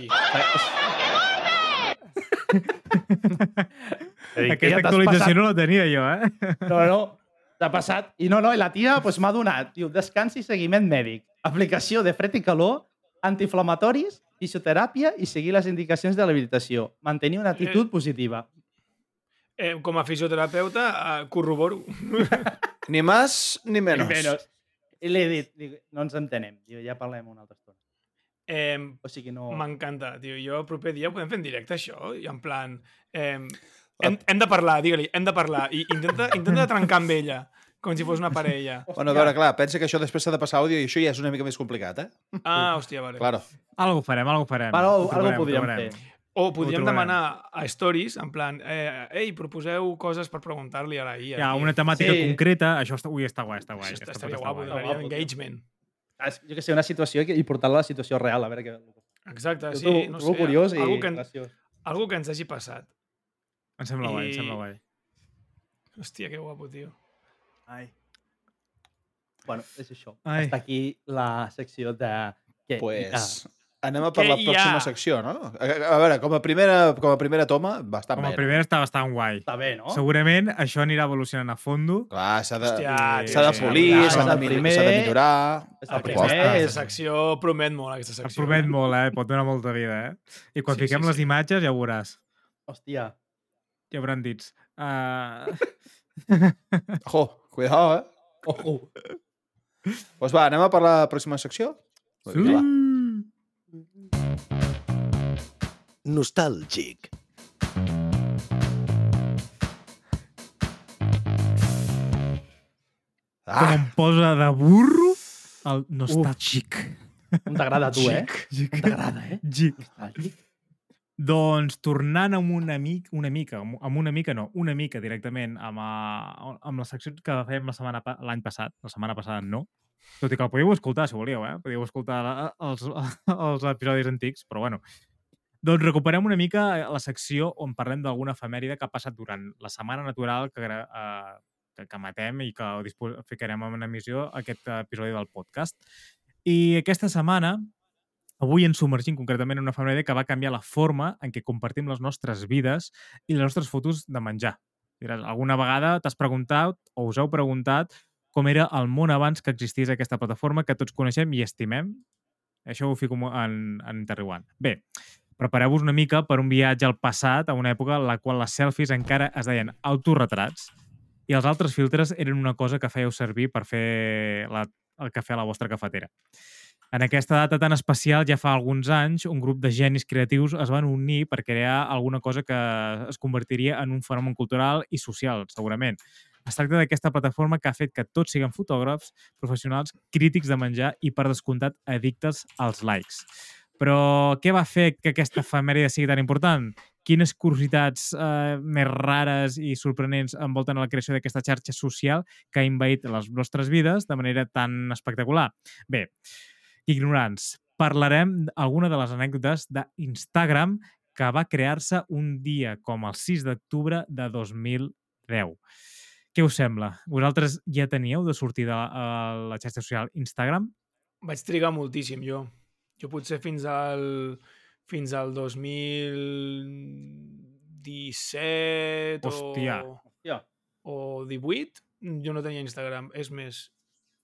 Aquesta actualització no la tenia jo, eh? No, no, t'ha passat. I no, no, i la tia pues, m'ha donat, diu, descans i seguiment mèdic, aplicació de fred i calor, antiinflamatoris, fisioteràpia i seguir les indicacions de l'habilitació. Mantenir una actitud positiva. Eh, com a fisioterapeuta, eh, corroboro. Ni més ni menys. Menos. I li he dit, dic, no ens entenem, diu, ja parlem una altra estona. Eh, O sigui, no... M'encanta, tio. Jo el proper dia ho podem fer en directe, això, i en plan... Eh, hem, hem de parlar, digue-li, hem de parlar. I intenta, intenta trencar amb ella, com si fos una parella. Bueno, a veure, clar, pensa que això després s'ha de passar àudio i això ja és una mica més complicat, eh? Ah, hòstia, vale. Claro. Algo farem, algo farem. Però Ho algo trobarem, ho podríem fer. O podríem demanar a stories, en plan, eh, ei, proposeu coses per preguntar-li a la IA. Hi ha tio. una temàtica Sí. concreta, això està, ui, està guai, està guai. Això aquesta estaria guapo, guai. donaria engagement. Jo que sé, una situació i portar-la a la situació real, a veure què... Exacte, sí, no sé. curiós i algú que, graciós. algú que ens hagi passat. Em sembla guai, em I- sembla guai. Hòstia, que guapo, tio. Ai. Bueno, és això. Ai. Està aquí la secció de... Què? Pues anem a per la pròxima ha? secció, no? A, a veure, com a primera, com a primera toma, bastant Com a bé. primer està bastant guai. Està bé, no? Segurament això anirà evolucionant a fondo. Clar, s'ha de, Hòstia, de polir, s'ha de, primer- de millorar. El primer, Aquesta és... secció promet molt, aquesta secció. Et promet molt, eh? Pot donar molta vida, eh? I quan Sí, fiquem sí, les sí. imatges ja ho veuràs. Hòstia. Ja hauran dits. Uh... Ojo, cuidado, eh? Ojo. Doncs va, anem a per la pròxima secció? Vinga, va. Nostàlgic. Com Ah, em posa de burro el nostàlgic. Com t'agrada a tu, eh? Gic. Com t'agrada, eh? Gic. Nostàlgic. Doncs tornant amb una, mic, una mica, amb una mica no, una mica directament amb, a, amb la secció que fèiem la setmana l'any passat, la setmana passada no, tot i que el podíeu escoltar, si volíeu, eh? Podíeu escoltar la, els, els episodis antics, però bueno. Doncs recuperem una mica la secció on parlem d'alguna efemèride que ha passat durant la setmana natural que, eh, que, que matem i que ficarem en emissió aquest episodi del podcast. I aquesta setmana Avui ens submergim concretament en una efemèride que va canviar la forma en què compartim les nostres vides i les nostres fotos de menjar. Diràs, alguna vegada t'has preguntat o us heu preguntat com era el món abans que existís aquesta plataforma que tots coneixem i estimem? Això ho fico en, en interrogant. Bé, prepareu-vos una mica per un viatge al passat, a una època en la qual les selfies encara es deien autorretrats i els altres filtres eren una cosa que fèieu servir per fer la, el cafè a la vostra cafetera. En aquesta data tan especial, ja fa alguns anys, un grup de genis creatius es van unir per crear alguna cosa que es convertiria en un fenomen cultural i social, segurament. Es tracta d'aquesta plataforma que ha fet que tots siguin fotògrafs, professionals, crítics de menjar i, per descomptat, addictes als likes. Però què va fer que aquesta efemèride sigui tan important? Quines curiositats eh, més rares i sorprenents envolten la creació d'aquesta xarxa social que ha invaït les nostres vides de manera tan espectacular? Bé, ignorants. Parlarem d'alguna de les anècdotes d'Instagram que va crear-se un dia com el 6 d'octubre de 2010. Què us sembla? Vosaltres ja teníeu de sortir de la, a la xarxa social Instagram? Vaig trigar moltíssim, jo. Jo potser fins al fins al 2017 Hòstia. o, Hòstia. o 18, jo no tenia Instagram. És més,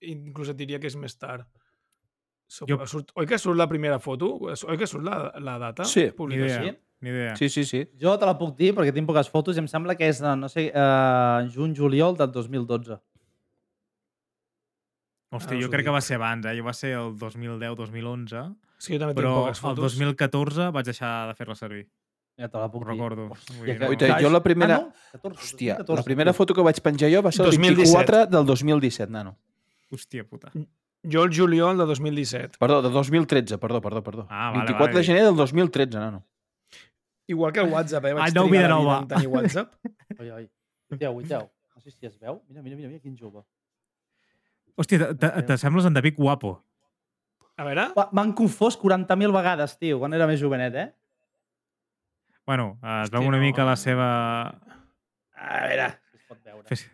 inclús et diria que és més tard. Jo- jo... surt, oi que surt la primera foto? Oi que surt la, la data? Sí. Ni Publicació? idea. Ni idea. Sí, sí, sí. Jo te la puc dir perquè tinc poques fotos i em sembla que és, de, no sé, uh, juny-juliol del 2012. Hòstia, us jo crec que va ser abans, eh? Jo va ser el 2010-2011, Sí, jo també però tinc poques el fotos. 2014 vaig deixar de fer-la servir. Ja te la puc dir. recordo. Hòstia, que- no- Oita, jo la primera- Ah, no? 14, Hòstia, 2014, la primera foto que vaig penjar jo va ser el 2017. 24 del 2017, nano. Hòstia puta. Jo el juliol de 2017. Perdó, de 2013, perdó, perdó, perdó. Ah, vale, 24 vale. de gener del 2013, nano. Igual que el WhatsApp, eh? Vaig Ai, no, trigar la nova. vida en tenir WhatsApp. Oi, oi. Uiteu, uiteu. No sé si es veu. Mira, mira, mira, mira quin jove. Hòstia, t'assembles en David Guapo. A veure, M'han confós 40.000 vegades, tio, quan era més jovenet, eh? Bueno, eh, es veu una no. mica la seva... A veure, si es pot veure. Fes-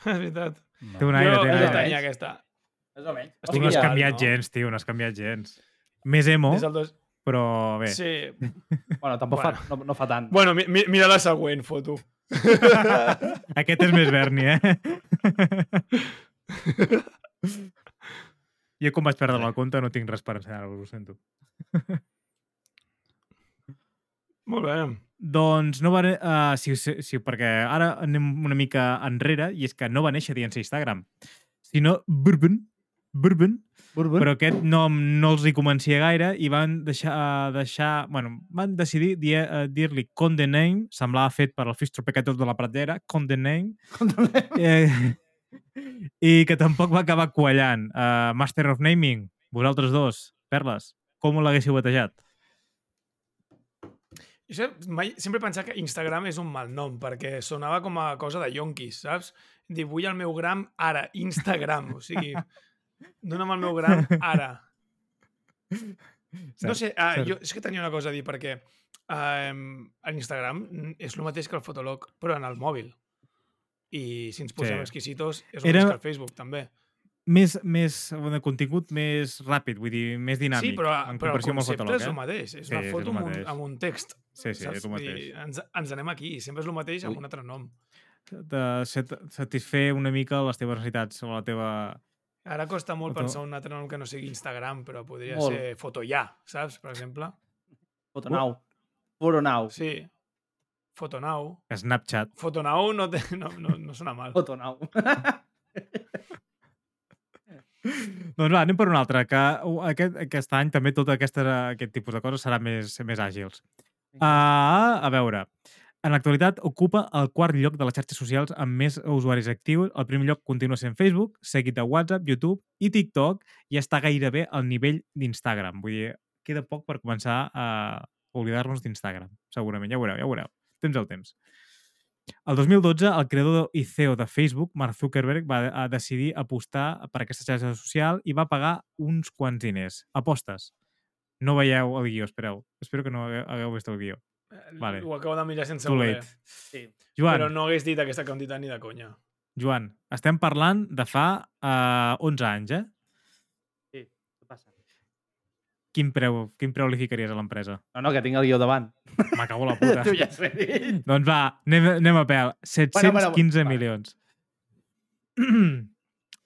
és veritat. Té un aire, jo té un jo aire. tenia aquesta. Més o menys. Tu Estic no has canviat no? gens, tio, no has canviat gens. Més emo, Des del dos... Però bé, Sí. Bueno, tampoc Bueno. fa, no, no fa tant. Bueno, mi, mi, mira la següent foto. aquest és més Berni, eh? jo com vaig perdre la compte no tinc res per ensenyar-vos, ho sento. Molt bé. Doncs no va... Uh, sí, sí, sí, perquè ara anem una mica enrere i és que no va néixer dient Instagram, sinó Bourbon, Bourbon, Bourbon? però aquest nom no els hi convencia gaire i van deixar, uh, deixar bueno, van decidir dir- uh, dir-li Conde Name, semblava fet per el Fistro Pecator de la Pratera, Conde Name, eh, i que tampoc va acabar quallant. Uh, Master of Naming, vosaltres dos, Perles, com l'haguéssiu batejat? Jo mai, sempre he pensat que Instagram és un mal nom, perquè sonava com a cosa de yonquis, saps? Dir, vull el meu gram ara, Instagram. O sigui, dona'm el meu gram ara. No sé, ah, cert. jo és que tenia una cosa a dir, perquè eh, l'Instagram és el mateix que el Fotolog, però en el mòbil. I si ens posem Sí. exquisitos, és el Era- mateix que el Facebook, també. Més, més de contingut més ràpid, vull dir, més dinàmic. sí, però, en però el comparació amb el concepte Fotolog, és el eh? mateix. És Sí, una és foto el amb un, amb un text. Sí, sí, és el mateix. dir, ens, ens anem aquí. Sempre és el mateix amb Ui. un altre nom. De set- satisfer una mica les teves necessitats o la teva... Ara costa molt Foto- pensar un altre nom que no sigui Instagram, però podria Molt. ser Fotoyà, saps? Per exemple. Fotonau. Fotonau. Sí. Fotonau. Snapchat. Fotonau no, té, no, no, no sona mal. Fotonau. Doncs va, anem per un altre, que aquest, aquest any també tot aquesta, aquest tipus de coses serà més, més àgils. Uh, a veure, en l'actualitat ocupa el quart lloc de les xarxes socials amb més usuaris actius. El primer lloc continua sent Facebook, seguit de WhatsApp, YouTube i TikTok i està gairebé al nivell d'Instagram. Vull dir, queda poc per començar a oblidar-nos d'Instagram, segurament. Ja ho veureu, ja ho veureu. Temps al temps. El 2012, el creador i CEO de Facebook, Mark Zuckerberg, va a decidir apostar per aquesta xarxa social i va pagar uns quants diners. Apostes. No veieu el guió, espereu. Espero que no hagueu, vist el guió. Vale. Ho acabo de mirar sense Too voler. late. Sí. Joan, Però no hagués dit aquesta quantitat ni de conya. Joan, estem parlant de fa uh, 11 anys, eh? Quin preu, quin preu li ficaries a l'empresa? No, no, que tinc el guió davant. M'acabo la puta. tu ja has dit. doncs va, anem, anem a pèl. 715 Bueno, milions.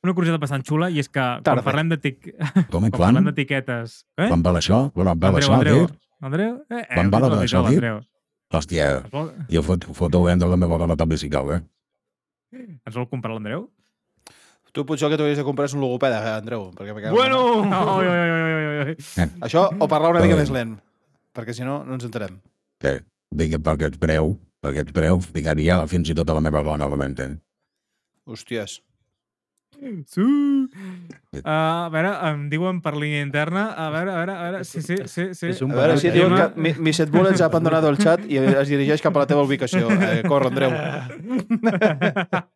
Una curiositat bastant xula i és que quan Tarda. parlem d'etic- Com i quan quan? parlem d'etiquetes... Eh? Quan va això? Quan va Andreu, això, Andreu? Andreu? Eh, eh, Quan va heu dit la el d'això, títol, dit? Andreu. Hòstia, jo fot, foto de la meva dona també si cal, eh? ens vol comprar l'Andreu? Tu potser el que t'hauries de comprar és un logopeda, eh, Andreu. Perquè me Bueno! Oi, oi, oi, oi, oi, Això, o parlar una mica Eh. més lent. Perquè si no, no ens enterem. Que digue per aquest preu, per aquest preu, ficaria fins i tot a la meva dona, la mente. Hòsties. Sí. Uh, a veure, em diuen per línia interna. A veure, a veure, a veure. Sí, sí, sí. sí. És un A veure si Tema- diuen que mi- Misset Bullets ha abandonat el xat i es dirigeix cap a la teva ubicació. Eh, corre, Andreu.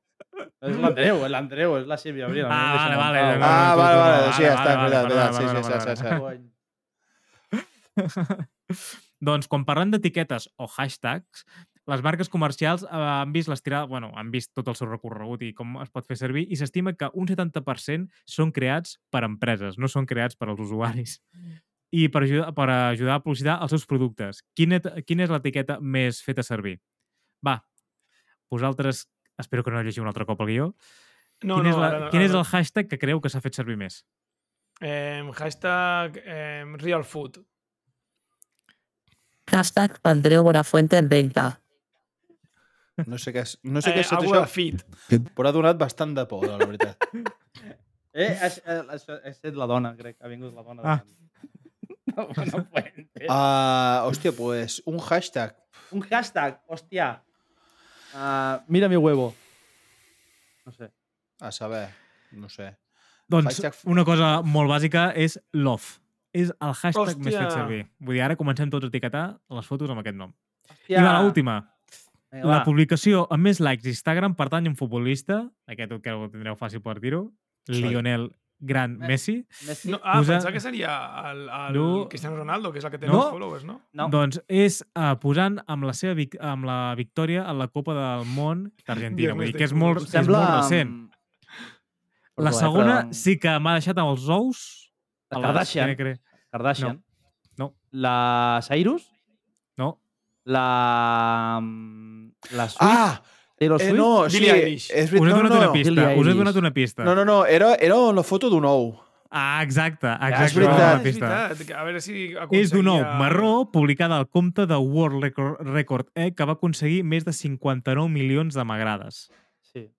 És l'Andreu, és l'Andreu, és la Sílvia Abril. Ah, vale, vale, pau. Ah, vale, vale. Sí, està, vale, veritat, vale, veritat. Sí, vale, sí, vale, sí, sí, sí. Doncs quan parlem d'etiquetes o hashtags, les marques comercials eh, han vist l'estirada, bueno, han vist tot el seu recorregut i com es pot fer servir i s'estima que un 70% són creats per empreses, no són creats per als usuaris. I per ajudar, per ajudar a publicitar els seus productes. Quina, quina és l'etiqueta més feta servir? Va, vosaltres, espero que no llegiu un altre cop el guió. No, quin, no, és la, ara- quin és ara- el hashtag que creu que s'ha fet servir més? Eh, hashtag eh, real food. Hashtag Andreu Buenafuente en venta. No sé què és, no sé què Eh, és tot agua això, fit. però ha donat bastant de por, la veritat. Eh, és, és, és, és la dona, crec. Ha vingut la dona. Ah. No, no puente. Uh, hòstia, pues un hashtag. Un hashtag, hòstia. Uh, mira mi huevo. No sé. A saber, no sé. Doncs Hashtag- una cosa molt bàsica és love. És el hashtag més fet Hòstia. servir. Vull dir, ara comencem tots a etiquetar les fotos amb aquest nom. Hòstia. I va, l'última. La va. publicació amb més likes d'Instagram pertany a un futbolista, aquest que ho tindreu fàcil per dir-ho. Lionel Gran Me- Messi. Messi? No, ah, Posa- pensava que seria el, el No. Cristiano Ronaldo, que és el que té No. més followers, no? No. Doncs és uh, posant amb la seva vic amb la victòria en la Copa del Món d'Argentina. Vull dir que és molt, és molt recent. La Perdó, eh, segona però- sí que m'ha deixat amb els ous. La a les- Kardashian. crec que- Kardashian. No. La Cyrus? No. La... mm, La Swift? Ah! Taylor Eh, Swift? no, sí, Billie Eilish. és Us he veritat. No, donat no, una no. pista. Billie Us he donat una pista. No, no, no, era, era la foto d'un ou. Ah, exacte. és exacte. veritat. Una és pista. veritat. A veure si És d'un ou aconseguia- marró publicada al compte de World Record, Record eh, que va aconseguir més de 59 milions de m'agrades. Sí.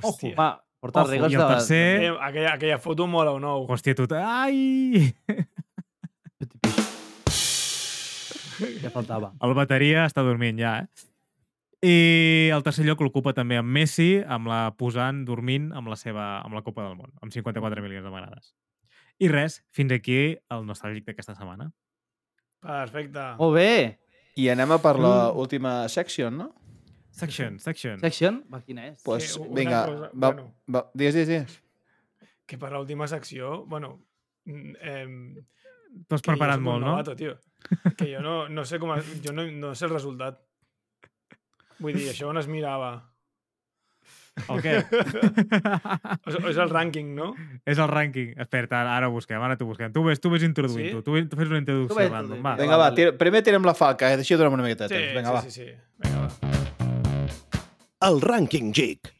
Hòstia. Va, portar Ojo, regles i el de... tercer- Eh, aquella, aquella foto mola un ou. Hòstia, tu... Ai! Ja faltava. El bateria està dormint ja, eh? I el tercer lloc l'ocupa també amb Messi, amb la posant dormint amb la seva amb la Copa del Món, amb 54 milions de m'agrades. I res, fins aquí el nostàlgic d'aquesta setmana. Perfecte. Molt bé. I anem a per l'última section, no? Section, section. Section? Va, quina és? Pues, Sí, vinga, cosa- va, bueno. va, digues, digues, digues. Que per l'última secció, bueno, mm, eh, T'ho has preparat molt, no? novato, tio. Que jo no, no sé com... Jo no, no sé el resultat. Vull dir, això on es mirava? El què? És, és el rànquing, no? És el rànquing. Espera, ara, ara ho busquem, ara t'ho busquem. Tu ves, tu ves introduint, Sí? tu. Tu, ves- tu fes una introducció ves random, va. vinga. Va, vale. tira, primer tirem la falca, eh? Així durem una miqueta de Sí, temps. Vinga, sí, va. sí, sí. Vinga, va. El Rànquing Geek.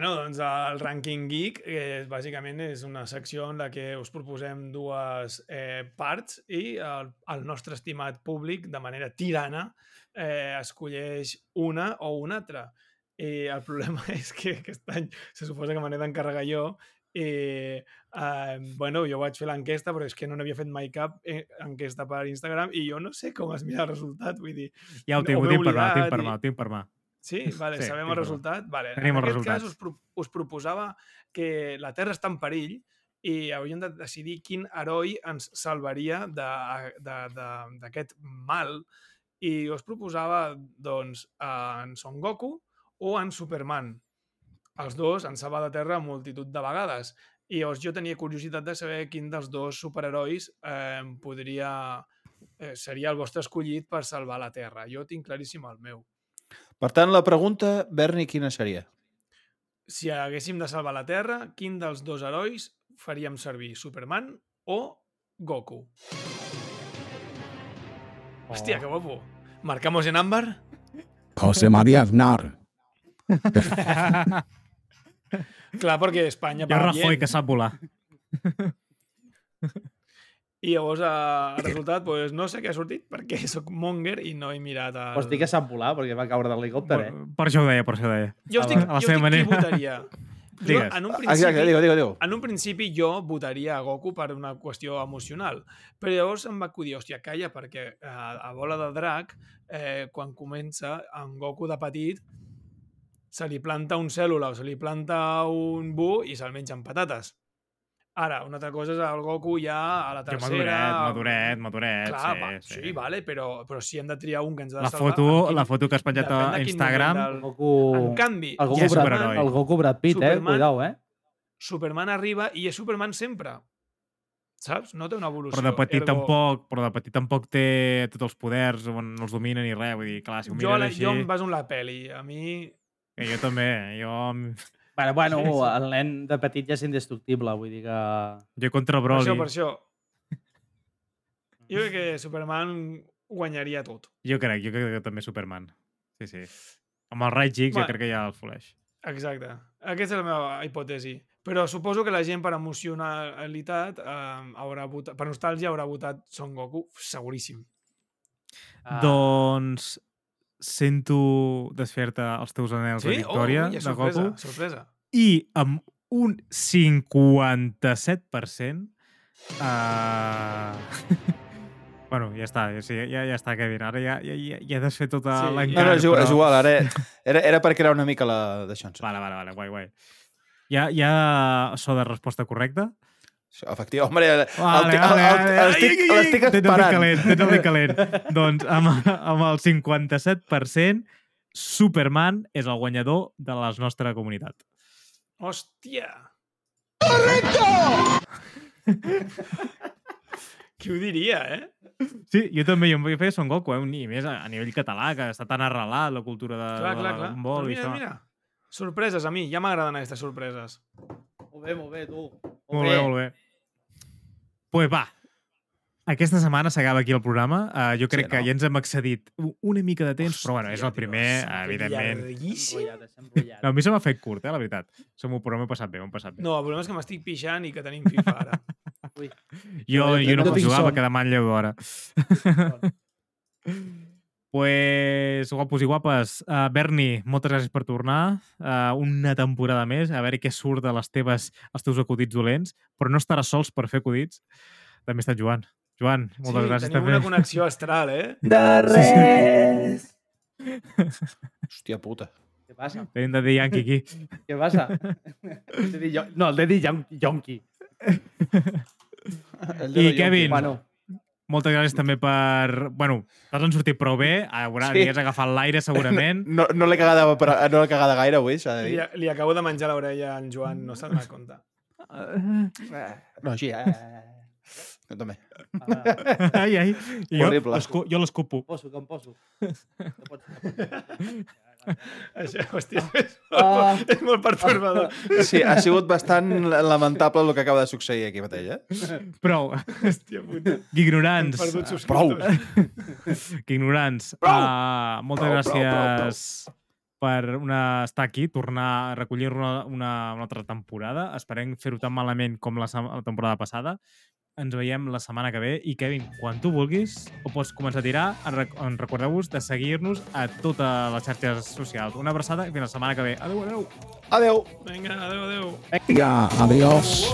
Bueno, doncs el Ranking Geek eh, bàsicament és una secció en la que us proposem dues eh, parts i el, el nostre estimat públic, de manera tirana, eh, escolleix una o una altra. I el problema és que aquest any se suposa que me n'he d'encarregar jo i, eh, bueno, jo vaig fer l'enquesta, però és que no n'havia fet mai cap eh, enquesta per Instagram i jo no sé com es mira el resultat, vull dir, Ja ho tinc, ho tinc per mà, tinc per mà, tinc per mà. Sí, vale, Sí, sabem el resultat. Vale. Tenim en els aquest cas us, pro us proposava que la Terra està en perill i hauríem de decidir quin heroi ens salvaria de- de- de- d'aquest mal i us proposava doncs en Son Goku o en Superman. Els dos han salvat la Terra multitud de vegades i llavors jo tenia curiositat de saber quin dels dos superherois eh, podria eh, seria el vostre escollit per salvar la Terra. Jo tinc claríssim el meu. Per tant, la pregunta, Berni, quina seria? si haguéssim de salvar la Terra, quin dels dos herois faríem servir? Superman o Goku? Hòstia, que guapo. ¿Marcamos en ámbar? José María Aznar. Clar, perquè Espanya Hi ha Rajoy que sap volar. I llavors, eh, el resultat, pues, no sé què ha sortit, perquè sóc monger i no he mirat el... Pots dir que sap volar, perquè va caure de l'helicòpter, eh? Per això ho deia, per això ho deia. Jo estic, A la jo estic qui manera. votaria. Jo, Digues. en un Exacte, principi, digue, digue, digue. en un principi jo votaria a Goku per una qüestió emocional, però llavors em va acudir, hòstia, calla, perquè a, a Bola de Drac, eh, quan comença, en Goku de petit, se li planta un cèl·lula o se li planta un bu i se'l menja amb patates. Ara, una altra cosa és el Goku ja a la Jo tercera... maduret, maduret, maduret. Clar, sí, va, sí. sí, vale, però, però si hem de triar un que ens ha de La salvar... foto, quin- la foto que has penjat a Instagram, del- Goku... En canvi, El Goku, Ja Brad, el Goku Brad Pitt, eh? Superman- Cuidao, eh? Superman arriba i és Superman sempre. Saps? No té una evolució. però de petit Ergo, tampoc, però de petit tampoc té tots els poders, on no els domina ni res, vull dir, clar, si ho Jo, mires així... jo em baso en la peli. A mi... Que jo també, jo, Bueno, bueno, Sí, sí. el nen de petit ja és indestructible, vull dir que... jo contra el Per Broly, això, per això. Jo crec que Superman guanyaria tot. jo crec, jo crec que també Superman. Sí, sí. Amb el Rai X jo crec que ja el fleix. Exacte. Aquesta és la meva hipòtesi. Però suposo que la gent per emocionalitat eh, haurà votat, per nostàlgia haurà votat Son Goku, seguríssim. Ah, Doncs sento desfer-te els teus anels de victòria oh, ui, de sorpresa, Goku sorpresa. i amb un 57% uh... bueno, ja està, ja, ja, ja està, Kevin. Ara ja, ja, ja, ja he desfet tota Sí, sí, No, no, és, igual, és però- igual, ara era, era per crear una mica la d'això. Vale, vale, vale, guai, guai. Hi ha, hi ha so de resposta correcta? Efectiu, home, el, el, Vale, el, vale, el, vale. el, estic, l'estic esperant. calent, el dit calent. doncs amb, amb el 57%, Superman és el guanyador de la nostra comunitat. Hòstia! Correcto! Qui ho diria, eh? Sí, jo també, jo em feia Son Goku, eh? i més a, a nivell català, que està tan arrelat la cultura de, Clar, de clar, clar. Dragon Ball Però i mira, això. mira. Sorpreses, a mi. Ja m'agraden aquestes sorpreses. Molt bé, molt bé, tu. Molt bé, molt bé. Pues va, aquesta setmana s'acaba aquí el programa. Uh, jo crec Sí, que no? ja ens hem excedit una mica de temps, però bueno, és el primer, Hòstia, evidentment. No, a mi se m'ha fet curt, eh, la veritat. Som m'ho he passat bé, m'ho passat bé. No, el problema és que m'estic pixant i que tenim FIFA ara. Ui, jo, jo- jo no jo puc jugar perquè demà en lleu d'hora. Pues, guapos i guapes, uh, Berni, moltes gràcies per tornar. Uh, una temporada més, a veure què surt de les teves, els teus acudits dolents, però no estaràs sols per fer acudits. També està Joan. Joan, moltes sí, gràcies tenim també. una connexió astral, eh? De res! Hòstia puta. Què passa? Tenim de dir Yankee aquí. Què passa? No, el Daddy Yon- Yonki. El I Kevin, Bueno, moltes gràcies també per... Bueno, t'has en sortit prou bé, haurà, Sí. sí. has agafat l'aire segurament. No, no l'he cagada, però, no l'he cagada gaire avui, s'ha de Li, dir. li acabo de menjar l'orella a en Joan, no s'ha donat compte. No, així, eh? Jo també. ara, ai, ai. Jo, Horrible. jo l'escupo. em poso, que em poso. No pots, no pots. Això, hòstia, és, Ah. és molt pertorbador. Sí, ha sigut bastant lamentable el que acaba de succeir aquí mateix, eh? Prou. Hòstia puta. Que ignorants. Prou. Que ignorants. Prou. Uh, moltes Prou, gràcies prou, prou, per una, estar aquí, tornar a recollir una, una, una altra temporada. Esperem fer-ho tan malament com la, la temporada passada. Ens veiem la setmana que ve. I, Kevin, quan tu vulguis, ho pots començar a tirar. En rec- en Recordeu-vos de seguir-nos a totes les xarxes socials. Una abraçada i fins la setmana que ve. Adéu, adéu. Adeu. Vinga, adéu, adéu. Ya, adiós.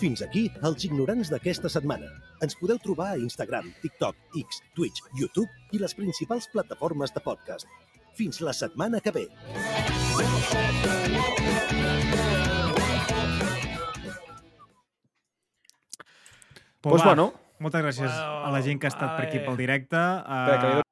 Fins aquí els ignorants d'aquesta setmana. Ens podeu trobar a Instagram, TikTok, X, Twitch, YouTube i les principals plataformes de podcast. Fins la setmana que ve. Pues Pues va, bueno. Moltes gràcies a la gent que ha estat per aquí pel directe. Espera, que li Uh,